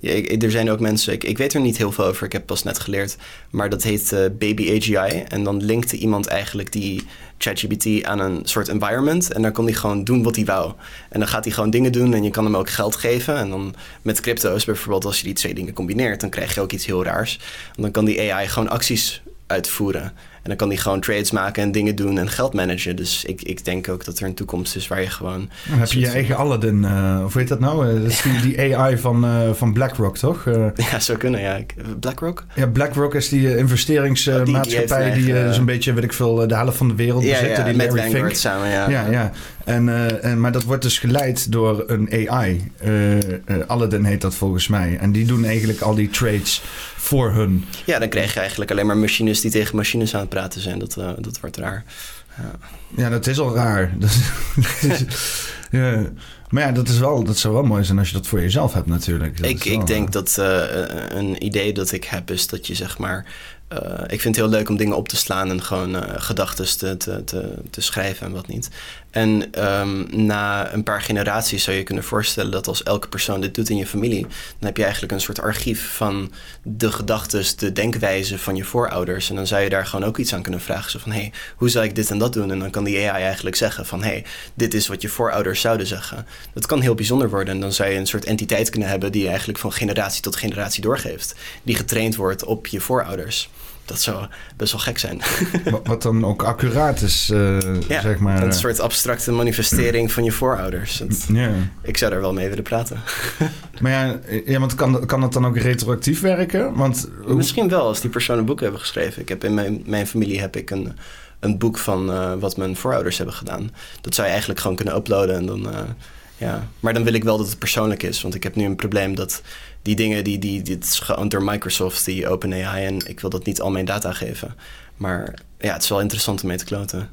Ja, er zijn ook mensen, ik, ik weet er niet heel veel over, ik heb pas net geleerd, maar dat heet eh, Baby AGI. En dan linkte iemand eigenlijk die ChatGPT aan een soort environment en dan kon hij gewoon doen wat hij wou. En dan gaat hij gewoon dingen doen en je kan hem ook geld geven. En dan met crypto's bijvoorbeeld, als je die twee dingen combineert, dan krijg je ook iets heel raars. En dan kan die AI gewoon acties uitvoeren. En dan kan hij gewoon trades maken en dingen doen en geld managen. Dus ik, ik denk ook dat er een toekomst is waar je gewoon Dan heb je je eigen Aladdin, eh, of hoe heet dat nou? Eh, dat is die, die AI van, eh, van BlackRock, toch? Ja, zou kunnen, ja. BlackRock? ja, BlackRock is die investeringsmaatschappij die die, heeft een zo'n beetje, weet ik veel, de helft van de wereld Ja, die met Larry Vanguard Fink. samen, ja. Ja, ja. En, en, maar dat wordt dus geleid door een AI. Aladdin heet dat volgens mij. En die doen eigenlijk al die trades voor hun. Ja, dan krijg je eigenlijk alleen maar machines die tegen machines aan het praten zijn. Dat, eh, dat wordt raar. Ja, dat is al raar. Dat is- ja. Maar ja, dat, is wel, dat zou wel mooi zijn als je dat voor jezelf hebt natuurlijk. Dat Ik, ik denk dat eh, een idee dat ik heb is dat je zeg maar... eh, ik vind het heel leuk om dingen op te slaan en gewoon eh gedachten te, te, te, te schrijven en wat niet. En ehm, na een paar generaties zou je kunnen voorstellen dat als elke persoon dit doet in je familie, dan heb je eigenlijk een soort archief van de gedachten, de denkwijze van je voorouders. En dan zou je daar gewoon ook iets aan kunnen vragen. Zo van, hé, hey, hoe zou ik dit en dat doen? En dan kan die AI eigenlijk zeggen van, hé, hey, dit is wat je voorouders zouden zeggen. Dat kan heel bijzonder worden. En dan zou je een soort entiteit kunnen hebben die je eigenlijk van generatie tot generatie doorgeeft. Die getraind wordt op je voorouders. Dat zou best wel gek zijn. Wat- dan ook accuraat is, eh, Ja, zeg maar. een eh, soort abstracte manifestering van je voorouders. Dat- ja. ik zou daar wel mee willen praten. Maar ja, ja want kan, kan dat dan ook retroactief werken? Want Misschien wel, als die persoon een boek hebben geschreven. Ik heb in mijn, mijn familie heb ik een, een boek van eh, wat mijn voorouders hebben gedaan. Dat zou je eigenlijk gewoon kunnen uploaden en dan... eh, ja. Maar dan wil ik wel dat het persoonlijk is. Want ik heb nu een probleem dat die dingen... Die, die, dit is geowned door Microsoft, die OpenAI... en ik wil dat niet al mijn data geven. Maar ja, het is wel interessant om mee te kloten.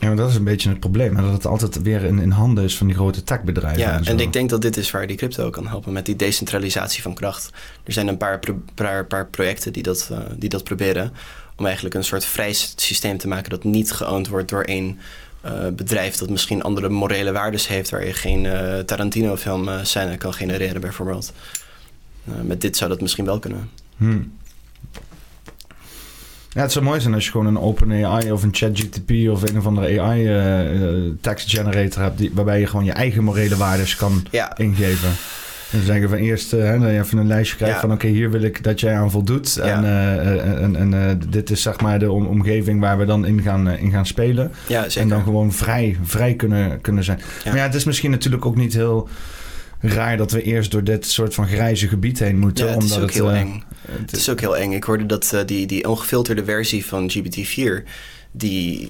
Ja, maar dat is een beetje het probleem. Dat het altijd weer in, in handen is van die grote techbedrijven. Ja, en ik denk dat dit is waar die crypto kan helpen met die decentralisatie van kracht. Er zijn een paar, pro- paar, paar projecten die dat, eh, die dat proberen. Om eigenlijk een soort vrij systeem te maken dat niet geowned wordt door één bedrijf dat misschien andere morele waardes heeft, waar je geen eh, Tarantino-film eh, scène kan genereren, bijvoorbeeld. Eh, met dit zou dat misschien wel kunnen. Hm. Ja, het zou mooi zijn als je gewoon een OpenAI of een ChatGTP of een of andere AI eh, eh, text generator hebt, die, waarbij je gewoon je eigen morele waardes kan Ja, ingeven. En zeggen van eerst eh, hè, dat je even een lijstje krijgt Ja. van oké, hier wil ik dat jij aan voldoet. Ja. En, eh, eh, en, en dit is zeg maar de om- omgeving waar we dan in gaan, in gaan spelen. ja En dan gewoon vrij, vrij kunnen, kunnen zijn. Maar ja, het is misschien natuurlijk ook niet heel raar dat we eerst door dit soort van grijze gebied heen moeten. Ja, het is omdat ook heel eh, eng. het- Het is ook heel eng. Ik hoorde dat die, die ongefilterde versie van GPT-4, die,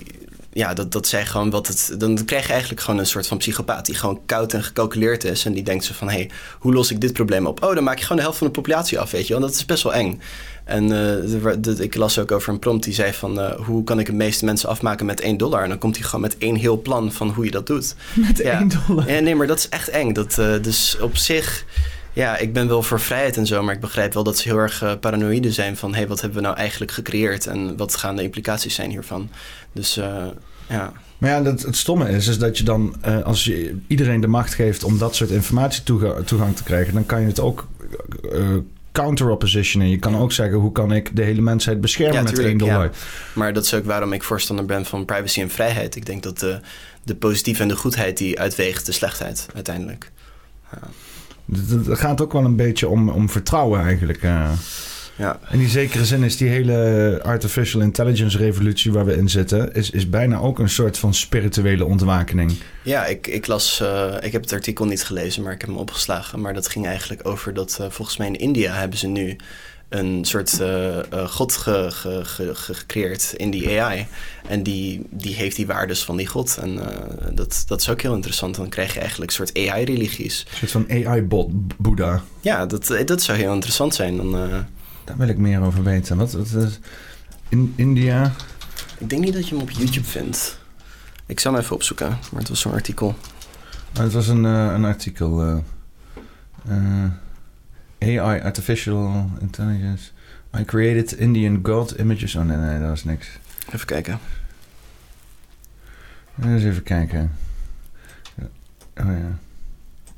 ja, dat, dat zei gewoon wat het. Dan krijg je eigenlijk gewoon een soort van psychopaat die gewoon koud en gecalculeerd is. En die denkt zo van: hé, hey, hoe los ik dit probleem op? Oh, dan maak je gewoon de helft van de populatie af, weet je wel. Dat is best wel eng. En de- ik las ook over een prompt die zei van... eh, hoe kan ik de meeste mensen afmaken met 1 dollar? En dan komt hij gewoon met één heel plan van hoe je dat doet. Met Ja. 1 dollar. Ja, nee, maar dat is echt eng. Dat, eh, dus op zich, ja, ik ben wel voor vrijheid en zo, maar ik begrijp wel dat ze heel erg paranoïde zijn van, hé, hey, wat hebben we nou eigenlijk gecreëerd en wat gaan de implicaties zijn hiervan? Dus ja, Maar ja, het stomme is, is dat je dan, eh, als je iedereen de macht geeft om dat soort informatie toega- toegang te krijgen, dan kan je het ook eh counter-oppositionen. Je kan ook zeggen, hoe kan ik de hele mensheid beschermen Ja, met tuurlijk, 1 dollar? ja. maar dat is ook waarom ik voorstander ben van privacy en vrijheid. Ik denk dat de, de positieve en de goedheid die uitweegt de slechtheid uiteindelijk. Het- Het gaat ook wel een beetje om, om vertrouwen eigenlijk. eh. Ja, In die zekere zin is die hele artificial intelligence revolutie waar we in zitten, is, is bijna ook een soort van spirituele ontwakening. Ja, ik, ik las, eh, ik heb het artikel niet gelezen, maar ik heb hem opgeslagen. Maar dat ging eigenlijk over dat eh, volgens mij in India hebben ze nu een soort eh, god ge, ge- ge- ge- gecreëerd in die AI. En die, die heeft die waardes van die god. En dat, dat is ook heel interessant. Dan krijg je eigenlijk een soort AI-religies. Een soort van AI-bot, Boeddha. Ja, dat, dat zou heel interessant zijn. Dan, Daar wil ik meer over weten. Wat, wat is in India? ik denk niet dat je hem op YouTube vindt. Ik zal hem even opzoeken, maar het was zo'n artikel. Oh, het was een, eh, een artikel. eh. Eh, AI, Artificial Intelligence. I created Indian God images. Oh nee, nee, dat was niks. Even kijken. Eens even kijken. Oh ja.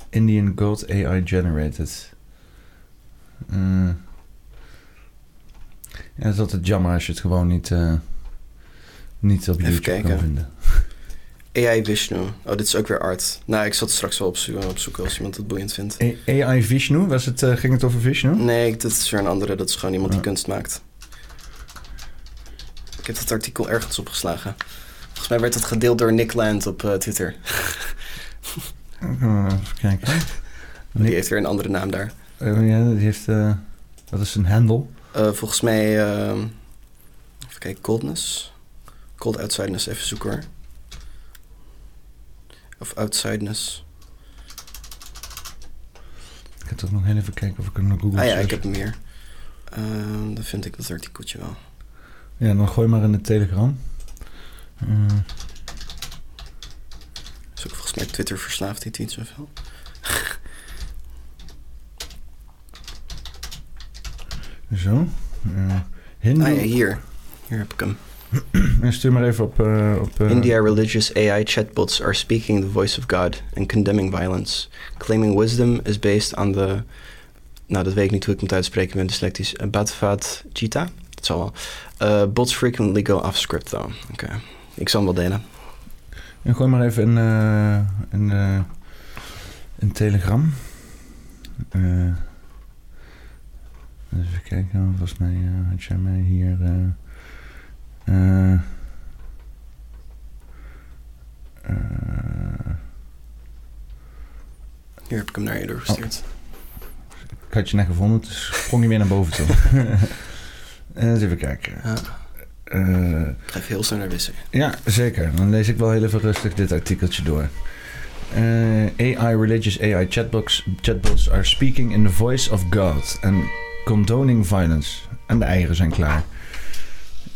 Indian God AI generated. Uh, ja, dat is altijd jammer als je het gewoon niet, uh, niet op Even YouTube kijken. kan vinden. AI Vishnu. Oh, dit is ook weer art. Nou, ik zal het straks wel opzoeken, opzoeken als iemand het boeiend vindt. A- AI Vishnu, was het, uh, ging het over Vishnu? Nee, dat is weer een andere. Dat is gewoon iemand die kunst maakt. Ik heb dat artikel ergens opgeslagen. Volgens mij werd het gedeeld door Nick Land op eh, Twitter. Uh, even kijken. Die heeft weer een andere naam daar. Uh, ja, die heeft... Uh, wat is zijn handle? Uh, volgens mij... Uh, even kijken, Coldness. Cold Outsideness, even zoeken hoor. Of Outsideness. Ik ga toch nog heel even kijken of ik hem naar Google Ah ja, search. ik heb hem hier. Uh, dan vind ik dat artikeltje wel. Ja, dan gooi maar in de Telegram. Uh, is ook volgens mij Twitter verslaafd, die tweet zoveel. Zo. Uh, Hindu... Ah ja, hier. Hier heb ik hem. Stuur maar even op... Uh, op uh... India religious AI chatbots are speaking the voice of God and condemning violence. Claiming wisdom is based on the... Nou, dat weet ik niet hoe ik moet uitspreken, ben dyslectisch. Uh, Bhagavad Gita? Dat zal wel. Bots frequently go off script, though. Oké. Okay. Ik zal hem wel delen. En gooi maar even in, uh, in, uh, in Uh, even kijken, volgens mij uh, had jij mij hier... Uh, hier heb ik hem naar je doorgestuurd. Oh. Ik had je net gevonden, dus sprong je weer naar boven toe. Eens even kijken. Ja. Uh, ik ga even heel snel naar wc. Ja, zeker. Dan lees ik wel heel even rustig dit artikeltje door. Uh, AI religious AI chatbots, chatbots are speaking in the voice of God and condoning violence. En de eieren zijn klaar.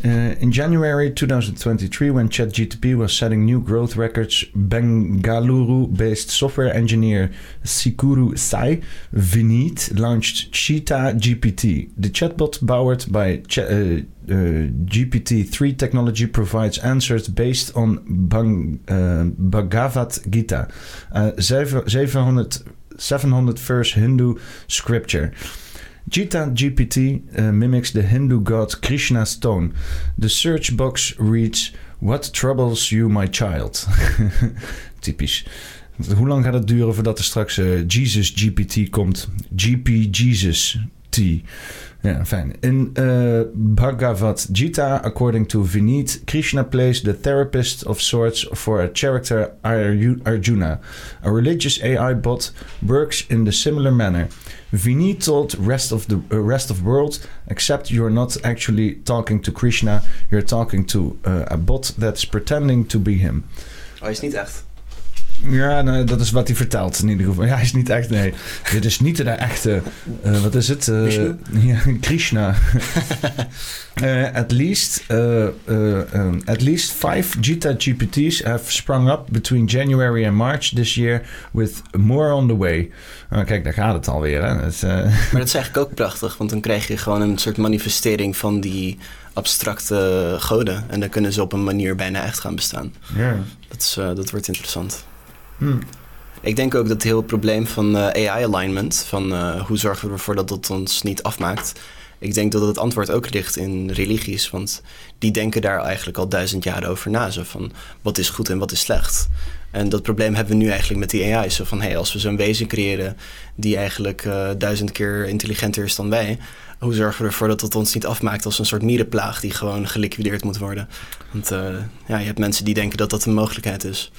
Uh, in January 2023, when ChatGTP was setting new growth records, Bengaluru-based software engineer Sikuru Sai Vineet launched Cheetah GPT. The chatbot powered by Ch uh, uh, GPT-3 technology provides answers based on Bhagavad Gita, 700, 700 verse Hindu scripture. Gita GPT uh, mimics the Hindu god Krishna's tone. The search box reads: What troubles you, my child? Typisch. Hoe lang gaat het duren voordat er straks uh, Jesus GPT komt? GP Jesus T. Ja, fijn. In uh, Bhagavad Gita, according to Vineet, Krishna plays the therapist of sorts for a character Arjuna. A religious AI bot works in the similar manner. Vineet told rest of the uh, rest of world, except you're not actually talking to Krishna, you're talking to uh, a bot that's pretending to be him. Oh, is niet echt. Ja, nou, dat is wat hij vertelt in ieder geval. Ja, hij is niet echt, nee. Dit is niet de echte, uh, wat is het? Uh, ja, Krishna. uh, at least, um, at least five Gita GPTs have sprung up between January and March this year with more on the way. kijk, daar gaat het alweer. Hè? Het, maar dat is eigenlijk ook prachtig, want dan krijg je gewoon een soort manifestering van die abstracte goden. En dan kunnen ze op een manier bijna echt gaan bestaan. Ja. Dat, is, dat wordt interessant. Hmm. Ik denk ook dat het heel probleem van uh, AI-alignment, van uh, hoe zorgen we ervoor dat dat ons niet afmaakt. Ik denk dat het antwoord ook ligt in religies, want die denken daar eigenlijk al duizend jaar over na. Van wat is goed en wat is slecht. En dat probleem hebben we nu eigenlijk met die AI. Zo van hey, als we zo'n wezen creëren die eigenlijk uh, duizend keer intelligenter is dan wij, hoe zorgen we ervoor dat dat ons niet afmaakt als een soort mierenplaag die gewoon geliquideerd moet worden? Want ja, je hebt mensen die denken dat dat een mogelijkheid is.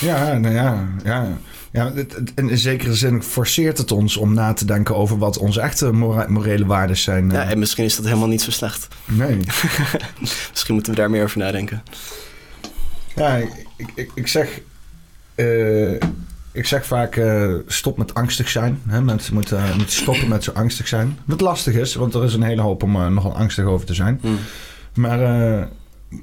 Ja, nou ja, ja. ja het, in zekere zin forceert het ons om na te denken over wat onze echte morele waarden zijn. Ja, en misschien is dat helemaal niet zo slecht. Nee. misschien moeten we daar meer over nadenken. Ja, ik, ik, ik zeg. Uh, ik zeg vaak: uh, stop met angstig zijn. Hè? Mensen moeten, uh, moeten stoppen met zo angstig zijn. Wat lastig is, want er is een hele hoop om nogal angstig over te zijn. Mm. Maar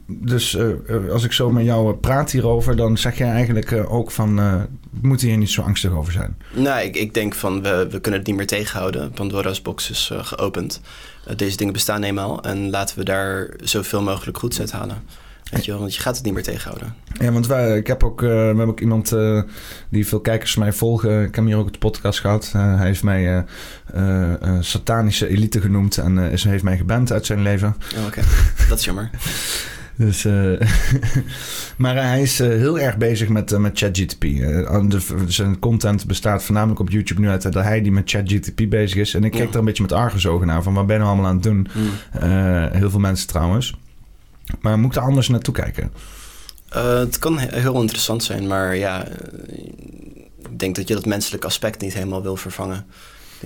dus eh, eh, als ik zo met jou praat hierover, dan zeg jij eigenlijk eh, ook van, eh, we moeten hier niet zo angstig over zijn. Nou, ik, ik denk van we, we kunnen het niet meer tegenhouden. Pandora's box is eh, geopend. Eh, deze dingen bestaan eenmaal en laten we daar zoveel mogelijk goeds uit halen. Weet je wel, want je gaat het niet meer tegenhouden. Ja, want wij, ik heb ook, eh, we hebben ook iemand eh, die veel kijkers mij volgen. Ik heb hier ook op de podcast gehad. Eh, hij heeft mij eh, eh, eh, satanische elite genoemd en eh, is, heeft mij geband uit zijn leven. Oh, Oké, dat is jammer. Dus, eh, maar hij is eh, heel erg bezig met, eh, met ChatGTP. Zijn content bestaat voornamelijk op YouTube nu uit dat hij die met ChatGTP bezig is. En ik kijk Ja. er een beetje met argusogen naar van wat ben je nou allemaal aan het doen? Hmm. Heel veel mensen trouwens. Maar moet ik er anders naartoe kijken? Het kan he- heel interessant zijn, maar ja, ik denk dat je dat menselijke aspect niet helemaal wil vervangen.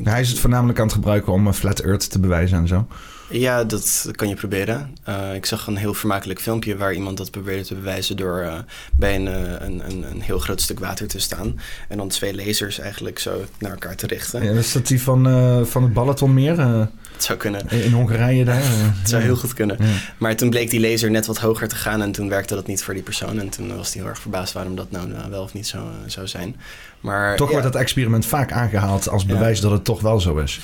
Hij is het voornamelijk aan het gebruiken om een flat earth te bewijzen en zo. Ja, dat kan je proberen. Eh, ik zag een heel vermakelijk filmpje waar iemand dat probeerde te bewijzen door eh, bij een, eh, een, een, een heel groot stuk water te staan. En dan twee lasers eigenlijk zo naar elkaar te richten. Ja, is dat die van, van het Balatonmeer Het zou kunnen. in Hongarije daar? Het zou heel goed kunnen. Ja. Maar toen bleek die laser net wat hoger te gaan en toen werkte dat niet voor die persoon. En toen was hij heel erg verbaasd waarom dat nou eh, wel of niet zo zou zijn. Maar Toch ja. wordt dat experiment vaak aangehaald als bewijs dat het toch wel zo is.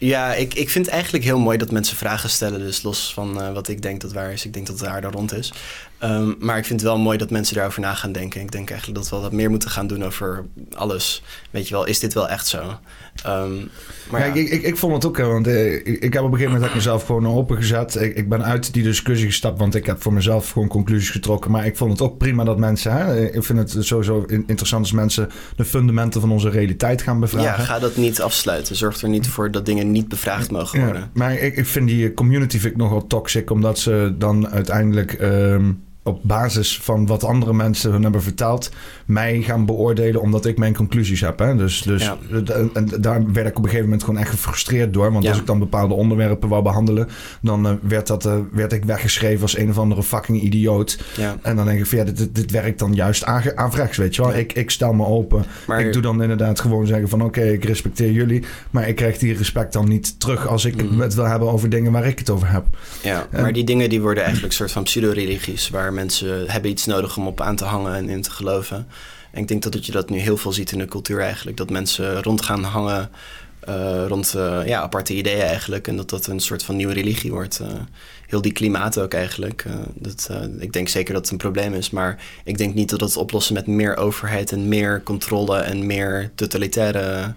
Ja, ik, ik vind het eigenlijk heel mooi dat mensen vragen stellen. Dus los van eh, wat ik denk dat waar is. Ik denk dat het daar rond is. Ehm, maar ik vind het wel mooi dat mensen daarover na gaan denken. Ik denk eigenlijk dat we wat meer moeten gaan doen over alles. Weet je wel, is dit wel echt zo? Ehm, maar Ja, ja. ik, ik, ik vond het ook, hè, want eh, ik, ik heb op een gegeven moment mezelf gewoon opengezet. Ik, ik ben uit die discussie gestapt, want ik heb voor mezelf gewoon conclusies getrokken. Maar ik vond het ook prima dat mensen, hè, ik vind het sowieso in- interessant als mensen de fundamenten van onze realiteit gaan ja, bevragen. ga dat niet afsluiten. Zorg er niet voor dat dingen niet bevraagd mogen Ja, worden. maar ik, ik vind die community vind ik nogal toxic, omdat ze dan uiteindelijk ehm, op basis van wat andere mensen hun hebben verteld, mij gaan beoordelen omdat ik mijn conclusies heb. Hè? Dus, dus Ja. en, en daar werd ik op een gegeven moment gewoon echt gefrustreerd door. Want Ja. als ik dan bepaalde onderwerpen wou behandelen, dan eh, werd, dat, eh, werd ik weggeschreven als een of andere fucking idioot. Ja. En dan denk ik van ja, dit, dit, dit werkt dan juist averechts, weet je wel. Ik, ik stel me open. Maar Ik doe dan inderdaad gewoon zeggen van oké, ik respecteer jullie. Maar ik krijg die respect dan niet terug als ik Mhm. het wil hebben over dingen waar ik het over heb. Ja, En- maar die dingen die worden eigenlijk een soort van pseudo-religies... waar mensen hebben iets nodig om op aan te hangen en in te geloven. En ik denk dat je dat nu heel veel ziet in de cultuur eigenlijk. Dat mensen rond gaan hangen eh, rond eh, ja, aparte ideeën eigenlijk. En dat dat een soort van nieuwe religie wordt. eh. heel die klimaat ook eigenlijk. dat, ik denk zeker dat het een probleem is. Maar ik denk niet dat het oplossen met meer overheid... en meer controle en meer totalitaire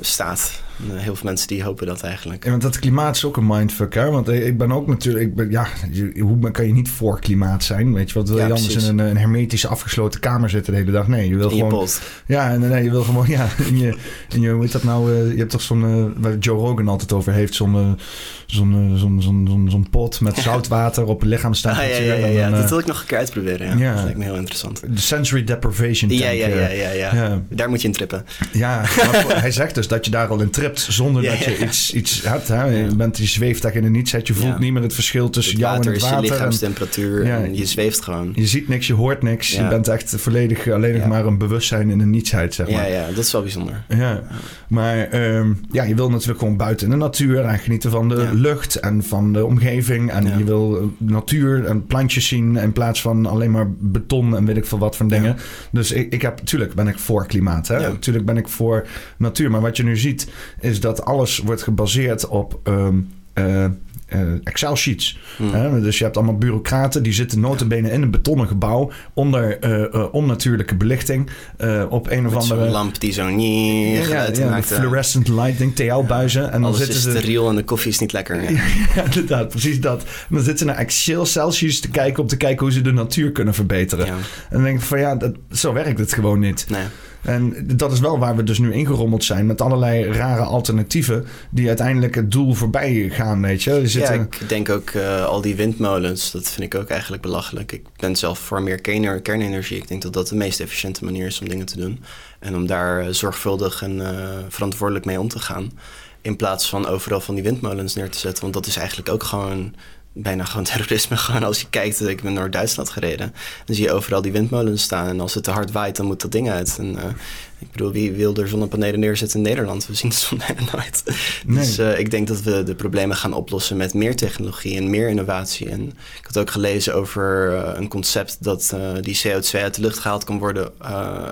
staat. Eh, heel veel mensen die hopen dat eigenlijk. Ja, want dat klimaat is ook een mindfuck, hè? Want ik ben ook natuurlijk... Ik ben, ja, je- hoe kan je niet voor klimaat zijn? Weet je, wat wil Ja, je anders precies. in een, een hermetische afgesloten kamer zitten de hele dag? Nee, je wil In je gewoon... pot. Ja, en nee, je wil gewoon, ja, in je, in je hoe heet dat nou, eh, je hebt toch zo'n, eh, waar Joe Rogan altijd over heeft, zo'n, zo'n, zo'n, zo'n, zo'n, pot met zoutwater op Ah, lichaamstemperatuur. ja, ja, ja, ja. eh, dat wil ik nog een keer uitproberen. Ja. ja. Dat lijkt me heel interessant. de sensory deprivation tank. Ja, ja, ja, ja, ja. ja. Daar moet je in trippen. Ja, maar hij zegt dus dat je daar al in tript zonder Ja, dat je iets, iets hebt. Hè? Je bent die zweeft daar in de niets. Je voelt niet meer het verschil tussen Het jou en water het is je water. en lichaamstemperatuur en je zweeft gewoon. je ziet niks, je hoort niks. Je bent echt volledig alleen nog maar een bewustzijn in een nietsheid, zeg maar. Ja, ja, dat is wel bijzonder. Ja, maar ehm, ja, je wil natuurlijk gewoon buiten in de natuur en genieten van de lucht en van de omgeving. En je wil eh, natuur en plantjes zien in plaats van alleen maar beton en weet ik veel wat van dingen. Dus ik, ik heb, natuurlijk ben ik voor klimaat. Hè? Natuurlijk ben ik voor natuur. Maar wat je nu ziet is dat alles wordt gebaseerd op ehm, eh, eh, Excel-sheets. Hm. Hè? Dus je hebt allemaal bureaucraten die zitten notabene in een betonnen gebouw onder eh, onnatuurlijke belichting op een of Met andere... lamp die zo niet Ja, ja, ja, fluorescent lighting, TL-buizen. En dan Alles zitten ze... steriel en de koffie is niet lekker. Ja. Ja, inderdaad, precies dat. En dan zitten ze naar Excel-celsius te kijken... om te kijken hoe ze de natuur kunnen verbeteren. Ja. En dan denk ik van ja, dat, zo werkt het gewoon niet. Nee. En dat is wel waar we dus nu ingerommeld zijn... met allerlei rare alternatieven... die uiteindelijk het doel voorbij gaan, weet je. Ja, ik denk ook eh, al die windmolens, dat vind ik ook eigenlijk belachelijk. Ik ben zelf voor meer kernenergie. Ik denk dat dat de meest efficiënte manier is om dingen te doen. En om daar eh, zorgvuldig en eh, verantwoordelijk mee om te gaan. In plaats van overal van die windmolens neer te zetten. Want dat is eigenlijk ook gewoon bijna gewoon terrorisme. Gewoon als je kijkt, ik ben naar Duitsland gereden. Dan zie je overal die windmolens staan. En als het te hard waait, dan moet dat ding uit. En, uh, ik bedoel, wie wil er zonnepanelen neerzetten in Nederland? We zien het zo bijna nooit. Nee. Dus uh, ik denk dat we de problemen gaan oplossen met meer technologie en meer innovatie. En ik had ook gelezen over uh, een concept dat die CO2 uit de lucht gehaald kan worden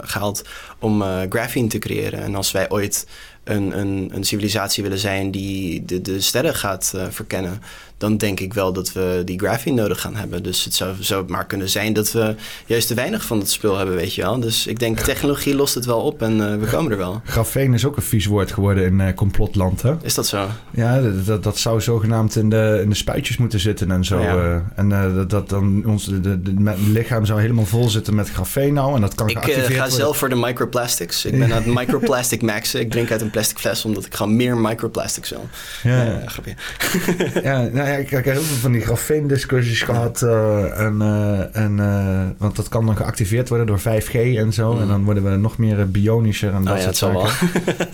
gehaald om graphene te creëren. En als wij ooit een, een, een civilisatie willen zijn die de, de sterren gaat verkennen, dan denk ik wel dat we die graphene nodig gaan hebben. Dus het zou, zou maar kunnen zijn dat we juist te weinig van het spul hebben, weet je wel. Dus ik denk, technologie lost het wel op en uh, we komen er wel. Grafeen is ook een vies woord geworden in uh, complotland, hè? Is dat zo? Ja, dat, dat, zou zogenaamd in de, in de spuitjes moeten zitten en zo. Ja. Uh, en dat, dat dan ons de, de, de, lichaam zou helemaal vol zitten met grafeen nou. En dat kan ik ga worden. zelf voor de microplastics. Ik ben aan het microplastic maxen. Ik drink uit een plastic fles omdat ik gewoon meer microplastics wil. Ja, ja. grapje. ja, nou ja, ik, ik heb heel veel van die grafeendiscussies gehad. Uh, en, uh, en, uh, want dat kan dan geactiveerd worden door 5G en zo. Mm. En dan worden we nog meer bionischer en dat oh, ja, soort zaken.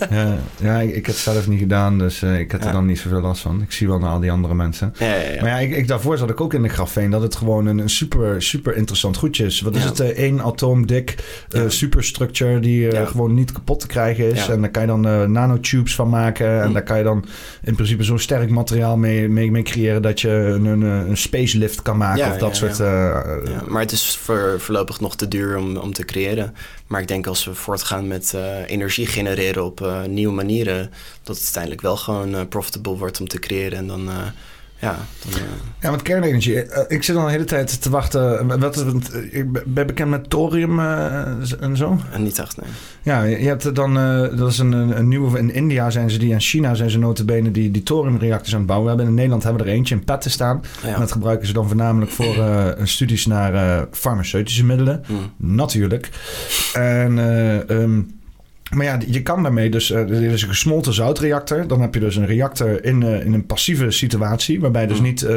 ja, ja ik, ik heb het zelf niet gedaan, dus ik heb er dan niet zoveel last van. Ik zie wel naar al die andere mensen. Ja, ja, maar ja, ik, ik, daarvoor zat ik ook in de grafeen dat het gewoon een, een super, super interessant goedje is. Wat is het? één atoom dik superstructure die gewoon niet kapot te krijgen is. En daar kan je dan nanotubes van maken. En mm. daar kan je dan in principe zo'n sterk materiaal mee, mee, mee creëren dat je een, een, een spacelift kan maken ja, of dat ja, soort... Ja. Uh, maar het is voor, voorlopig nog te duur om, om te creëren. Maar ik denk als we voortgaan met uh, energie genereren op uh, nieuwe manieren... dat het uiteindelijk wel gewoon profitable wordt om te creëren. En dan ja, dan, uh... ja, want kernenergie. Uh, ik zit al een hele tijd te wachten. Wat, ik ben bekend met thorium uh, en zo. En niet echt, nee. Ja, je hebt dan, dat is een, een nieuwe, in India zijn ze die, en China zijn ze notabene die, die thoriumreactors aan het bouwen. We hebben in Nederland hebben we er eentje in petten staan. Ja. En dat gebruiken ze dan voornamelijk voor studies naar farmaceutische middelen. Mm. Natuurlijk. En... Um, maar ja, je kan daarmee dus... Uh, er is een gesmolten zoutreactor. Dan heb je dus een reactor in, uh, in een passieve situatie... waarbij dus niet uh,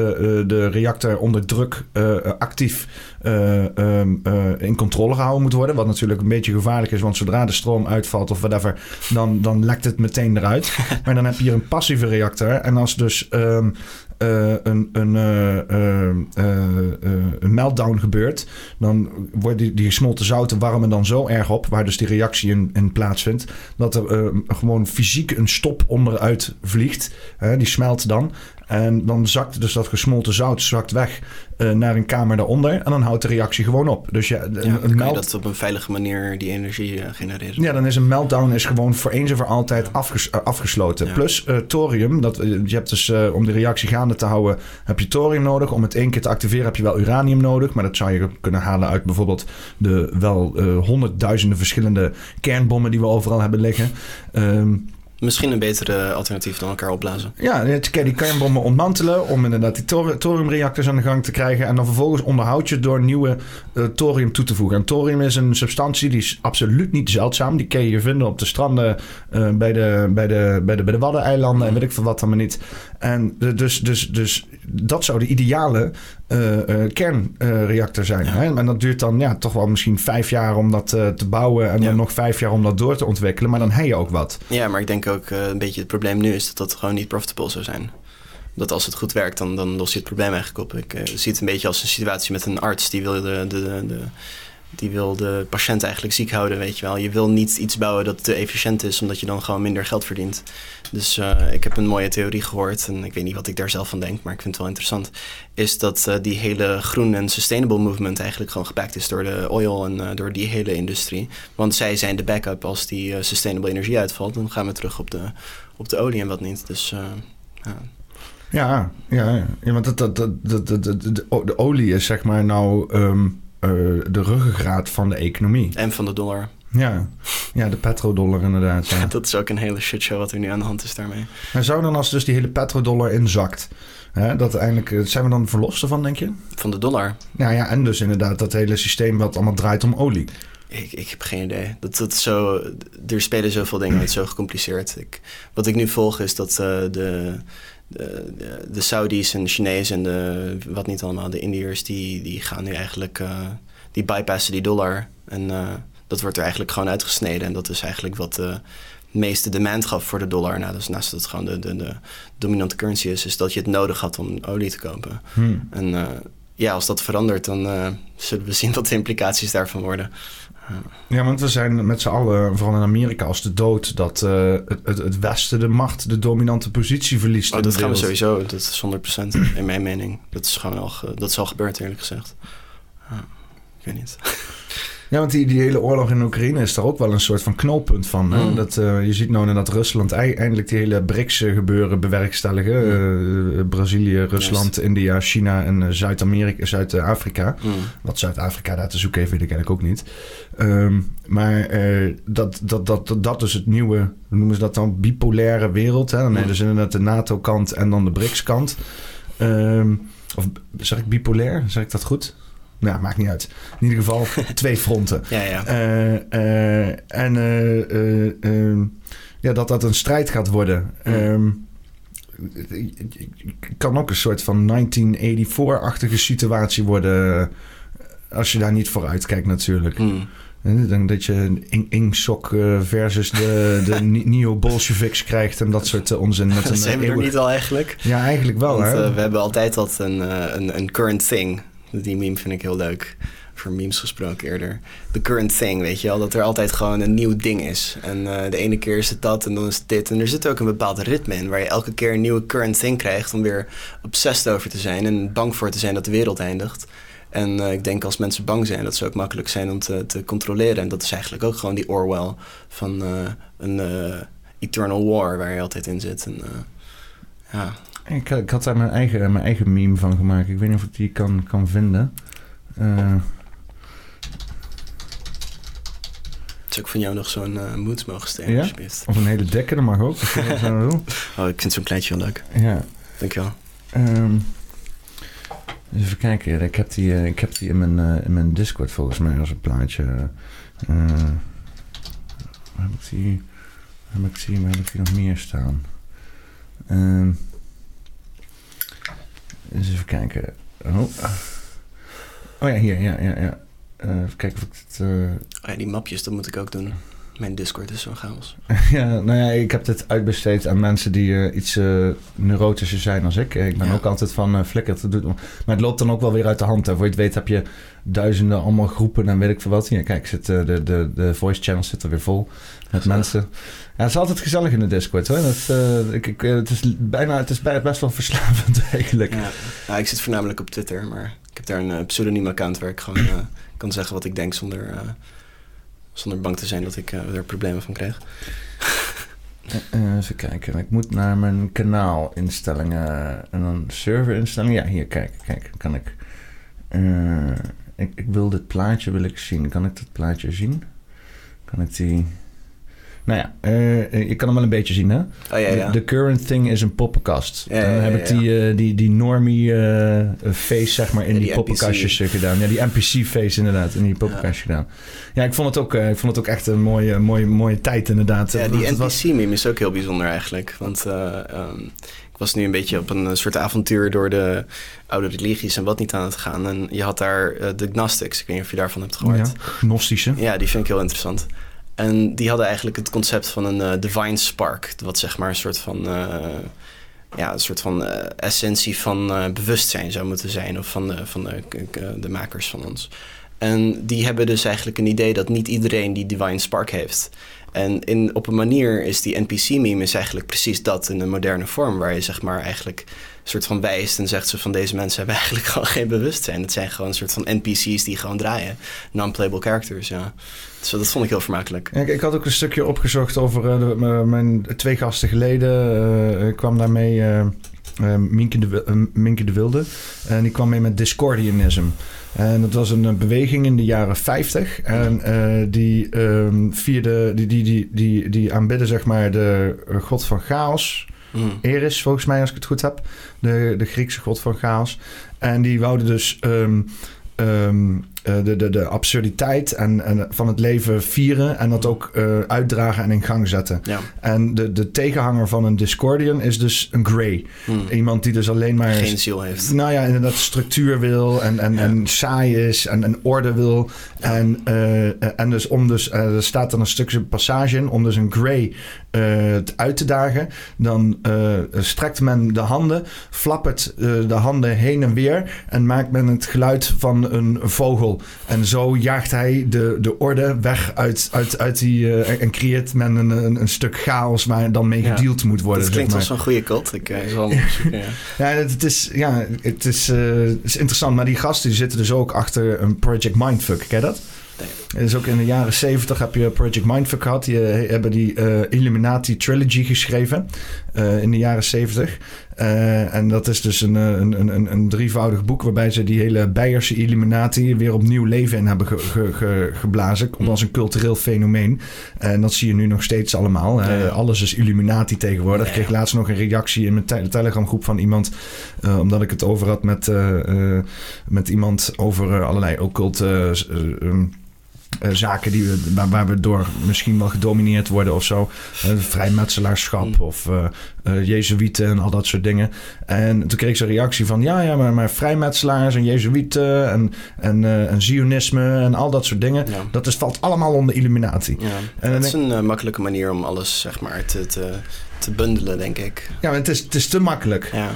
de reactor onder druk actief um, in controle gehouden moet worden. Wat natuurlijk een beetje gevaarlijk is... want zodra de stroom uitvalt of whatever... dan, dan lekt het meteen eruit. maar dan heb je hier een passieve reactor. En als dus... Um, uh, een, een, uh, uh, een meltdown gebeurt, dan worden die, die gesmolten zouten warmen dan zo erg op, waar dus die reactie in plaatsvindt, dat er gewoon fysiek een stop onderuit vliegt. die smelt dan. En dan zakt dus dat gesmolten zout zakt weg uh, naar een kamer daaronder. En dan houdt de reactie gewoon op. Dus ja, een, ja, een melt... dat op een veilige manier die energie uh, genereren. Ja, dan is een meltdown is gewoon voor eens en voor altijd afges uh, afgesloten. Ja. Plus thorium. Dat, je hebt dus om de reactie gaande te houden, heb je thorium nodig. Om het één keer te activeren heb je wel uranium nodig. Maar dat zou je kunnen halen uit bijvoorbeeld de wel honderdduizenden verschillende kernbommen die we overal hebben liggen. Um, Misschien een betere alternatief dan elkaar opblazen. Ja, die kernbommen ontmantelen om inderdaad die thor thoriumreactors aan de gang te krijgen. En dan vervolgens onderhoud je door nieuwe uh, thorium toe te voegen. En thorium is een substantie die is absoluut niet zeldzaam. Die kun je vinden op de stranden uh, bij, de, bij, de, bij, de, bij de Waddeneilanden en weet ik veel wat dan maar niet. En dus, dus, dus dat zou de ideale uh, uh, kernreactor zijn. Ja. Hè? En dat duurt dan ja, toch wel misschien vijf jaar om dat uh, te bouwen. En ja. dan nog vijf jaar om dat door te ontwikkelen. Maar dan heb je ook wat. Ja, maar ik denk ook een beetje het probleem nu is dat dat gewoon niet profitable zou zijn. Dat als het goed werkt, dan, dan los je het probleem eigenlijk op. Ik zie het een beetje als een situatie met een arts die wil de, de, de die wil de patiënt eigenlijk ziek houden, weet je wel. Je wil niet iets bouwen dat te efficiënt is, omdat je dan gewoon minder geld verdient. Dus uh, ik heb een mooie theorie gehoord, en ik weet niet wat ik daar zelf van denk, maar ik vind het wel interessant. Is dat uh, die hele groen en sustainable movement eigenlijk gewoon gepakt is door de oil en uh, door die hele industrie. Want zij zijn de backup als die sustainable energie uitvalt. Dan gaan we terug op de, op de olie en wat niet. Dus ja. Ja, ja, ja, want dat, dat, dat, dat, de, olie is zeg maar nou uh, de ruggengraat van de economie. En van de dollar. Ja, ja de petrodollar inderdaad. Ja. dat is ook een hele shitshow wat er nu aan de hand is daarmee. Maar zou dan als dus die hele petrodollar inzakt... Hè, dat eindelijk, zijn we dan verlost ervan, denk je? Van de dollar? Ja, ja, en dus inderdaad dat hele systeem wat allemaal draait om olie. Ik, ik heb geen idee. Dat, dat zo, er spelen zoveel dingen, het is zo gecompliceerd. Ik, wat ik nu volg is dat uh, de, de, de, de, Saudis en de Chinezen en de, wat niet allemaal, de Indiërs, die, die gaan nu eigenlijk, uh, die bypassen die dollar. En uh, dat wordt er eigenlijk gewoon uitgesneden. En dat is eigenlijk wat de meeste demand gaf voor de dollar. Nou, dus naast dat het gewoon de, de, de dominante currency is, is dat je het nodig had om olie te kopen. Hmm. En ja, als dat verandert, dan zullen we zien wat de implicaties daarvan worden. Ja, want we zijn met z'n allen, vooral in Amerika, als de dood dat uh, het, het, het, Westen de macht, de dominante positie verliest. Oh, dat gaan we sowieso, dat is 100% in mijn mening. Dat is gewoon al, dat is al gebeurd, eerlijk gezegd. Uh, ik weet niet. Ja, want die, die hele oorlog in Oekraïne is daar ook wel een soort van knooppunt van. Hè? Mm. Dat, uh, je ziet nou dat Rusland eindelijk die hele BRICS-gebeuren bewerkstelligen. Mm. Uh, Brazilië, Rusland, yes. India, China en Zuid-Amerika, Zuid-Afrika. Mm. Wat Zuid-Afrika daar te zoeken heeft, weet ik eigenlijk ook niet. Um, maar dat, dat, dat, dat is het nieuwe, hoe noemen ze dat dan, bipolaire wereld. Hè? Dan dus inderdaad de NATO-kant en dan de BRICS-kant. Um, of zeg ik bipolair? Zeg ik dat goed? Nou, maakt niet uit. In ieder geval twee fronten. Ja, ja. Uh, uh, en uh, ja, dat dat een strijd gaat worden. Um, kan ook een soort van 1984-achtige situatie worden. Als je daar niet voor uitkijkt, natuurlijk. Mm. Dan dat je een Ingsok versus de, de neo-Bolsjeviks krijgt en dat soort onzin. Met een zijn we er niet al eigenlijk? Ja, eigenlijk wel. Want, hè? we hebben altijd dat een, een, een current thing. Die meme vind ik heel leuk. Voor memes gesproken eerder. The current thing, weet je wel. Dat er altijd gewoon een nieuw ding is. En uh, de ene keer is het dat en dan is het dit. En er zit ook een bepaald ritme in. Waar je elke keer een nieuwe current thing krijgt. Om weer obsessed over te zijn. En bang voor te zijn dat de wereld eindigt. En uh, ik denk als mensen bang zijn, dat ze ook makkelijk zijn om te, te controleren. En dat is eigenlijk ook gewoon die Orwell van uh, een Eternal War waar je altijd in zit. En, ja. Ik, ik, had daar mijn eigen, mijn eigen meme van gemaakt. Ik weet niet of ik die kan, kan vinden. Uh... Zou ik van jou nog zo'n uh, moed mogen steken, ja? alsjeblieft? Of een hele dekker, dat mag ook. oh, ik vind zo'n kleintje heel leuk. Ja. Dankjewel. Um, even kijken. Ik heb die, uh, ik heb die in, mijn, uh, in mijn Discord volgens mij als een plaatje. Uh, heb ik die, heb ik die, maar heb ik die nog meer staan? Um, eens even kijken. Oh. oh ja, hier. Ja, ja, ja. Uh, even kijken of ik het... Uh... Oh ja, die mapjes, dat moet ik ook doen. Mijn Discord is zo'n chaos. ja, nou ja, ik heb dit uitbesteed aan mensen die uh, iets neurotischer zijn als ik. Ik ben ja. ook altijd van flikker te doen. Maar het loopt dan ook wel weer uit de hand. Hè. Voor je het weet heb je duizenden allemaal groepen en weet ik veel wat. Hier, kijk, zit, de, de, de voice channels zitten weer vol met mensen. Ja, het is altijd gezellig in de Discord hoor. Dat, uh, ik, ik, het is bijna, het is best wel verslavend eigenlijk. Ja. ja. ik zit voornamelijk op Twitter, maar ik heb daar een uh, pseudoniem account waar ik gewoon uh, kan zeggen wat ik denk zonder, zonder bang te zijn dat ik er problemen van krijg. even kijken, ik moet naar mijn kanaalinstellingen en dan serverinstellingen. Ja, hier, kijk, kijk, kan ik. ik. Ik wil dit plaatje wil ik zien. Kan ik dit plaatje zien? Kan ik die. Nou ja, uh, je kan hem wel een beetje zien, hè? Oh, ja, ja. The current thing is een poppenkast. Ja, Dan heb ik die, uh, die, die normie uh, face, zeg maar, in die, die poppenkastjes gedaan. Ja, die NPC-face inderdaad, in die poppenkastjes gedaan. Ja, ik vond het ook, ik vond het ook echt een mooie, mooie, mooie tijd inderdaad. Ja, die NPC-meme is ook heel bijzonder eigenlijk. Want eh, ehm, ik was nu een beetje op een soort avontuur door de oude religies en wat niet aan het gaan. En je had daar eh, de Gnostics, ik weet niet of je daarvan hebt gehoord. ja, gnostische. Ja, die vind ik heel interessant. En die hadden eigenlijk het concept van een eh, divine spark. Wat zeg maar een soort van, eh, ja, een soort van eh, essentie van bewustzijn zou moeten zijn. Of van, de, van de, makers van ons. En die hebben dus eigenlijk een idee dat niet iedereen die divine spark heeft. En in, op een manier is die NPC-meme eigenlijk precies dat in een moderne vorm. Waar je zeg maar eigenlijk een soort van wijst en zegt ze van deze mensen hebben eigenlijk gewoon geen bewustzijn. Het zijn gewoon een soort van NPC's die gewoon draaien. Non-playable characters, ja. Dus dat vond ik heel vermakelijk. Ik, ik had ook een stukje opgezocht over eh, de- m- mijn twee gasten geleden. eh, ik kwam daarmee eh eh, Minke, de, eh, Minke de Wilde. En die kwam mee met Discordianism. En dat was een eh, beweging in de jaren 50. En eh, die, ehm, vierde, die, die, die, die, die aanbidden zeg maar de eh, god van chaos. Mm. Eris, volgens mij, als ik het goed heb. De, de Griekse god van chaos. En die wouden dus ehm, ehm, eh, de, de, de absurditeit en, en van het leven vieren en dat ook eh, uitdragen en in gang zetten. Ja. En de, de tegenhanger van een Discordian is dus een Grey. Hmm. Iemand die dus alleen maar... Geen ziel heeft. Nou ja, inderdaad structuur wil en, en, Ja. en saai is en, en orde wil. En, eh, en dus om dus, eh, er staat dan een stukje passage in, om dus een Grey eh, uit te dagen. Dan eh, strekt men de handen, flappert eh, de handen heen en weer en maakt men het geluid van een vogel. En zo jaagt hij de, de orde weg uit, uit, uit die, eh, en- creëert men een, een, een stuk chaos waar dan mee Ja. gedeeld moet worden. Dat zeg klinkt maar. als een goede cult. Ik eh, zal ja. Ja, het, het is, ja, het is, eh, het is interessant. Maar die gasten die zitten dus ook achter een Project Mindfuck. Ken je dat? Nee. Is ook in de jaren 70 heb je Project Mindfuck gehad. Die hebben die eh, Illuminati Trilogy geschreven eh, in de jaren 70. Eh, en dat is dus een, een, een, een, drievoudig boek waarbij ze die hele Beierse Illuminati weer opnieuw leven in hebben ge, ge- ge- geblazen. Komt als een cultureel fenomeen. En dat zie je nu nog steeds allemaal. Ja, alles is Illuminati tegenwoordig. Ja, Ik kreeg laatst nog een reactie in mijn te- Telegram groep van iemand. omdat ik het over had met, met iemand over allerlei occulte eh, eh, um, eh, zaken die we, waar, waar we door misschien wel gedomineerd worden of zo. Eh, vrijmetselaarschap Mm. of eh, jezuïeten en al dat soort dingen. En toen kreeg ik zo'n reactie van... ja, ja, maar, maar vrijmetselaars en jezuïeten en, en, en zionisme en al dat soort dingen... Ja. dat is, valt allemaal onder Illuminati. Ja. dan het is denk- een makkelijke manier om alles zeg maar, te, te, te bundelen, denk ik. Ja, maar het is, het is te makkelijk. Ja.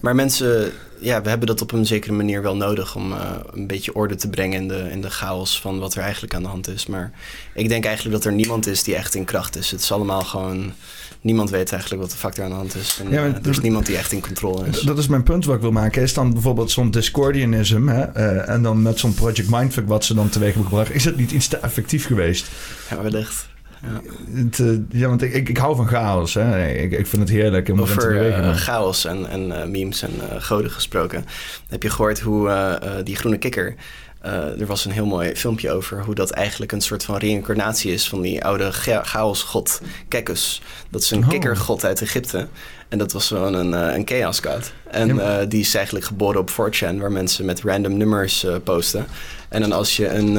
Maar mensen, ja, we hebben dat op een zekere manier wel nodig om eh, een beetje orde te brengen in de, in de chaos van wat er eigenlijk aan de hand is. Maar ik denk eigenlijk dat er niemand is die echt in kracht is. Het is allemaal gewoon. Niemand weet eigenlijk wat de fuck er aan de hand is. En, Ja, eh, er is dat- niemand die echt in controle is. Dat is mijn punt wat ik wil maken. Is dan bijvoorbeeld zo'n Discordianism... Hè, eh, en dan met zo'n Project Mindfuck wat ze dan teweeg hebben gebracht... is het niet iets te effectief geweest? Ja, wellicht. Ja. Het, eh, ja, want ik, ik, ik hou van chaos. Hè. Ik, ik vind het heerlijk om te Over bewegen. eh, chaos en, en eh, memes en goden gesproken. Heb je gehoord hoe die groene kikker... eh, er was een heel mooi filmpje over hoe dat eigenlijk een soort van reïncarnatie is van die oude cha- chaosgod Kekus. Dat is een Oh. kikkergod uit Egypte. En dat was gewoon een, eh, een chaos god. En eh, die is eigenlijk geboren op 4chan, waar mensen met random nummers posten. En dan als je een,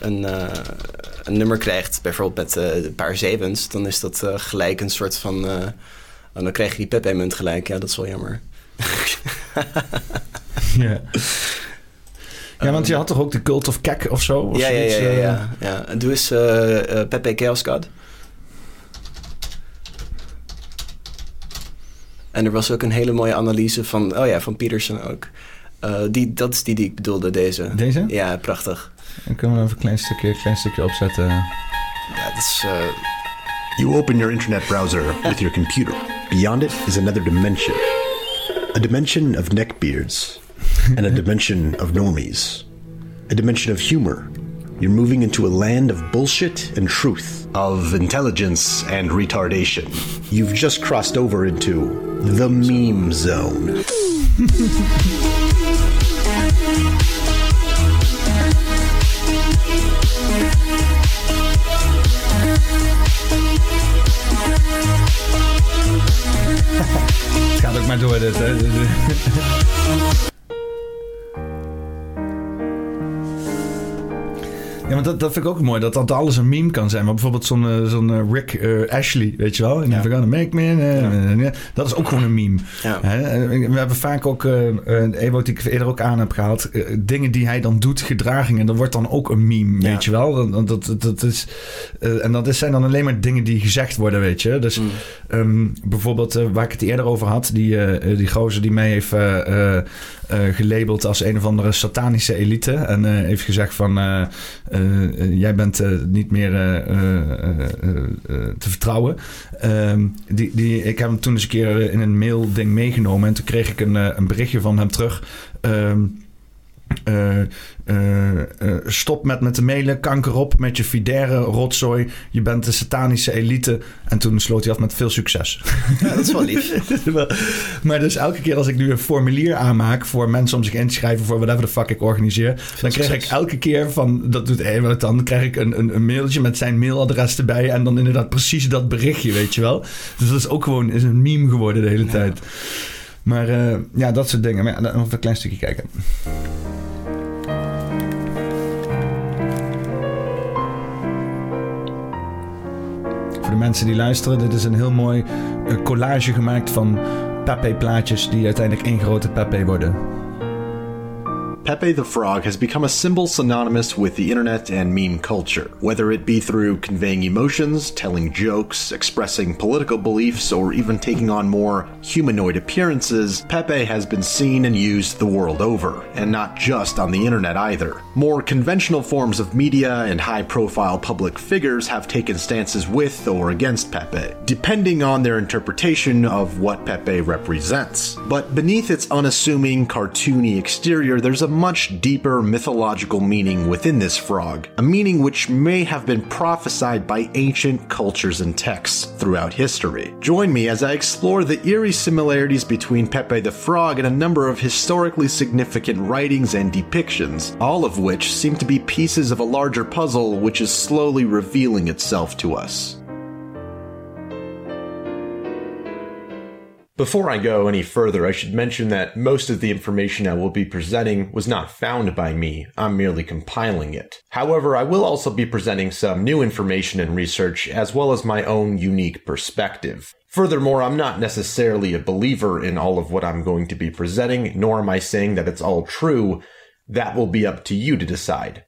een, een nummer krijgt, bijvoorbeeld met een paar zevens, dan is dat gelijk een soort van. en dan krijg je die Pepe-munt gelijk. Ja, dat is wel jammer. Ja. Ja, want je had toch ook de Cult of Kek of zo? Of ja, ja, ja, zoiets, ja, eh? ja, ja. Doe eens eh, eh, Pepe Chaos God. En er was ook een hele mooie analyse van, oh ja, van Peterson ook. Eh, die, dat is die die ik bedoelde, deze. Deze? Ja, prachtig. Dan kunnen we even een klein stukje, klein stukje opzetten. Ja, dat is, eh, You open your internet browser with your computer. Beyond it is another dimension. A dimension of neckbeards. And a dimension of normies. A dimension of humor. You're moving into a land of bullshit and truth. Of intelligence and retardation. You've just crossed over into the meme zone. Het gaat ook maar door dit, hè. Ja, maar dat, dat vind ik ook mooi, dat dat alles een meme kan zijn. Maar bijvoorbeeld zo'n eh, zo'n eh, Rick eh, Ashley, weet je wel? En Ja. Gonna Make Me. Dat is ook gewoon een meme. ja. Hè? We hebben vaak ook, eh, wat ik eerder ook aan heb gehaald, eh, dingen die hij dan doet, gedragingen, dat wordt dan ook een meme, Ja. weet je wel? Dat, dat, dat, dat is, en dat is- zijn dan alleen maar dingen die gezegd worden, weet je? Dus Mm. Ehm, bijvoorbeeld waar ik het eerder over had, die, die gozer die mij heeft gelabeld als een of andere satanische elite. En eh, heeft gezegd van eh, eh, eh, jij bent eh, niet meer eh, eh, eh, eh, eh, te vertrouwen. Ehm, die, die, ik heb hem toen eens een keer in een mail ding meegenomen en toen kreeg ik een, eh, een berichtje van hem terug. Ehm, eh, eh, eh, stop met met de mailen, kanker op met je fidaire rotzooi. Je bent de satanische elite. En toen sloot hij af met veel succes. ja, dat is wel lief. maar dus elke keer als ik nu een formulier aanmaak voor mensen om zich in te schrijven voor whatever the fuck ik organiseer, dan krijg ik elke keer van, dat doet Ewout dan, krijg ik een, een, een mailtje met zijn mailadres erbij en dan inderdaad precies dat berichtje, weet je wel. Dus dat is ook gewoon is een meme geworden de hele tijd. Maar eh, ja, dat soort dingen. Maar ja, een klein stukje kijken. Voor de mensen die luisteren, dit is een heel mooi eh, collage gemaakt van pepe plaatjes die uiteindelijk één grote pepe worden. Pepe the Frog has become a symbol synonymous with the internet and meme culture. Whether it be through conveying emotions, telling jokes, expressing political beliefs, or even taking on more humanoid appearances, Pepe has been seen and used the world over, and not just on the internet either. More conventional forms of media and high profile public figures have taken stances with or against Pepe, depending on their interpretation of what Pepe represents. But beneath its unassuming, cartoony exterior, there's a much deeper mythological meaning within this frog, a meaning which may have been prophesied by ancient cultures and texts throughout history. Join me as I explore the eerie similarities between Pepe the Frog and a number of historically significant writings and depictions, all of which seem to be pieces of a larger puzzle which is slowly revealing itself to us. Before I go any further, I should mention that most of the information I will be presenting was not found by me, I'm merely compiling it. However, I will also be presenting some new information and research, as well as my own unique perspective. Furthermore, I'm not necessarily a believer in all of what I'm going to be presenting, nor am I saying that it's all true. That will be up to you to decide.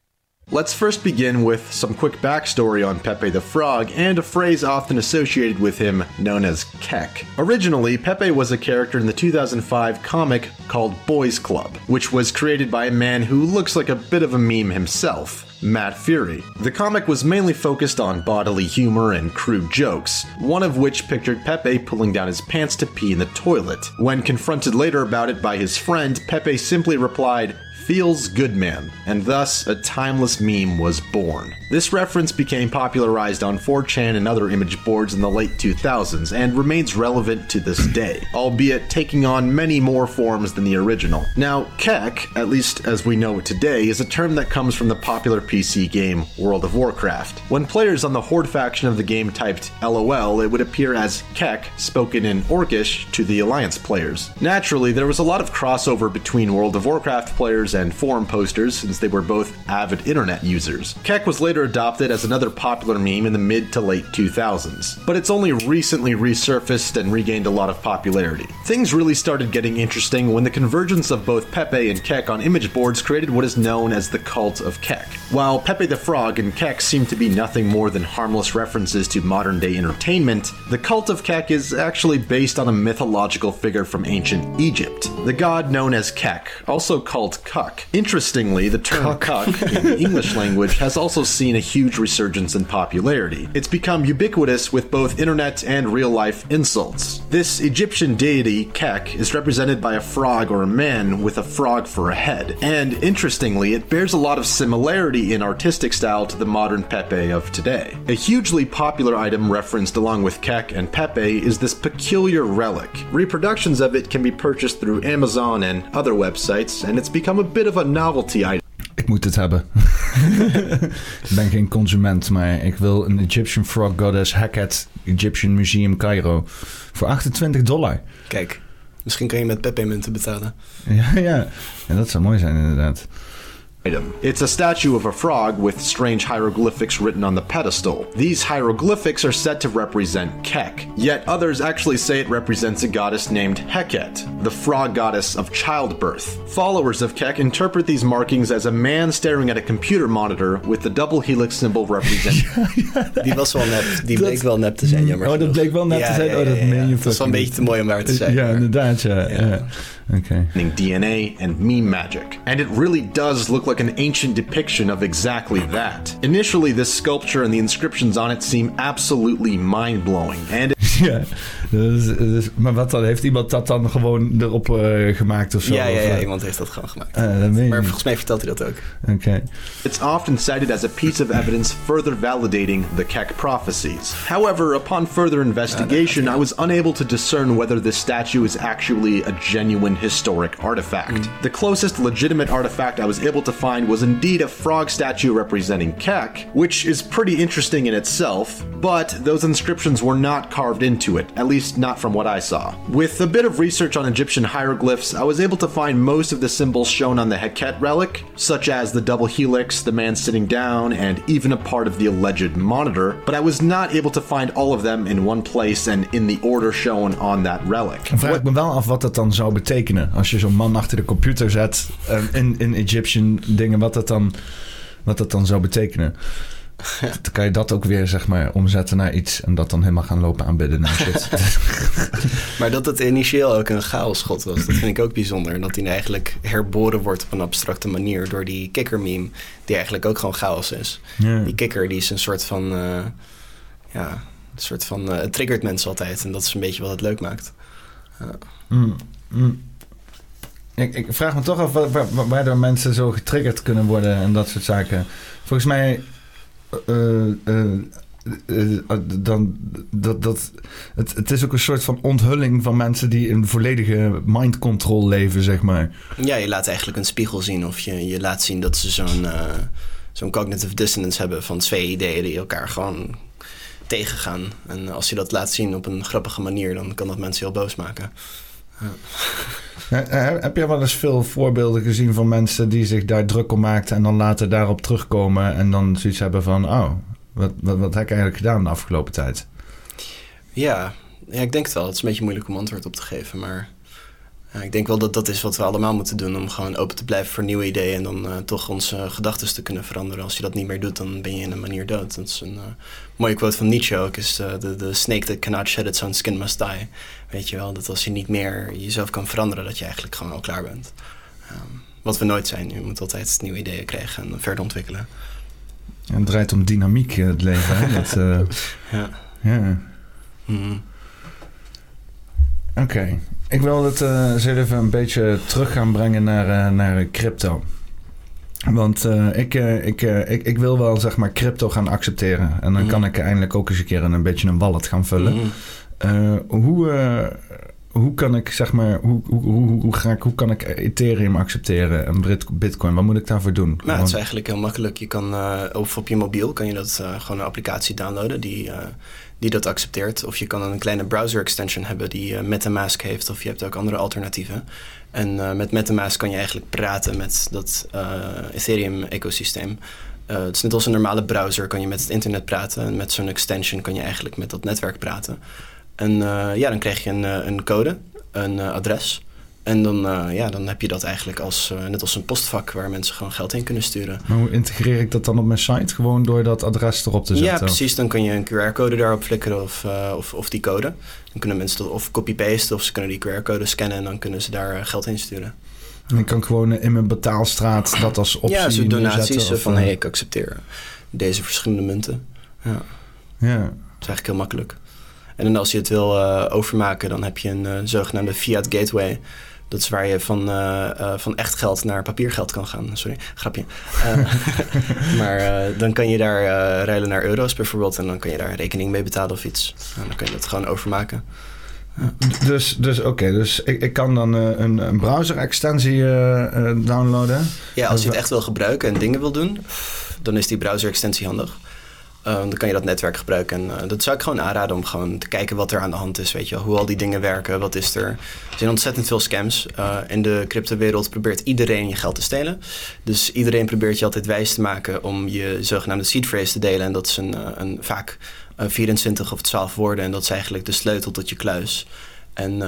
Let's first begin with some quick backstory on Pepe the Frog and a phrase often associated with him known as Keck. Originally, Pepe was a character in the 2005 comic called Boys Club, which was created by a man who looks like a bit of a meme himself. Matt Fury. The comic was mainly focused on bodily humor and crude jokes, one of which pictured Pepe pulling down his pants to pee in the toilet. When confronted later about it by his friend, Pepe simply replied, Feels Good Man, and thus a timeless meme was born. This reference became popularized on 4chan and other image boards in the late 2000s and remains relevant to this day, albeit taking on many more forms than the original. Now, Kek, at least as we know it today, is a term that comes from the popular PC game World of Warcraft. When players on the Horde faction of the game typed LOL, it would appear as Kek, spoken in Orcish to the Alliance players. Naturally, there was a lot of crossover between World of Warcraft players and forum posters since they were both avid internet users. Keck was later adopted as another popular meme in the mid to late 2000s, but it's only recently resurfaced and regained a lot of popularity. Things really started getting interesting when the convergence of both Pepe and Keck on image boards created what is known as the cult of Keck. While Pepe the Frog and Keck seem to be nothing more than harmless references to modern day entertainment, the cult of Kek is actually based on a mythological figure from ancient Egypt, the god known as Keck, also called Kuk. Interestingly, the term cuck in the English language has also seen a huge resurgence in popularity. It's become ubiquitous with both internet and real life insults. This Egyptian deity, Kek, is represented by a frog or a man with a frog for a head. And interestingly, it bears a lot of similarity in artistic style to the modern Pepe of today. A hugely popular item referenced along with Kek and Pepe is this peculiar relic. Reproductions of it can be purchased through Amazon and other websites, and it's become a bit of a novelty item. Ik moet het hebben. ik ben geen consument, maar ik wil een Egyptian Frog Goddess Hackett Egyptian Museum Cairo voor 28 dollar. Kijk, misschien kan je met Pepe-munten betalen. Ja, ja. ja, dat zou mooi zijn inderdaad. Item. It's a statue of a frog with strange hieroglyphics written on the pedestal. These hieroglyphics are said to represent Kek, yet others actually say it represents a goddess named Heket, the frog goddess of childbirth. Followers of Kek interpret these markings as a man staring at a computer monitor with the double helix symbol representing. Die was wel nep. Die bleek wel nep te zijn, jammer Oh, dat bleek wel nep te zijn? Oh, ja, Oh, dat ja, meen ja. je Dat was wel een beetje te mooi om waar te zijn. Ja, maar- inderdaad, ja. Ja. Oké. DNA and meme magic. And it really does look like an ancient depiction of exactly that. Initially, this sculpture and the inscriptions on it seem absolutely mind blowing, and Ja, dus, dus- maar wat dan? Heeft iemand dat dan gewoon erop eh, gemaakt of zo? Ja, ja, Of, ja, eh, iemand heeft dat gewoon gemaakt. eh, dat maar niet. volgens mij vertelt hij dat ook. Oké. It's often cited as a piece of evidence further validating the Keck prophecies. However, upon further investigation, I was unable to discern whether this statue is actually a genuine historic artifact. Hmm. The closest legitimate artifact I was able to find was indeed a frog statue representing Keck, which is pretty interesting in itself, but those inscriptions were not carved into it, at least not from what I saw. With a bit of research on Egyptian hieroglyphs, I was able to find most of the symbols shown on the Heket relic, such as the double helix, the man sitting down, and even a part of the alleged monitor, but I was not able to find all of them in one place and in the order shown on that relic. Dan vraag ik me wel af wat dat dan zou betekenen. Als je zo'n man achter de computer zet eh, in, in Egyptian dingen, wat dat dan, wat dat dan zou betekenen. Dan kan je dat ook weer, zeg maar, omzetten naar iets en dat dan helemaal gaan lopen aanbidden en shit. Maar dat het initieel ook een chaosgod was, dat vind ik ook bijzonder. Dat hij eigenlijk herboren wordt op een abstracte manier door die kikker-meme, die eigenlijk ook gewoon chaos is. Ja. Die kikker die is een soort van, eh, ja, een soort van, eh, het triggert mensen altijd en dat is een beetje wat het leuk maakt. Mm, mm. Ik, ik vraag me toch af wa- wa- wa- waardoor mensen zo getriggerd kunnen worden en dat soort zaken. Volgens mij. eh, dan, dat, dat, het, het is ook een soort van onthulling van mensen die in volledige mind control leven, zeg maar. Ja, je laat eigenlijk een spiegel zien of je, je laat zien dat ze zo'n zo'n cognitive dissonance hebben van twee ideeën die elkaar gewoon tegengaan. En als je dat laat zien op een grappige manier, dan kan dat mensen heel boos maken. Heb je wel eens veel voorbeelden gezien van mensen die zich daar druk om maakten en dan later daarop terugkomen en dan zoiets hebben van: oh, wat, wat, wat heb ik eigenlijk gedaan de afgelopen tijd? Ja, ja, ik denk het wel. Het is een beetje moeilijk om antwoord op te geven, maar ja, ik denk wel dat dat is wat we allemaal moeten doen om gewoon open te blijven voor nieuwe ideeën en dan eh, toch onze gedachten te kunnen veranderen. Als je dat niet meer doet, dan ben je in een manier dood. Dat is een eh, mooie quote van Nietzsche ook, is eh, de the snake that cannot shed its own skin must die. Weet je wel, dat als je niet meer jezelf kan veranderen, dat je eigenlijk gewoon al klaar bent. Ehm, wat we nooit zijn. Je moet altijd nieuwe ideeën krijgen en verder ontwikkelen. En het draait om dynamiek, eh, het leven. Hè? Dat, eh, Ja. ja. Mhm. Oké, ik wil het eh eens even een beetje terug gaan brengen naar, eh, naar crypto. Want eh, ik, ik, ik, ik wil wel zeg maar crypto gaan accepteren. En dan Mhm. kan ik eindelijk ook eens een keer een, een beetje een wallet gaan vullen. Mhm. Hoe, hoe kan ik zeg maar, hoe, hoe, hoe, hoe, ga ik, hoe kan ik Ethereum accepteren en Bitcoin? Wat moet ik daarvoor doen? Nou, het is eigenlijk heel makkelijk. Je kan, eh, of op je mobiel kan je dat eh, gewoon een applicatie downloaden die, eh, die dat accepteert. Of je kan een kleine browser extension hebben die MetaMask heeft. Of je hebt ook andere alternatieven. En met MetaMask kan je eigenlijk praten met dat Ethereum-ecosysteem. Het is net als een normale browser, kan je met het internet praten. En met zo'n extension kan je eigenlijk met dat netwerk praten. En eh, ja, dan krijg je een, eh, een code, een eh, adres. En dan, ja, dan heb je dat eigenlijk als, net als een postvak waar mensen gewoon geld in kunnen sturen. Maar hoe integreer ik dat dan op mijn site? Gewoon door dat adres erop te zetten? Ja, precies. Dan kun je een QR-code daarop flikkeren of, of, of die code. Dan kunnen mensen dat of copy-pasten of ze kunnen die QR-code scannen en dan kunnen ze daar geld in sturen. En ik kan gewoon in mijn betaalstraat dat als optie ja, zo donaties of, van eh, hey, ik accepteer deze verschillende munten. Ja, dat Ja. is eigenlijk heel makkelijk. En dan als je het wil eh, overmaken, dan heb je een eh, zogenaamde fiat gateway. Dat is waar je van, eh, van echt geld naar papiergeld kan gaan. Sorry, grapje. Maar dan kan je daar ruilen naar euro's bijvoorbeeld. En dan kan je daar een rekening mee betalen of iets. En dan kun je dat gewoon overmaken. Dus, dus oké, dus ik, ik kan dan een, een browser-extensie downloaden. Ja, als je het echt wil gebruiken en dingen wil doen, dan is die browser-extensie handig. Eh, dan kan je dat netwerk gebruiken. En eh, dat zou ik gewoon aanraden om gewoon te kijken wat er aan de hand is. Weet je hoe al die dingen werken, wat is er. Er zijn ontzettend veel scams. Eh, in de cryptowereld probeert iedereen je geld te stelen. Dus iedereen probeert je altijd wijs te maken om je zogenaamde seed phrase te delen. En dat is een, eh, een, vaak eh, 24 of 12 woorden. En dat is eigenlijk de sleutel tot je kluis. En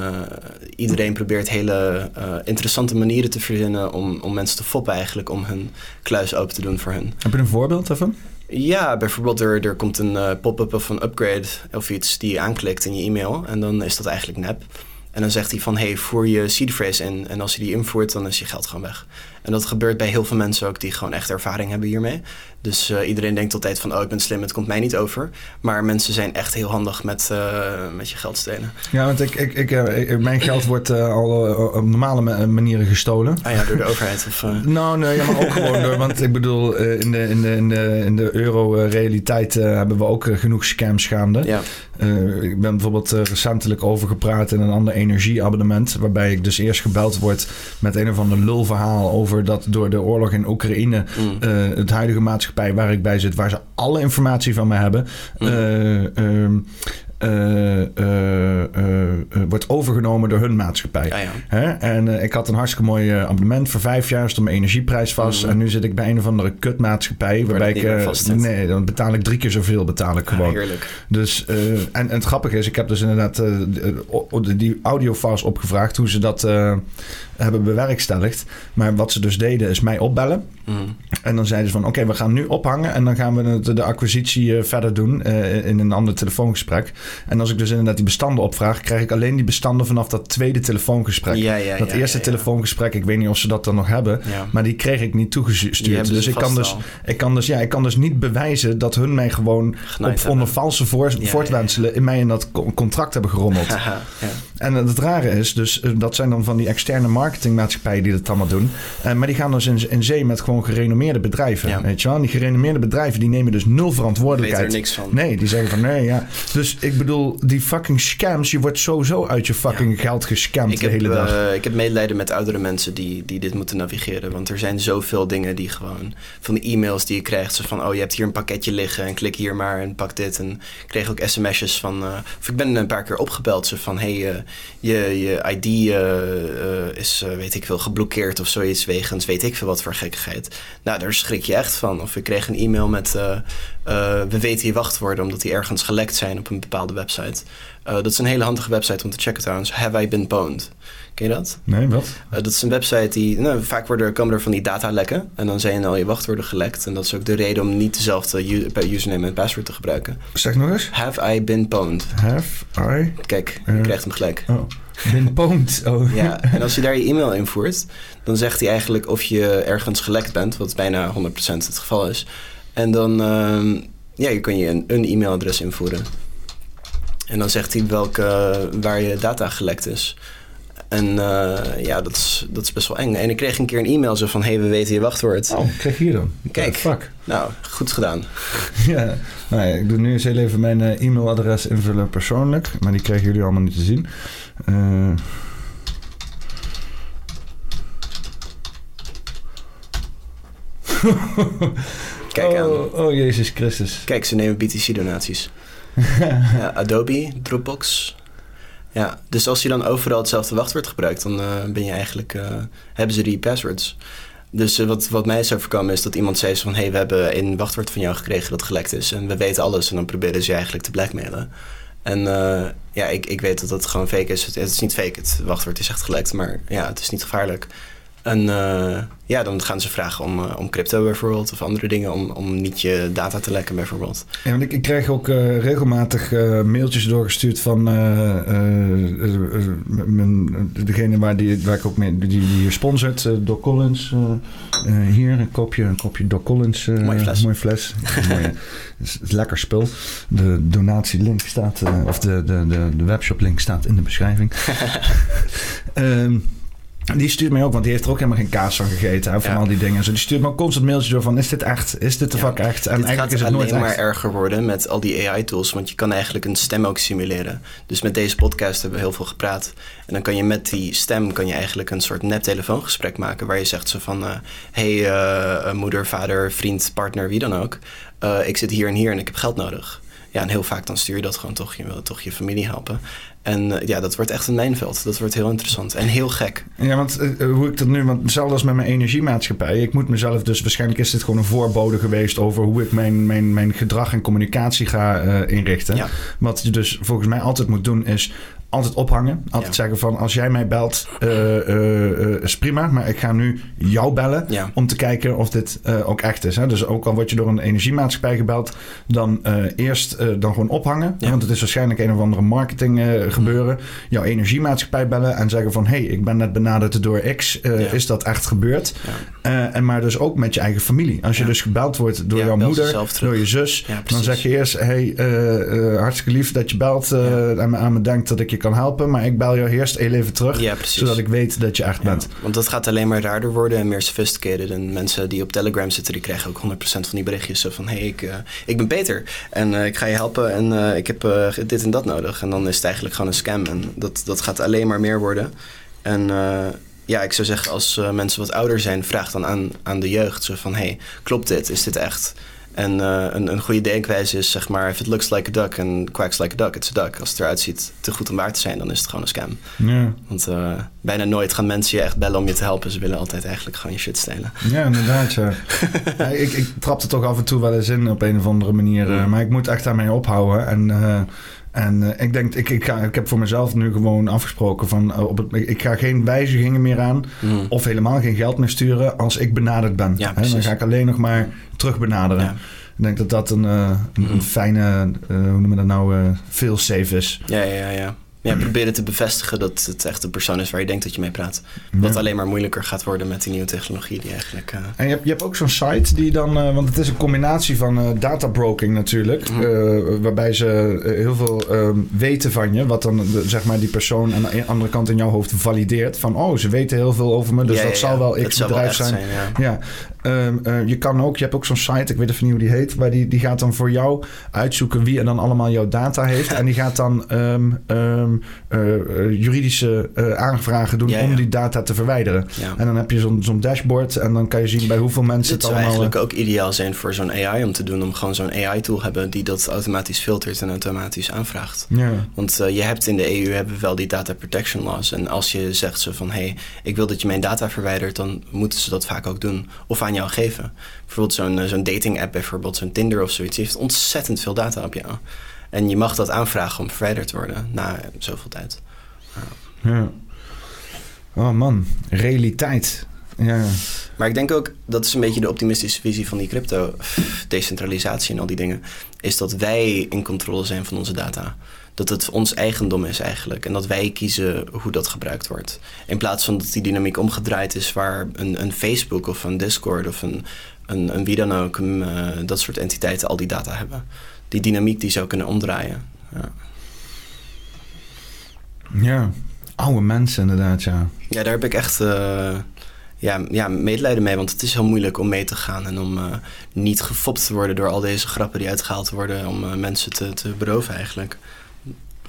iedereen probeert hele interessante manieren te verzinnen om, om mensen te foppen eigenlijk om hun kluis open te doen voor hun. Heb je een voorbeeld daarvan? Ja, bijvoorbeeld er, er komt een eh, pop-up of een upgrade of iets die je aanklikt in je e-mail en dan is dat eigenlijk nep. En dan zegt hij van, hey, voer je seed phrase in. En als je die invoert, dan is je geld gewoon weg. En dat gebeurt bij heel veel mensen ook die gewoon echt ervaring hebben hiermee. Dus eh, iedereen denkt altijd van, oh, ik ben slim, het komt mij niet over. Maar mensen zijn echt heel handig met, eh, met je geld stelen. Ja, want ik, ik, ik, eh, mijn geld wordt al op normale ma- manieren gestolen. Ah ja, door de overheid of... Nou, nee, ja, maar ook gewoon door. Want ik bedoel, in de, in de, in de, in de euro-realiteit hebben we ook genoeg scams gaande. ja. Ik ben bijvoorbeeld recentelijk overgepraat in een ander energieabonnement. Waarbij ik dus eerst gebeld word met een of ander lulverhaal over dat door de oorlog in Oekraïne. Mm. eh, het huidige maatschappij waar ik bij zit, waar ze alle informatie van me hebben. Mm. eh, ehm, eh, wordt overgenomen door hun maatschappij. Ja, ja. Hè? En ik had een hartstikke mooi abonnement voor vijf jaar, stond mijn energieprijs vast. Mhm. En nu zit ik bij een of andere kutmaatschappij. Waarbij ik. nee, dan betaal ik drie keer zoveel betaal ik gewoon. heerlijk. Dus, en, en het grappige is, ik heb dus inderdaad die audiofiles opgevraagd, hoe ze dat hebben bewerkstelligd. Maar wat ze dus deden, is mij opbellen. Mhm. En dan zeiden ze van, oké, we gaan nu ophangen en dan gaan we het- de acquisitie eh, verder doen eh, in een ander telefoongesprek. En als ik dus inderdaad die bestanden opvraag, krijg ik alleen die bestanden vanaf dat tweede telefoongesprek. Ja, ja, dat ja, eerste telefoongesprek, ik weet niet of ze dat dan nog hebben, maar die kreeg ik niet toegestuurd. Dus ik kan dus, al. ik, kan dus, ja, ik kan dus niet bewijzen dat hun mij gewoon op, onder valse voor, voortwenselen in mij in dat co- contract hebben gerommeld. En het rare is, dus eh, dat zijn dan van die externe marketingmaatschappijen die dat allemaal doen. Eh, maar die gaan dus in, in zee met gewoon gerenommeerde bedrijven. Ja. Weet je wel? En die gerenommeerde bedrijven die nemen dus nul verantwoordelijkheid. Weet er niks van. Nee, die zeggen van nee, ja. Dus ik bedoel, die fucking scams, je wordt sowieso uit je fucking geld gescamd Ik de heb, hele dag. eh, ik heb medelijden met oudere mensen die, die dit moeten navigeren. Want er zijn zoveel dingen die gewoon... Van de e-mails die je krijgt. Zo van, oh, je hebt hier een pakketje liggen en klik hier maar en pak dit. En ik kreeg ook sms'jes van... of ik ben een paar keer opgebeld. Zo van, hey, je, je ID eh, eh, is, eh, weet ik veel, geblokkeerd of zoiets. Wegens weet ik veel wat voor gekkigheid. Nou, daar schrik je echt van. Of ik kreeg een e-mail met... we weten je wachtwoorden omdat die ergens gelekt zijn op een bepaalde website. Dat is een hele handige website om te checken trouwens. Have I been pwned? Ken je dat? Nee, wat? Eh, dat is een website die... Nou, vaak worden, komen er van die datalekken. En dan zijn al je wachtwoorden gelekt. En dat is ook de reden om niet dezelfde username en password te gebruiken. Zeg nog eens. Have I been pwned? Have I Kijk, je krijgt hem gelijk. oh, been pwned? Oh. Ja, en als je daar je e-mail invoert, dan zegt hij eigenlijk of je ergens gelekt bent, wat bijna 100% het geval is. En dan ehm, ja, je kan je een, een e-mailadres invoeren. En dan zegt hij welke, waar je data gelekt is. En eh, ja, dat is, dat is best wel eng. En ik kreeg een keer een e-mail zo van, hey, we weten je wachtwoord. Oh, krijg hier dan. Kijk. Oh, fuck. Nou, goed gedaan. Ja, nou ja, ik doe nu eens heel even mijn eh, e-mailadres invullen persoonlijk. Maar die krijgen jullie allemaal niet te zien. Eh, Kijk aan. oh, oh, Jezus Christus. Kijk, ze nemen BTC-donaties. ja, Adobe, Dropbox. Ja, dus als je dan overal hetzelfde wachtwoord gebruikt, dan eh, ben je eigenlijk, eh, hebben ze die passwords. Dus eh, wat, wat mij is overkomen is dat iemand zei van... hé, hey, we hebben een wachtwoord van jou gekregen dat gelekt is... en we weten alles en dan proberen ze je eigenlijk te blackmailen. En ja, ik, ik weet dat dat gewoon fake is. Het, het is niet fake, het wachtwoord is echt gelekt, maar ja, het is niet gevaarlijk. En eh, ja, dan gaan ze vragen om, eh, om crypto bijvoorbeeld of andere dingen... Om, om niet je data te lekken bijvoorbeeld. Ja, want ik, ik krijg ook eh, regelmatig mailtjes doorgestuurd van mijn- degene waar, die, waar ik ook mee, die, die sponsort, Doc Collins. hier, een kopje, een kopje Doc Collins. Mooie fles. Mooie fles. Mooie, is, lekker spul. De donatielink staat, of de, de, de, de webshop link staat in de beschrijving. Ehm, die stuurt mij ook, want die heeft er ook helemaal geen kaas van gegeten. hè, Van Ja. al die dingen. Zo, die stuurt me ook constant mailtjes door van, is dit echt? Is dit de Ja. fuck echt? En Dit eigenlijk gaat is het nooit alleen maar echt. erger worden met al die AI-tools, want je kan eigenlijk een stem ook simuleren. Dus met deze podcast hebben we heel veel gepraat. En dan kan je met die stem kan je eigenlijk een soort nep telefoongesprek maken, waar je zegt zo van, eh, hey eh, moeder, vader, vriend, partner, wie dan ook, eh, ik zit hier en hier en ik heb geld nodig. Ja, en heel vaak dan stuur je dat gewoon toch, je wil toch je familie helpen. En eh, ja, dat wordt echt een mijnveld. Dat wordt heel interessant en heel gek. Ja, want eh, eh, hoe ik dat nu, want hetzelfde als met mijn energiemaatschappij. Ik moet mezelf dus, waarschijnlijk is dit gewoon een voorbode geweest over hoe ik mijn, mijn, mijn gedrag en communicatie ga inrichten. Ja. Wat je dus volgens mij altijd moet doen is altijd ophangen. Altijd Ja. zeggen van als jij mij belt, eh, eh, eh, is prima. Maar ik ga nu jou bellen Ja. om te kijken of dit ook echt is. Hè? Dus ook al word je door een energiemaatschappij gebeld, dan eerst dan gewoon ophangen. Ja. Want het is waarschijnlijk een of andere marketing eh, gebeuren. Jouw energiemaatschappij bellen en zeggen van... hé, hey, ik ben net benaderd door X. Is dat echt gebeurd? En maar dus ook met je eigen familie. Als je dus gebeld wordt door jouw moeder, door je zus... Dan zeg je eerst... hey, hartstikke lief dat je belt en me aan me denkt dat ik je kan helpen... maar ik bel jou eerst even terug... Ja, zodat ik weet dat je echt bent. want dat gaat alleen maar raarder worden en meer sophisticated. En mensen die op Telegram zitten, die krijgen ook 100% van die berichtjes. Zo van, hé, hey, ik, eh, ik ben Peter en eh, ik ga je helpen en eh, ik heb dit en dat nodig. En dan is het eigenlijk gewoon een scam. En dat, dat gaat alleen maar meer worden. En ja, ik zou zeggen, als mensen wat ouder zijn, vraag dan aan, aan de jeugd. Zo van, hé, hey, klopt dit? Is dit echt? En uh, een, een goede denkwijze is zeg maar... if it looks like a duck and quacks like a duck, it's a duck. Als het eruit ziet te goed om waar te zijn, dan is het gewoon een scam. Ja. Want uh, bijna nooit gaan mensen je echt bellen om je te helpen. Ze willen altijd eigenlijk gewoon je shit stelen. Ja, inderdaad. Ja. ja, ik, ik trap er toch af en toe wel eens in op een of andere manier. Uh, maar ik moet echt daarmee ophouden. En... En uh, ik denk, ik, ik, ga, ik heb voor mezelf nu gewoon afgesproken van uh, op het, ik ga geen wijzigingen meer aan mm. of helemaal geen geld meer sturen als ik benaderd ben. Ja, dan ga ik alleen nog maar terug benaderen. Ja. Ik denk dat dat een, uh, een, Mm. een fijne, hoe noemen we dat nou, veel safe is. Ja, ja, ja. Ja, proberen te bevestigen dat het echt de persoon is waar je denkt dat je mee praat. Wat Ja. alleen maar moeilijker gaat worden met die nieuwe technologie die eigenlijk... eh, En je hebt, je hebt ook zo'n site die dan, eh, want het is een combinatie van eh databroking natuurlijk, Mhm. waarbij ze heel veel ehm, weten van je, wat dan de- zeg maar die persoon aan de andere kant in jouw hoofd valideert. Van oh, ze weten heel veel over me, dus ja, dat zal wel wel bedrijf echt zijn. ja. Ehm, eh, je kan ook, je hebt ook zo'n site, ik weet even niet hoe die heet, maar die, die gaat dan voor jou uitzoeken wie er dan allemaal jouw data heeft. en die gaat dan ehm, ehm, eh, eh, juridische eh, aanvragen doen Ja, om ja. die data te verwijderen. Ja. En dan heb je zo'n zo'n dashboard en dan kan je zien bij hoeveel mensen Het het zou allemaal... eigenlijk ook ideaal zijn voor zo'n AI om te doen. Om gewoon zo'n AI-tool hebben die dat automatisch filtert en automatisch aanvraagt. Ja, Want je hebt in de EU hebben we wel die data protection laws. En als je zegt zo van hé, hey, ik wil dat je mijn data verwijdert, dan moeten ze dat vaak ook doen. Of aan jou geven. Bijvoorbeeld zo'n eh, zo'n dating app, bijvoorbeeld zo'n Tinder of zoiets, die heeft ontzettend veel data op jou. En je mag dat aanvragen om verwijderd te worden na zoveel tijd. ja. Oh man, realiteit. Ja, Maar ik denk ook, dat is een beetje de optimistische visie van die crypto, decentralisatie en al die dingen, is dat wij in controle zijn van onze data. Dat het ons eigendom is eigenlijk en dat wij kiezen hoe dat gebruikt wordt. In plaats van dat die dynamiek omgedraaid is waar een, een Facebook of een Discord of een, een, een wie dan ook, een, eh, dat soort entiteiten al die data hebben. Die dynamiek die zou kunnen omdraaien. Ja. ja. Oude mensen inderdaad, ja. Ja, daar heb ik echt eh, ja, ja, medelijden mee. Want het is heel moeilijk om mee te gaan en om eh, niet gefopt te worden door al deze grappen die uitgehaald worden om mensen te, te beroven eigenlijk.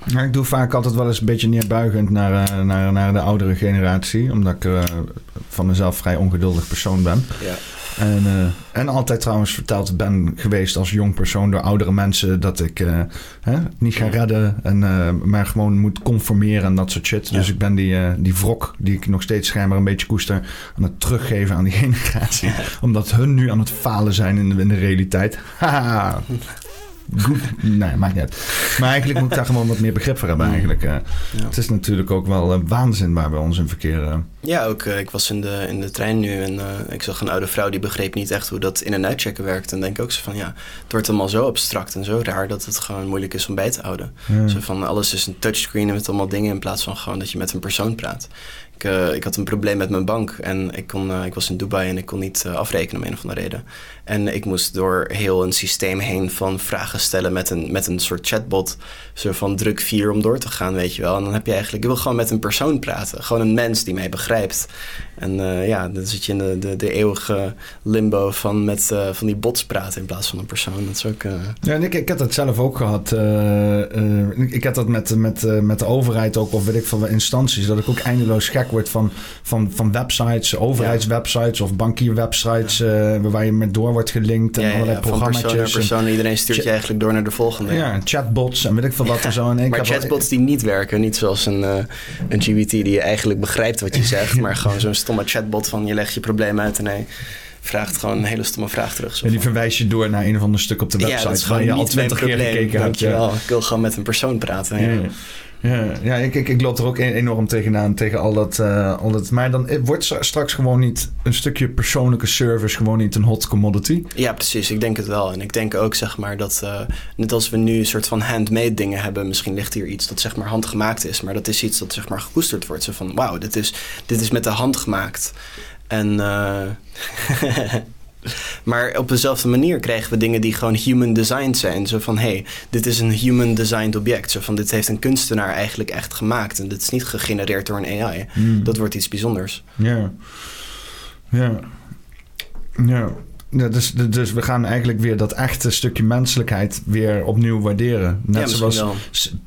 Ja, ik doe vaak altijd wel eens een beetje neerbuigend naar, eh, naar, naar de oudere generatie. Omdat ik eh, van mezelf vrij ongeduldig persoon ben. Ja. En, eh, en altijd trouwens verteld ben geweest als jong persoon door oudere mensen dat ik hè, niet ga redden. En, maar gewoon moet conformeren en dat soort shit. Ja. Dus ik ben die, die wrok die ik nog steeds schijnbaar een beetje koester aan het teruggeven aan die generatie. Omdat hun nu aan het falen zijn in de, in de realiteit. Haha. Goed. Nee, maakt niet uit. Maar eigenlijk moet ik daar gewoon wat meer begrip voor hebben eigenlijk. eh. Ja. Het is natuurlijk ook wel eh, waanzin waar we ons in verkeren. Ja, ook. eh, ik was in de, in de trein nu en eh, ik zag een oude vrouw die begreep niet echt hoe dat in- en uitchecken werkt. En denk ook zo van ja, het wordt allemaal zo abstract en zo raar dat het gewoon moeilijk is om bij te houden. Ja. Zo van alles is een touchscreen met allemaal dingen in plaats van gewoon dat je met een persoon praat. Ik, ik had een probleem met mijn bank en ik, kon, ik was in Dubai en ik kon niet afrekenen om een of andere reden. En ik moest door heel een systeem heen van vragen stellen met een, met een soort chatbot. Zo van druk 4 om door te gaan, weet je wel. En dan heb je eigenlijk, ik wil gewoon met een persoon praten. Gewoon een mens die mij begrijpt. En eh, ja, dan zit je in de, de, de eeuwige limbo van met eh, van die bots praten in plaats van een persoon. Dat is ook... eh, Ja, en ik, ik heb dat zelf ook gehad. eh, eh, ik, heb dat met, met, met de overheid ook, of weet ik van instanties, dat ik ook eindeloos gek word van, van, van websites, overheidswebsites of bankierwebsites, waar je met door wordt gelinkt en ja, ja, allerlei ja, van persoon programma's. persoon. Iedereen stuurt je eigenlijk door naar de volgende. Ja, chatbots en weet ik veel wat en zo. En maar chatbots die niet werken, niet zoals een, eh, een GBT die eigenlijk begrijpt wat je zegt, maar gewoon zo'n stomme chatbot van je legt je probleem uit en hij vraagt gewoon een hele stomme vraag terug. En die verwijs je door naar een of ander stuk op de ja, website dat is waar gewoon je al twintig keer gekeken hebt. Ja. Dankjewel. Ik wil gewoon met een persoon praten. Ja. Ja, ja, ja ik, ik, ik loop er ook e- enorm tegenaan, tegen al dat, eh, al dat. Maar dan eh, wordt stra- straks gewoon niet een stukje persoonlijke service gewoon niet een hot commodity. Ja, precies. Ik denk het wel. En ik denk ook, zeg maar, dat eh, net als we nu een soort van handmade dingen hebben, misschien ligt hier iets dat zeg maar handgemaakt is, maar dat is iets dat zeg maar gekoesterd wordt. Zo van, wauw, dit is, dit is met de hand gemaakt. En, eh, maar op dezelfde manier krijgen we dingen die gewoon human designed zijn. Zo van, hé, hey, dit is een human designed object. Zo van, dit heeft een kunstenaar eigenlijk echt gemaakt. En dit is niet gegenereerd door een AI. Hmm. Dat wordt iets bijzonders. Ja. Ja. Ja. Ja, dus, dus we gaan eigenlijk weer dat echte stukje menselijkheid weer opnieuw waarderen. Net Ja, zoals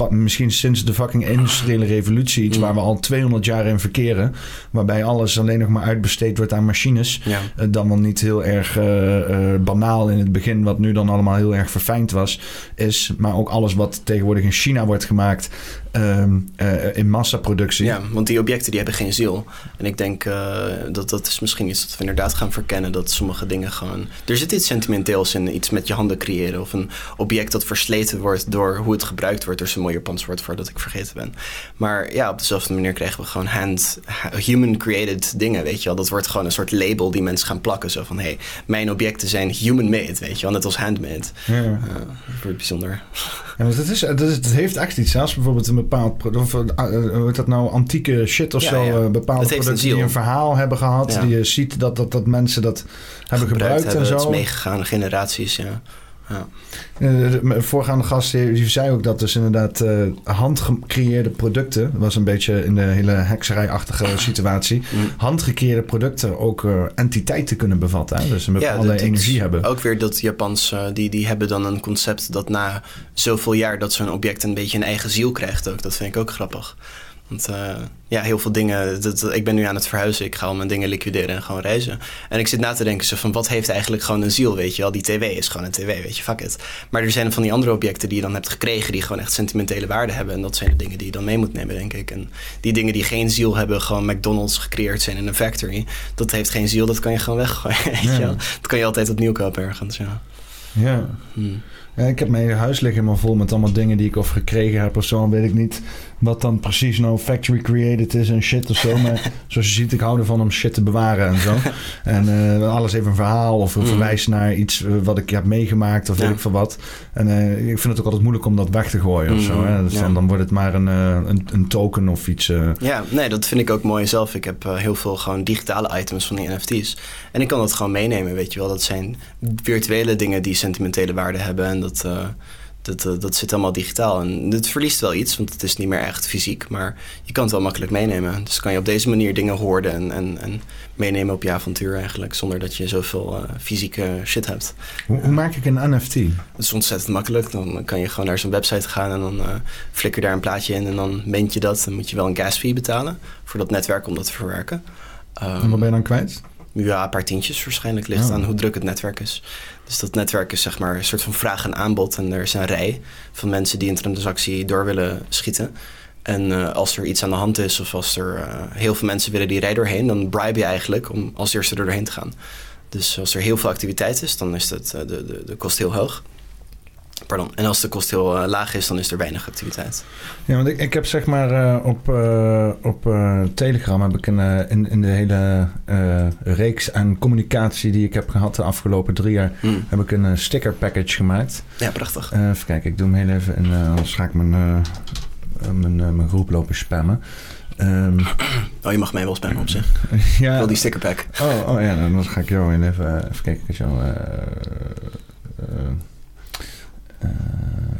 misschien sinds de fucking industriële revolutie, iets Mm. waar we al 200 jaar in verkeren, waarbij alles alleen nog maar uitbesteed wordt aan machines. Ja. Eh, dan wel niet heel erg eh, eh, banaal in het begin, wat nu dan allemaal heel erg verfijnd was, is. Maar ook alles wat tegenwoordig in China wordt gemaakt ehm, eh, in massaproductie. Ja, want die objecten die hebben geen ziel. En ik denk eh, dat dat is misschien iets dat we inderdaad gaan verkennen. Dat sommige dingen gewoon... Er zit iets sentimenteels in iets met je handen creëren. Of een object dat versleten wordt door hoe het gebruikt wordt. Er is een mooi Japans woord voor dat ik vergeten ben. Maar ja, op dezelfde manier krijgen we gewoon hand... Human-created dingen, weet je wel. Dat wordt gewoon een soort label die mensen gaan plakken. Zo van, hé, hey, mijn objecten zijn human-made, weet je wel. Net als handmade. Ja. Eh, dat wordt bijzonder. Ja, maar het, is, het, is, het heeft echt iets. Zelfs bijvoorbeeld een bepaald product, of, heet dat nou, antieke shit of Ja, zo. ja. eh, bepaalde producten die een verhaal hebben gehad. Die je ziet dat, dat, dat mensen dat hebben gebruikt, hebben, en Het is zo. meegegaan, generaties, ja. Ja. Eh, de voorgaande gast die, die zei ook dat dus inderdaad eh, handgecreëerde producten, dat was een beetje in de hele hekserijachtige situatie, Mm. handgecreëerde producten ook eh, entiteiten kunnen bevatten. Hè? Dus een bepaalde dat energie hebben. Ook weer dat Japans, eh, die, die hebben dan een concept dat na zoveel jaar dat zo'n object een beetje een eigen ziel krijgt ook. Dat vind ik ook grappig. Want eh, ja, heel veel dingen, dat, dat- ik ben nu aan het verhuizen, ik ga al mijn dingen liquideren en gewoon reizen. En ik zit na te denken zo van, wat heeft eigenlijk gewoon een ziel, weet je wel? Die tv is gewoon een tv, weet je, fuck it. Maar er zijn van die andere objecten die je dan hebt gekregen, die gewoon echt sentimentele waarde hebben. En dat zijn de dingen die je dan mee moet nemen, denk ik. En die dingen die geen ziel hebben, gewoon McDonald's gecreëerd zijn in een factory, dat heeft geen ziel, dat kan je gewoon weggooien, weet Ja. je wel? Dat kan je altijd opnieuw kopen ergens, ja. Ja. Hmm. Ja, ik heb mijn huis liggen helemaal vol met allemaal dingen die ik of gekregen heb of zo. Weet ik niet wat dan precies nou factory created is en shit of zo. Maar zoals je ziet, ik hou ervan om shit te bewaren en zo. En eh, alles heeft een verhaal of een Mm. verwijs naar iets eh, wat ik heb meegemaakt of weet ik veel wat. En eh, ik vind het ook altijd moeilijk om dat weg te gooien of zo. Mm, Hè? Dus ja. dan, dan wordt het maar een, een, een token of iets. Ja, nee, dat vind ik ook mooi zelf. Ik heb heel veel gewoon digitale items van die NFT's. En ik kan dat gewoon meenemen, weet je wel. Dat zijn virtuele dingen die sentimentele waarde hebben. En dat, dat, eh, dat zit allemaal digitaal. En het verliest wel iets, want het is niet meer echt fysiek. Maar je kan het wel makkelijk meenemen. Dus kan je op deze manier dingen hoorden en, en, en meenemen op je avontuur eigenlijk. Zonder dat je zoveel eh, fysieke shit hebt. Hoe, hoe maak ik een NFT? Het is ontzettend makkelijk. Dan kan je gewoon naar zo'n website gaan en dan eh flikker daar een plaatje in en dan mint je dat. Dan moet je wel een gas fee betalen voor dat netwerk om dat te verwerken. Ehm, En wat ben je dan kwijt? Ja, een paar tientjes waarschijnlijk ligt Oh. aan hoe druk het netwerk is. Dus dat netwerk is zeg maar een soort van vraag en aanbod. En er is een rij van mensen die een transactie door willen schieten. En eh, als er iets aan de hand is of als er eh, heel veel mensen willen die rij doorheen... dan bribe je eigenlijk om als eerste er doorheen te gaan. Dus als er heel veel activiteit is, dan is het, eh, de, de, de kost heel hoog. Pardon. En als de kost heel eh, laag is, dan is er weinig activiteit. Ja, want ik, ik heb zeg maar eh, op, eh, op Telegram heb ik een, in, in de hele reeks aan communicatie die ik heb gehad de afgelopen drie jaar, Hmm. heb ik een sticker package gemaakt. Ja, prachtig. Even kijken, ik doe hem heel even en anders ga ik mijn, mijn, mijn groep lopen spammen. Ehm, Oh, je mag mij wel spammen op zich. ja, Ik wil die stickerpack. oh, oh ja, dan ga ik jou even, even kijken. Ik jou,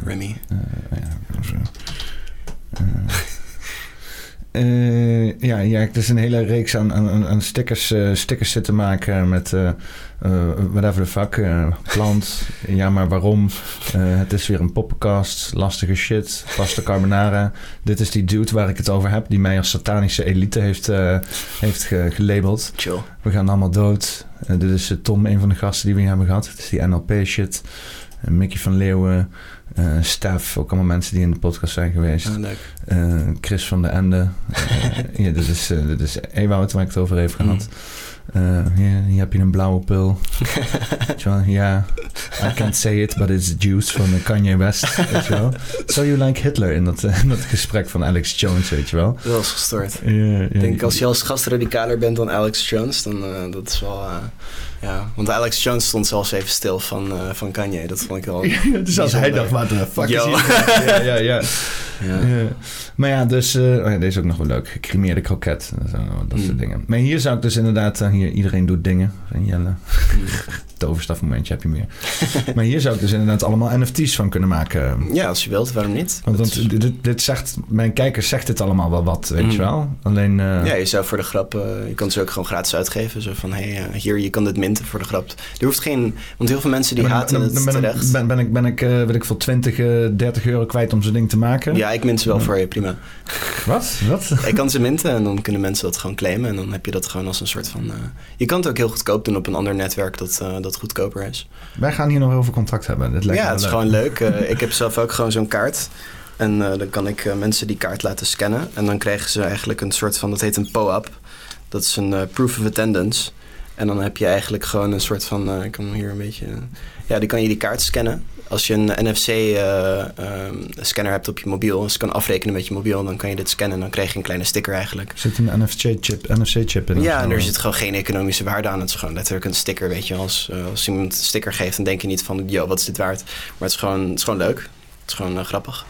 Remy. eh, ja. Eh, eh, ja, ja, het is een hele reeks aan, aan, aan stickers, eh, stickers zitten maken met eh, whatever the fuck. plant, ja maar waarom? Het is weer een poppenkast, lastige shit, pasta carbonara. Dit is die dude waar ik het over heb, die mij als satanische elite heeft, heeft ge- gelabeld. Chill. We gaan allemaal dood. Dit is Tom, een van de gasten die we hier hebben gehad. Het is die NLP shit. Mickey van Leeuwen. eh Stef, ook allemaal mensen die in de podcast zijn geweest. Ah, leuk. Eh, Chris van der Ende. Eh, ja, dit is, dit is Ewout waar ik het over heb gehad. Eh, hier, hier heb je een blauwe pil. Ja, I can't say it, but it's juice van Kanye West. Weet je wel. So you like Hitler in dat, in dat gesprek van Alex Jones, weet je wel. Dat was gestoord. Ik denk als je als gast radicaler bent dan Alex Jones, dan uh, dat is wel. Ja, want Alex Jones stond zelfs even stil van, uh, van Kanye. Dat vond ik wel. dus als hij dacht, wat de fuck Yo. is hier? Ja, ja, ja. ja. Maar ja, dus... eh, oh ja, deze is ook nog wel leuk. Gecremeerde kroket. Dat, dat soort Mm. dingen. Maar hier zou ik dus inderdaad... eh, hier, iedereen doet dingen. Van Jelle. toverstafmomentje heb je meer. maar hier zou ik dus inderdaad allemaal NFT's van kunnen maken. Ja, als je wilt, waarom niet? Want, Dat want is- dit, dit zegt, mijn kijkers zegt dit allemaal wel wat, weet Mm. je wel. Alleen, eh, ja, je zou voor de grap, eh, je kan ze ook gewoon gratis uitgeven. Zo van, hé, hey, eh, hier, je kan dit minten voor de grap. Er hoeft geen, want heel veel mensen die haten dan- het dan ben, ik- terecht. ben, ben ik, ben ik weet ik veel, 20, eh, 30 euro kwijt om zo'n ding te maken. Ja, ik mint ze wel voor je, prima. Wat? Wat? Ik kan ze minten en dan kunnen mensen dat gewoon claimen. En dan heb je dat gewoon als een soort van... je kan het ook heel goedkoop doen op een ander netwerk dat, eh, dat goedkoper is. Wij gaan hier nog over contact hebben. Dit lijkt ja, het is leuk. gewoon leuk. Eh, ik heb zelf ook gewoon zo'n kaart. En eh, dan kan ik eh, mensen die kaart laten scannen. En dan krijgen ze eigenlijk een soort van... Dat heet een POAP. Dat is een Proof of Attendance. En dan heb je eigenlijk gewoon een soort van... ik kan hier een beetje... ja, die kan je die kaart scannen. Als je een NFC-scanner hebt op je mobiel... als je kan afrekenen met je mobiel... dan kan je dit scannen en dan krijg je een kleine sticker eigenlijk. Er zit een NFC-chip NFC-chip in. of Ja, en er zit gewoon geen economische waarde aan. Het is gewoon letterlijk een sticker, weet je. Als, eh, als iemand een sticker geeft, dan denk je niet van... yo, wat is dit waard? Maar het is gewoon, het is gewoon leuk. Het is gewoon eh, grappig.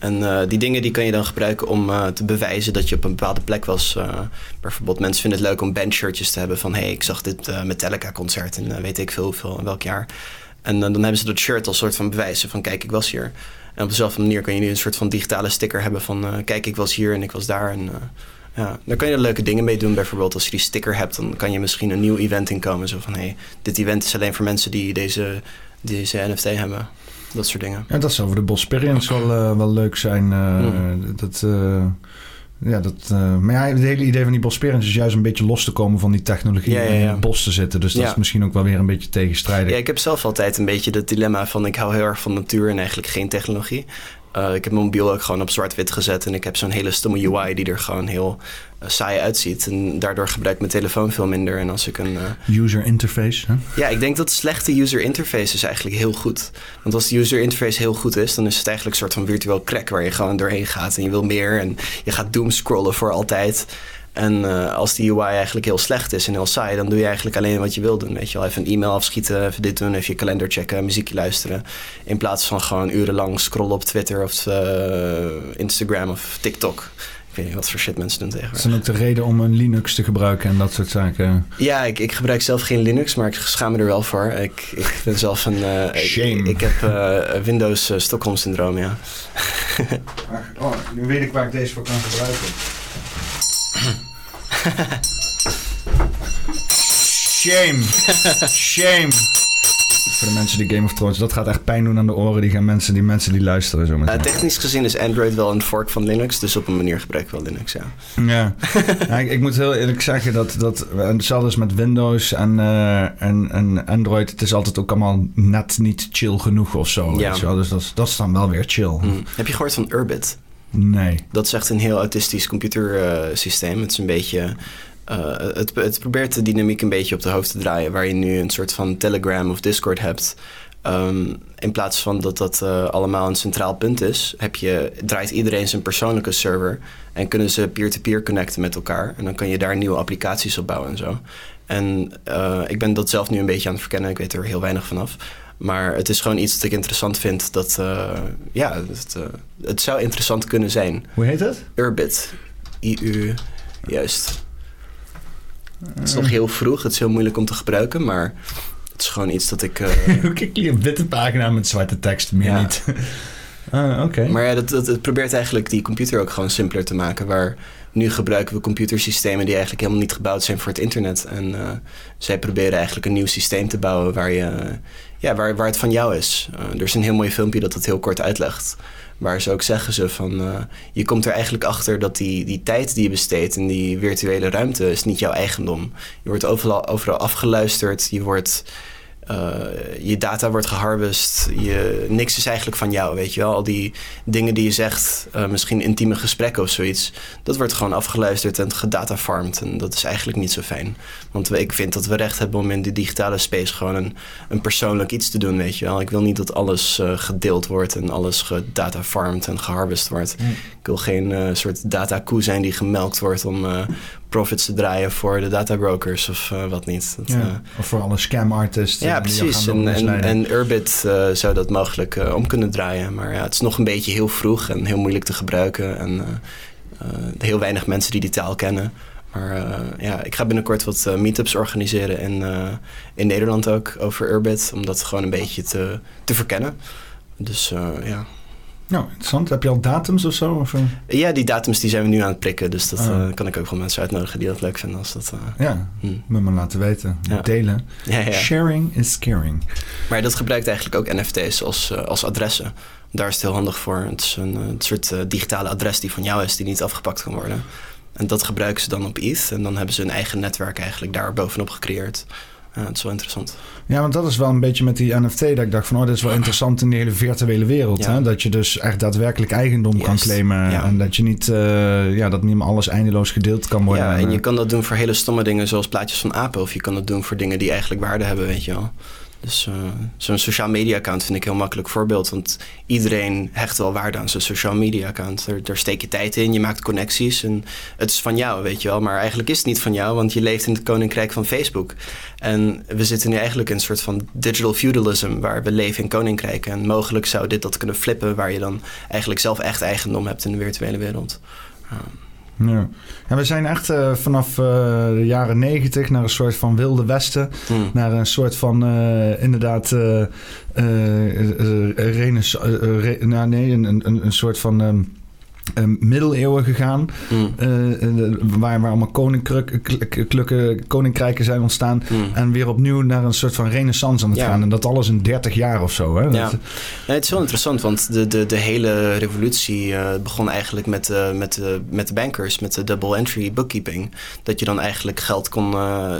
En eh, die dingen die kan je dan gebruiken om eh, te bewijzen dat je op een bepaalde plek was. Eh, bijvoorbeeld mensen vinden het leuk om bandshirtjes te hebben van... hé, hey, ik zag dit eh, Metallica-concert in eh, weet ik veel, hoeveel, in welk jaar. En dan hebben ze dat shirt als soort van bewijzen van... kijk, ik was hier. En op dezelfde manier kan je nu een soort van digitale sticker hebben van... eh, kijk, ik was hier en ik was daar. En, eh, ja, daar kan je er leuke dingen mee doen. Bijvoorbeeld als je die sticker hebt, dan kan je misschien een nieuw event inkomen. Zo van, hé, hey, dit event is alleen voor mensen die deze, deze NFT hebben. Dat soort dingen. Ja, dat zou voor de Bosperians wel, eh, wel leuk zijn. Mm. Dat... ja, dat, eh, maar ja, het hele idee van die Bosperians is juist een beetje los te komen van die technologie Ja, ja, en in het bos te zitten. Dus dat is misschien ook wel weer een beetje tegenstrijdig. Ja, ik heb zelf altijd een beetje het dilemma van ik hou heel erg van natuur en eigenlijk geen technologie. Eh, ik heb mijn mobiel ook gewoon op zwart-wit gezet en ik heb zo'n hele stomme UI die er gewoon heel eh, saai uitziet. En daardoor gebruik ik mijn telefoon veel minder. En als ik een, eh, User interface. Hè? Ja, ik denk dat slechte user interface is eigenlijk heel goed. Want als de user interface heel goed is, dan is het eigenlijk een soort van virtueel crack waar je gewoon doorheen gaat en je wil meer en je gaat doomscrollen voor altijd. En eh, als die UI eigenlijk heel slecht is en heel saai, dan doe je eigenlijk alleen wat je wil doen. Weet je wel, even een e-mail afschieten, even dit doen, even je kalender checken, muziekje luisteren. In plaats van gewoon urenlang scrollen op Twitter of eh, Instagram of TikTok. Ik weet niet wat voor shit mensen doen Dat tegenwoordig. is dan ook de reden om een Linux te gebruiken en dat soort zaken. Ja, ik, ik gebruik zelf geen Linux, maar ik schaam me er wel voor. Ik, ik ben zelf een... eh, ik- Shame. Ik, ik heb eh, Windows Stockholm syndroom, ja. Oh, nu weet ik waar ik deze voor kan gebruiken. Shame. Shame. Voor de mensen die Game of Thrones, dat gaat echt pijn doen aan de oren. Die gaan mensen, die mensen die luisteren zo meteen. technisch gezien is Android wel een fork van Linux, dus op een manier gebruik ik wel Linux, ja. Ja, Ja, ik, ik moet heel eerlijk zeggen dat, dat en hetzelfde is met Windows en, eh, en, en Android. Het is altijd ook allemaal net niet chill genoeg of zo. Ja. weet je wel. Dus dat, is- dat is dan wel weer chill. Hm. Heb je gehoord van Urbit? Nee. Dat is echt een heel autistisch computersysteem. het is een beetje... eh, het, het probeert de dynamiek een beetje op de hoofd te draaien... waar je nu een soort van Telegram of Discord hebt... Ehm, in plaats van dat dat eh, allemaal een centraal punt is... Heb je, draait iedereen zijn persoonlijke server... en kunnen ze peer-to-peer connecten met elkaar... en dan kan je daar nieuwe applicaties op bouwen en zo. En eh, ik ben dat zelf nu een beetje aan het verkennen. Ik weet er heel weinig vanaf. Maar het is gewoon iets dat ik interessant vind. Dat, eh, ja, het, eh, het zou interessant kunnen zijn. Hoe heet het? Urbit. I-U, juist. Het is nog heel vroeg, het is heel moeilijk om te gebruiken, maar het is gewoon iets dat ik... eh, Kijk een witte pagina met zwarte tekst, meer Ja. niet. Ah, Oké. maar ja, dat, dat, het probeert eigenlijk die computer ook gewoon simpeler te maken. Waar nu gebruiken we computersystemen die eigenlijk helemaal niet gebouwd zijn voor het internet. En eh, zij proberen eigenlijk een nieuw systeem te bouwen waar, je, ja, waar, waar het van jou is. Eh, er is een heel mooi filmpje dat dat heel kort uitlegt. Waar ze ook zeggen ze van, eh, je komt er eigenlijk achter dat die, die tijd die je besteedt in die virtuele ruimte is niet jouw eigendom. Je wordt overal, overal afgeluisterd, je wordt, eh, je data wordt geharvest, je, niks is eigenlijk van jou, weet je wel. Al die dingen die je zegt, eh, misschien intieme gesprekken of zoiets, dat wordt gewoon afgeluisterd en gedatafarmd. En dat is eigenlijk niet zo fijn. Want ik vind dat we recht hebben om in de digitale space gewoon een, een persoonlijk iets te doen, weet je wel. Ik wil niet dat alles eh, gedeeld wordt en alles gedatafarmd en geharvest wordt. Ik wil geen eh, soort datakoe zijn die gemelkt wordt om eh, profits te draaien voor de databrokers of eh, wat niet. Dat, Ja. Of voor alle scam artists. ja, precies. En, en, Urbit zou dat mogelijk om kunnen draaien. Maar ja, het is nog een beetje heel vroeg en heel moeilijk te gebruiken. En heel weinig mensen die die taal kennen. Maar uh, ja, ik ga binnenkort wat uh, meetups organiseren in, uh, in Nederland ook over Urbit. Om dat gewoon een beetje te, te verkennen. Dus ja. Nou, interessant. Heb je al datums of zo? Of? Ja, die datums die zijn we nu aan het prikken. Dus dat ah. kan ik ook gewoon mensen uitnodigen die dat leuk vinden. Als dat, ja, hmm. me laten weten. Ja. Delen. Ja, ja. Sharing is caring. Maar dat gebruikt eigenlijk ook NFT's als, als adressen. Daar is het heel handig voor. Het is een, een soort digitale adres die van jou is, die niet afgepakt kan worden. En dat gebruiken ze dan op ETH. En dan hebben ze een eigen netwerk eigenlijk daar bovenop gecreëerd. Dat is wel interessant. Ja, want dat is wel een beetje met die NFT dat ik dacht van... oh, dit is wel interessant in de hele virtuele wereld. Hè? Dat je dus echt daadwerkelijk eigendom kan claimen. En dat je niet... Uh, ja, dat niet meer alles eindeloos gedeeld kan worden. Ja, en je kan dat doen voor hele stomme dingen zoals plaatjes van apen. Of je kan dat doen voor dingen die eigenlijk waarde hebben, weet je wel. Dus uh, zo'n social media account vind ik een heel makkelijk voorbeeld. Want iedereen hecht wel waarde aan zijn social media account. Daar steek je tijd in, je maakt connecties. En het is van jou, weet je wel. Maar eigenlijk is het niet van jou, want je leeft in het koninkrijk van Facebook. En we zitten nu eigenlijk in een soort van digital feudalism, waar we leven in koninkrijken. En mogelijk zou dit dat kunnen flippen, waar je dan eigenlijk zelf echt eigendom hebt in de virtuele wereld. Ja. ja, we zijn echt uh, vanaf uh, de jaren negentig naar een soort van wilde westen. Mm. Naar een soort van uh, inderdaad renaissance. nou, nee, een, een, een soort van. Um, uh, middeleeuwen gegaan. Mm. Uh, waar, waar allemaal koninklijke, koninkrijken zijn ontstaan. Mm. En weer opnieuw naar een soort van renaissance aan het gaan. En dat alles in 30 jaar of zo. Hè? Ja. Dat, nee, het is wel interessant, want de, de, de hele revolutie uh, begon eigenlijk met, met, met de bankers, met de double entry bookkeeping. Dat je dan eigenlijk geld kon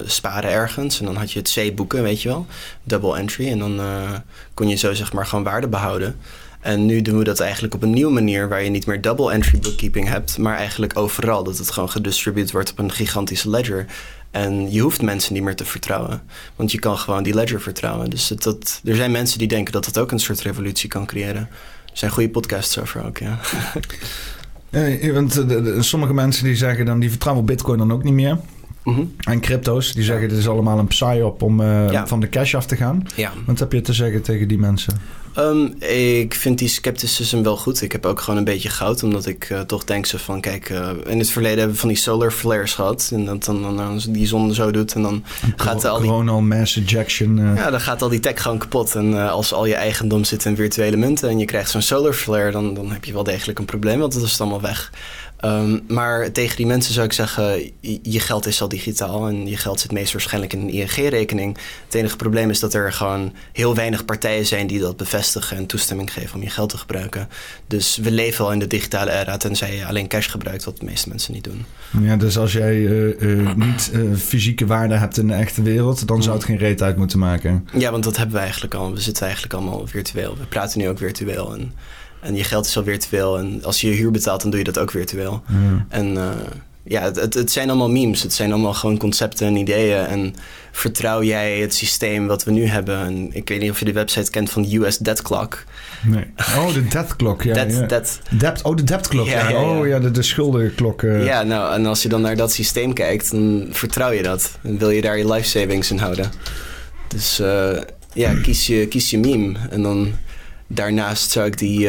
sparen ergens. En dan had je het C-boeken, weet je wel. Double entry. En dan kon je zo zeg maar gewoon waarde behouden. En nu doen we dat eigenlijk op een nieuwe manier, waar je niet meer double entry bookkeeping hebt, maar eigenlijk overal. Dat het gewoon gedistributeerd wordt op een gigantische ledger. En je hoeft mensen niet meer te vertrouwen, want je kan gewoon die ledger vertrouwen. Dus het, dat, er zijn mensen die denken dat het ook een soort revolutie kan creëren. Er zijn goede podcasts over ook, ja. ja want sommige mensen die zeggen dan, die vertrouwen Bitcoin dan ook niet meer. Mhm. En crypto's, die zeggen dit is allemaal een psy-op om uh, van de cash af te gaan. Ja. Wat heb je te zeggen tegen die mensen? Um, ik vind die scepticism wel goed. Ik heb ook gewoon een beetje goud, omdat ik uh, toch denk zo van, kijk, uh, in het verleden hebben we van die solar flares gehad. En dat dan, dan, die zon zo doet en dan gaat al die... Coronal mass ejection. Uh... Ja, dan gaat al die tech gewoon kapot. En als al je eigendom zit in virtuele munten en je krijgt zo'n solar flare, dan, dan heb je wel degelijk een probleem, want dat is allemaal weg. Um, maar tegen die mensen zou ik zeggen, je geld is al digitaal en je geld zit meest waarschijnlijk in een ING-rekening. Het enige probleem is dat er gewoon heel weinig partijen zijn die dat bevestigen en toestemming geven om je geld te gebruiken. Dus we leven al in de digitale era, tenzij je alleen cash gebruikt, wat de meeste mensen niet doen. Ja, dus als jij uh, uh, niet uh, fysieke waarde hebt in de echte wereld, dan zou het geen reet uit moeten maken. Ja, want dat hebben we eigenlijk al. We zitten eigenlijk allemaal virtueel. We praten nu ook virtueel. En en je geld is al virtueel. En als je je huur betaalt, dan doe je dat ook virtueel. En uh, ja, het, het, zijn allemaal memes. Het zijn allemaal gewoon concepten en ideeën. En vertrouw jij het systeem wat we nu hebben? En ik weet niet of je de website kent van de US Debt Clock. Nee. Oh, de debt clock, ja. Debt, ja. Debt. Debt, oh, de debt clock, ja. ja. Oh, ja, de, de schuldenklok. Uh. Ja, nou, en als je dan naar dat systeem kijkt, dan vertrouw je dat. Dan wil je daar je life savings in houden. Dus uh, ja, kies je, kies je meme. En dan daarnaast zou ik die...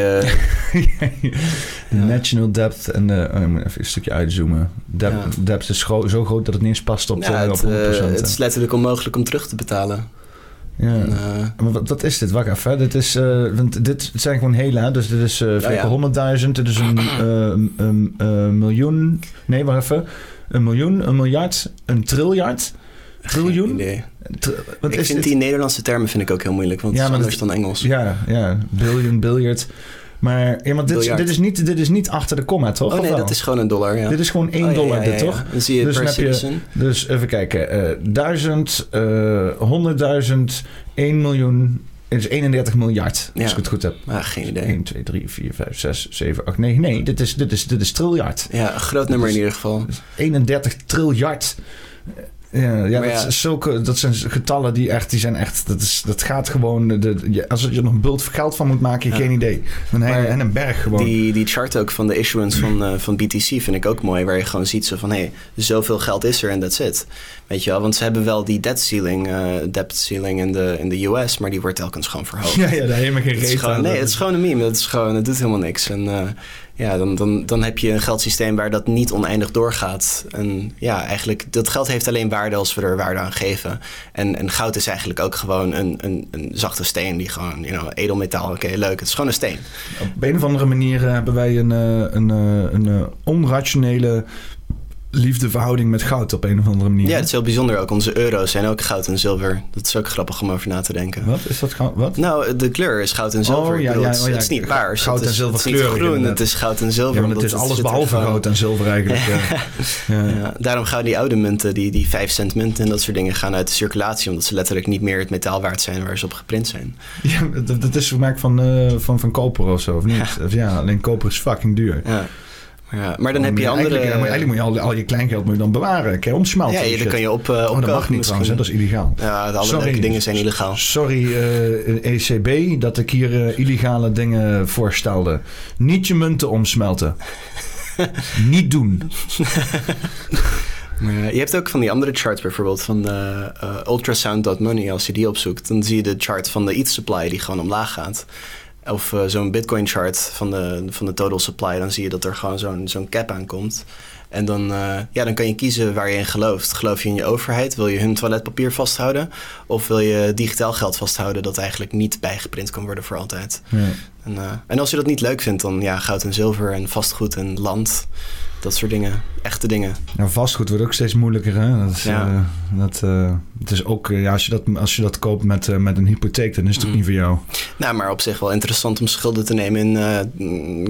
Uh, National depth en de... Oh, ik moet even een stukje uitzoomen. Depth, ja. depth is zo groot dat het niet eens past op, ja, het, op 100%. Uh, het is letterlijk onmogelijk om terug te betalen. Ja. En, uh, maar wat, wat, is dit? Wacht even. Dit, is, uh, want dit zijn gewoon hele? Dus dit is uh, ja, 100.000. Dit is een, een miljoen. Nee, wacht even. Een miljoen, een miljard, een triljard. Triljoen? Nee. Wat ik is vind die Nederlandse termen vind ik ook heel moeilijk, want ja, het is anders dan Engels. Ja, ja. Billion, billiard. Maar ja, maar dit, dit, is niet, dit is niet achter de komma, toch? Oh nee, dat is gewoon een dollar, ja. Dit is gewoon 1 dollar, ja, dit, toch? Dan zie je dus, per je, dus even kijken. Uh, duizend, uh, honderdduizend, 1 miljoen... Het is 31 miljard, als ik het goed heb. Ah, geen idee. 1, 2, 3, 4, 5, 6, 7, 8, 9. Nee, dit is, dit is, dit is triljard. Ja, een groot nummer in ieder geval. 31 triljard. Ja, ja, dat, Zulke, dat zijn getallen die echt, die zijn echt, dat, is, dat gaat gewoon, de, als je er nog een bult geld van moet maken, ja. geen idee. Dan en een berg gewoon. Die, die chart ook van de issuance van, uh, van BTC vind ik ook mooi, waar je gewoon ziet zo van, hé, hey, zoveel geld is er en that's it. Weet je wel, want ze hebben wel die debt ceiling, uh, debt ceiling in de, in de US, maar die wordt telkens gewoon verhoogd. Ja, ja daar helemaal geen reden aan. Nee, het is gewoon een meme, het, is gewoon, het doet helemaal niks. En uh, ja, dan, dan, dan heb je een geldsysteem waar dat niet oneindig doorgaat. En ja, eigenlijk, dat geld heeft alleen waarde als we er waarde aan geven. En, en goud is eigenlijk ook gewoon een, een, een zachte steen die gewoon, you know, edelmetaal, oké, leuk. Het is gewoon een steen. Op een of andere manier hebben wij een, eh, een, eh, een, eh, onrationele liefdeverhouding met goud op een of andere manier. Ja, het is heel bijzonder ook. Onze euro's zijn ook goud en zilver. Dat is ook grappig om over na te denken. Wat is dat? Wat? Nou, de kleur is goud en zilver. Oh, ja, bedoel, ja, het, is- oh, ja. het is niet paars. Goud het en is, zilver het is groen, het is goud en zilver. Ja, maar het is alles behalve goud en zilver eigenlijk. ja. Daarom gaan die oude munten, die, die 5 cent munten en dat soort dingen, gaan uit de circulatie. Omdat ze letterlijk niet meer het metaal waard zijn waar ze op geprint zijn. Ja, dat, dat is gemaakt van, eh, van, van koper of zo, of niet? Of Ja, alleen koper is fucking duur. Ja. Maar, ja, maar dan heb je Eigenlijk- andere... ja, maar eigenlijk moet je al, al je kleingeld moet je dan bewaren. Kan je omsmelten. ja, en dan kan je op, uh, Oh, dat mag niet trouwens, hè? dat is illegaal. Ja, de alle Sorry. dingen zijn illegaal. Sorry, eh, ECB, dat ik hier eh, illegale dingen voorstelde. Niet je munten omsmelten. niet doen. Je hebt ook van die andere charts bijvoorbeeld van uh, ultrasound.money. Als je die opzoekt, dan zie je de chart van de ETH supply die gewoon omlaag gaat. Of uh, zo'n Bitcoin chart van de, van de total supply. Dan zie je dat er gewoon zo'n zo'n cap aankomt. En dan, uh, ja, dan kan je kiezen waar je in gelooft. Geloof je in je overheid? Wil je hun toiletpapier vasthouden? Of wil je digitaal geld vasthouden dat eigenlijk niet bijgeprint kan worden voor altijd? Ja. En, uh, en, als je dat niet leuk vindt, dan ja, goud en zilver en vastgoed en land. Dat soort dingen. Echte dingen. Nou, vastgoed wordt ook steeds moeilijker. Hè? Dat is, Ja. dat, het is ook, ja, als, je dat, als je dat koopt met, uh, met een hypotheek, dan is het ook Mm. niet voor jou. Nou, maar op zich wel interessant om schulden te nemen in uh,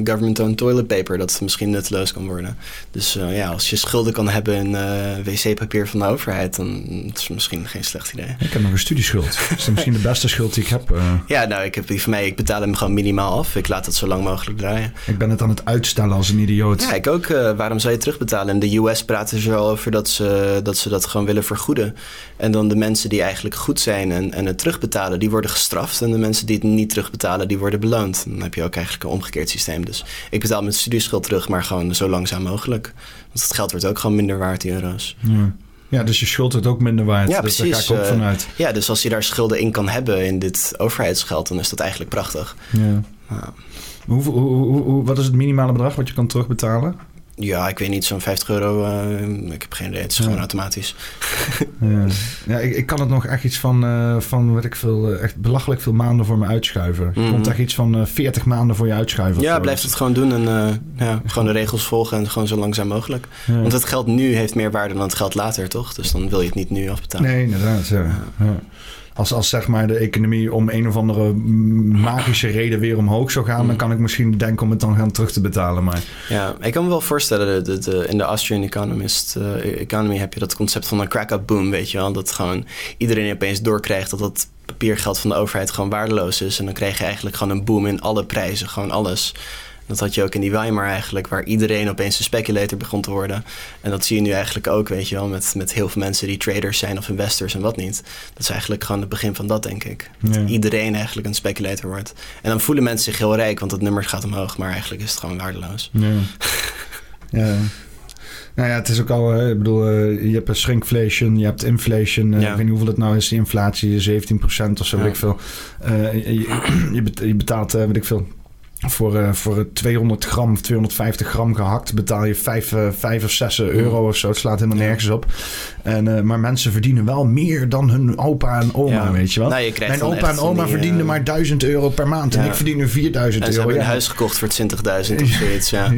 government-owned toilet paper. Dat misschien nutteloos kan worden. Dus uh, ja, als je schulden kan hebben in wc-papier van de overheid, dan is het misschien geen slecht idee. Ik heb nog een studieschuld. dat is misschien de beste schuld die ik heb. Ja, nou, ik heb die van mij, ik betaal hem gewoon minimaal af. Ik laat het zo lang mogelijk draaien. Ik ben het aan het uitstellen als een idioot. Ja, ik ook. Waarom zou je terugbetalen? In de US praten ze al over dat ze, dat ze dat gewoon willen vergoeden. En dan de mensen die eigenlijk goed zijn en, en het terugbetalen, die worden gestraft. En de mensen die het niet terugbetalen, die worden beloond. Dan heb je ook eigenlijk een omgekeerd systeem. Dus ik betaal mijn studieschuld terug, maar gewoon zo langzaam mogelijk. Want het geld wordt ook gewoon minder waard, die euro's. Ja. Ja, dus je schuld wordt ook minder waard. Ja, dus precies. Daar ga ik ook Uh, vanuit. Ja, dus als je daar schulden in kan hebben in dit overheidsgeld, dan is dat eigenlijk prachtig. Ja. Hoe, hoe, wat is het minimale bedrag wat je kan terugbetalen? Ja, ik weet niet, zo'n 50 euro. Uh, ik heb geen idee. Het is Ja. gewoon automatisch. Ja, ja ik, ik kan het nog echt iets van, uh, van weet ik veel, uh, echt belachelijk veel maanden voor me uitschuiven. Je Mhm. komt echt iets van uh, 40 maanden voor je uitschuiven. Ja, blijf het gewoon doen en ja, gewoon de regels volgen en gewoon zo langzaam mogelijk. Ja. Want het geld nu heeft meer waarde dan het geld later, toch? Dus dan wil je het niet nu afbetalen. Nee, inderdaad. Ja. Als, als zeg maar de economie om een of andere magische reden weer omhoog zou gaan, Mm. dan kan ik misschien denken om het dan gaan terug te betalen. Maar Ja, ik kan me wel voorstellen, de, in de Austrian Economist uh, economy heb je dat concept van een crack-up boom, weet je wel. Dat gewoon iedereen opeens doorkrijgt dat dat papiergeld van de overheid gewoon waardeloos is. En dan krijg je eigenlijk gewoon een boom in alle prijzen, gewoon alles. Dat had je ook in die Weimar eigenlijk, waar iedereen opeens een speculator begon te worden. En dat zie je nu eigenlijk ook, weet je wel, met, met heel veel mensen die traders zijn of investors en wat niet. Dat is eigenlijk gewoon het begin van dat, denk ik. Dat iedereen eigenlijk een speculator wordt. En dan voelen mensen zich heel rijk, want het nummer gaat omhoog, maar eigenlijk is het gewoon waardeloos. ja. ja. Nou ja, het is ook al, hè, ik bedoel, eh, je hebt een shrinkflation, je hebt inflation. eh, Ja. Ik weet niet hoeveel het nou is, die inflatie, 17% of zo, Ja. weet ik veel. Eh, je, je- je bet- je betaalt, eh, weet ik veel, voor, eh, voor 200 gram of 250 gram gehakt betaal je 5, eh, 5 of 6 euro of zo. Het slaat helemaal nergens op. En, eh, maar mensen verdienen wel meer dan hun opa en oma, Ja. weet je wel. Nou, je Mijn opa en oma die, verdienden eh, maar 1000 euro per maand. En ik verdien nu 4000 En ze euro. hebben ja. een huis gekocht voor 20.000 of zoiets, ja.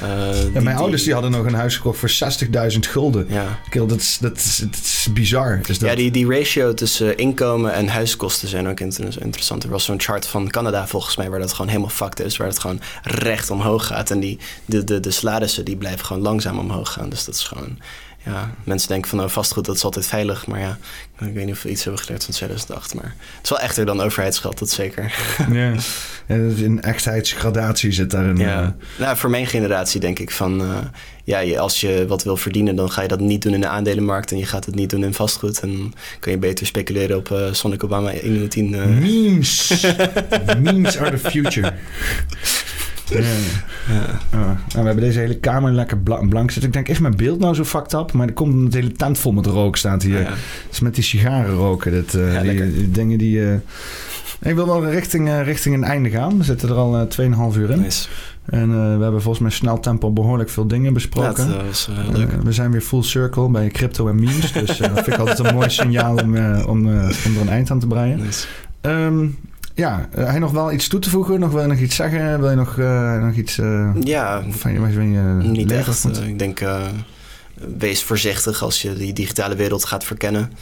Ja. Eh, Ja, die- mijn ouders die hadden nog een huis gekocht voor 60.000 gulden. Ja, Kill, dat, is, dat, is, dat is bizar. Is dat. ja die, die ratio tussen inkomen en huiskosten zijn ook inter- interessant. Er was zo'n chart van Canada volgens mij waar dat gewoon helemaal fucked is. Waar het gewoon recht omhoog gaat. En die, de, de, de salarissen die blijven gewoon langzaam omhoog gaan. Dus dat is gewoon... Ja, mensen denken van nou, vastgoed dat is altijd veilig. Maar ja, ik weet niet of we iets hebben geleerd van 2008. Maar het is wel echter dan overheidsgeld, dat zeker. Ja. Ja, dat is een echtheidsgradatie zit daarin. Ja. eh. Nou, voor mijn generatie denk ik van... eh, ja, je, als je wat wil verdienen, dan ga je dat niet doen in de aandelenmarkt... en je gaat het niet doen in vastgoed. En dan kun je beter speculeren op eh Sonic Obama 1 in de 10. eh. Memes. Memes are the future. Ja. Ah, nou, we hebben deze hele kamer lekker bla- blank zitten. Ik denk, is mijn beeld nou zo fucked up? Maar er komt een hele tent vol met rook staat hier. Ja. Het is met die sigaren roken. Dat, eh, Ja, die, dingen die... eh, Ik wil wel richting, eh, richting een einde gaan. We zitten er al eh 2,5 uur in. Nice. En we hebben volgens mij snel tempo behoorlijk veel dingen Ja, besproken. dat was eh, heel leuk. We zijn weer full circle bij crypto en memes. Dus dat vind ik altijd een mooi signaal om, om, om er een eind aan te breien. Nice. Ehm, ja, eh, hij nog wel iets toe te voegen? Nog wil je nog iets zeggen? Wil je nog, eh, nog iets eh, Ja, van je, van je niet echt. Ik denk, wees voorzichtig als je die digitale wereld gaat verkennen.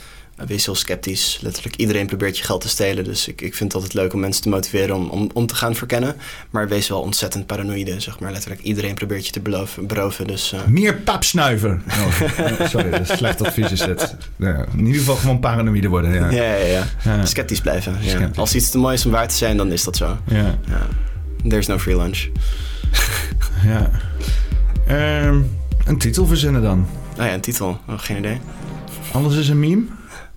Wees heel sceptisch. Letterlijk iedereen probeert je geld te stelen. Dus ik, ik vind het altijd leuk om mensen te motiveren om, om, om te gaan verkennen. Maar wees wel ontzettend paranoïde, zeg maar. Letterlijk iedereen probeert je te beloven, beroven. Dus eh, Meer pap snuiven. Oh, sorry, dat is slecht advies is dit. Ja, in ieder geval gewoon paranoïde worden. Ja. ja, ja, ja. Sceptisch blijven. Sceptisch. Als iets te mooi is om waar te zijn, dan is dat zo. Ja, Ja. There's no free lunch. ja. Ehm, een titel verzinnen dan. Oh ja, een titel. Oh, geen idee. Alles is een meme.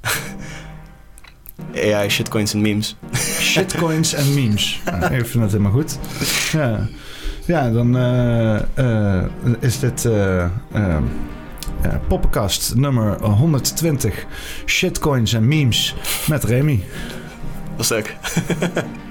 AI, shitcoins en memes. Shitcoins en memes. Ik vind dat helemaal goed. Ja, ja dan eh, eh, is dit poppenkast nummer 120. Shitcoins en memes met Remy. Dat is leuk.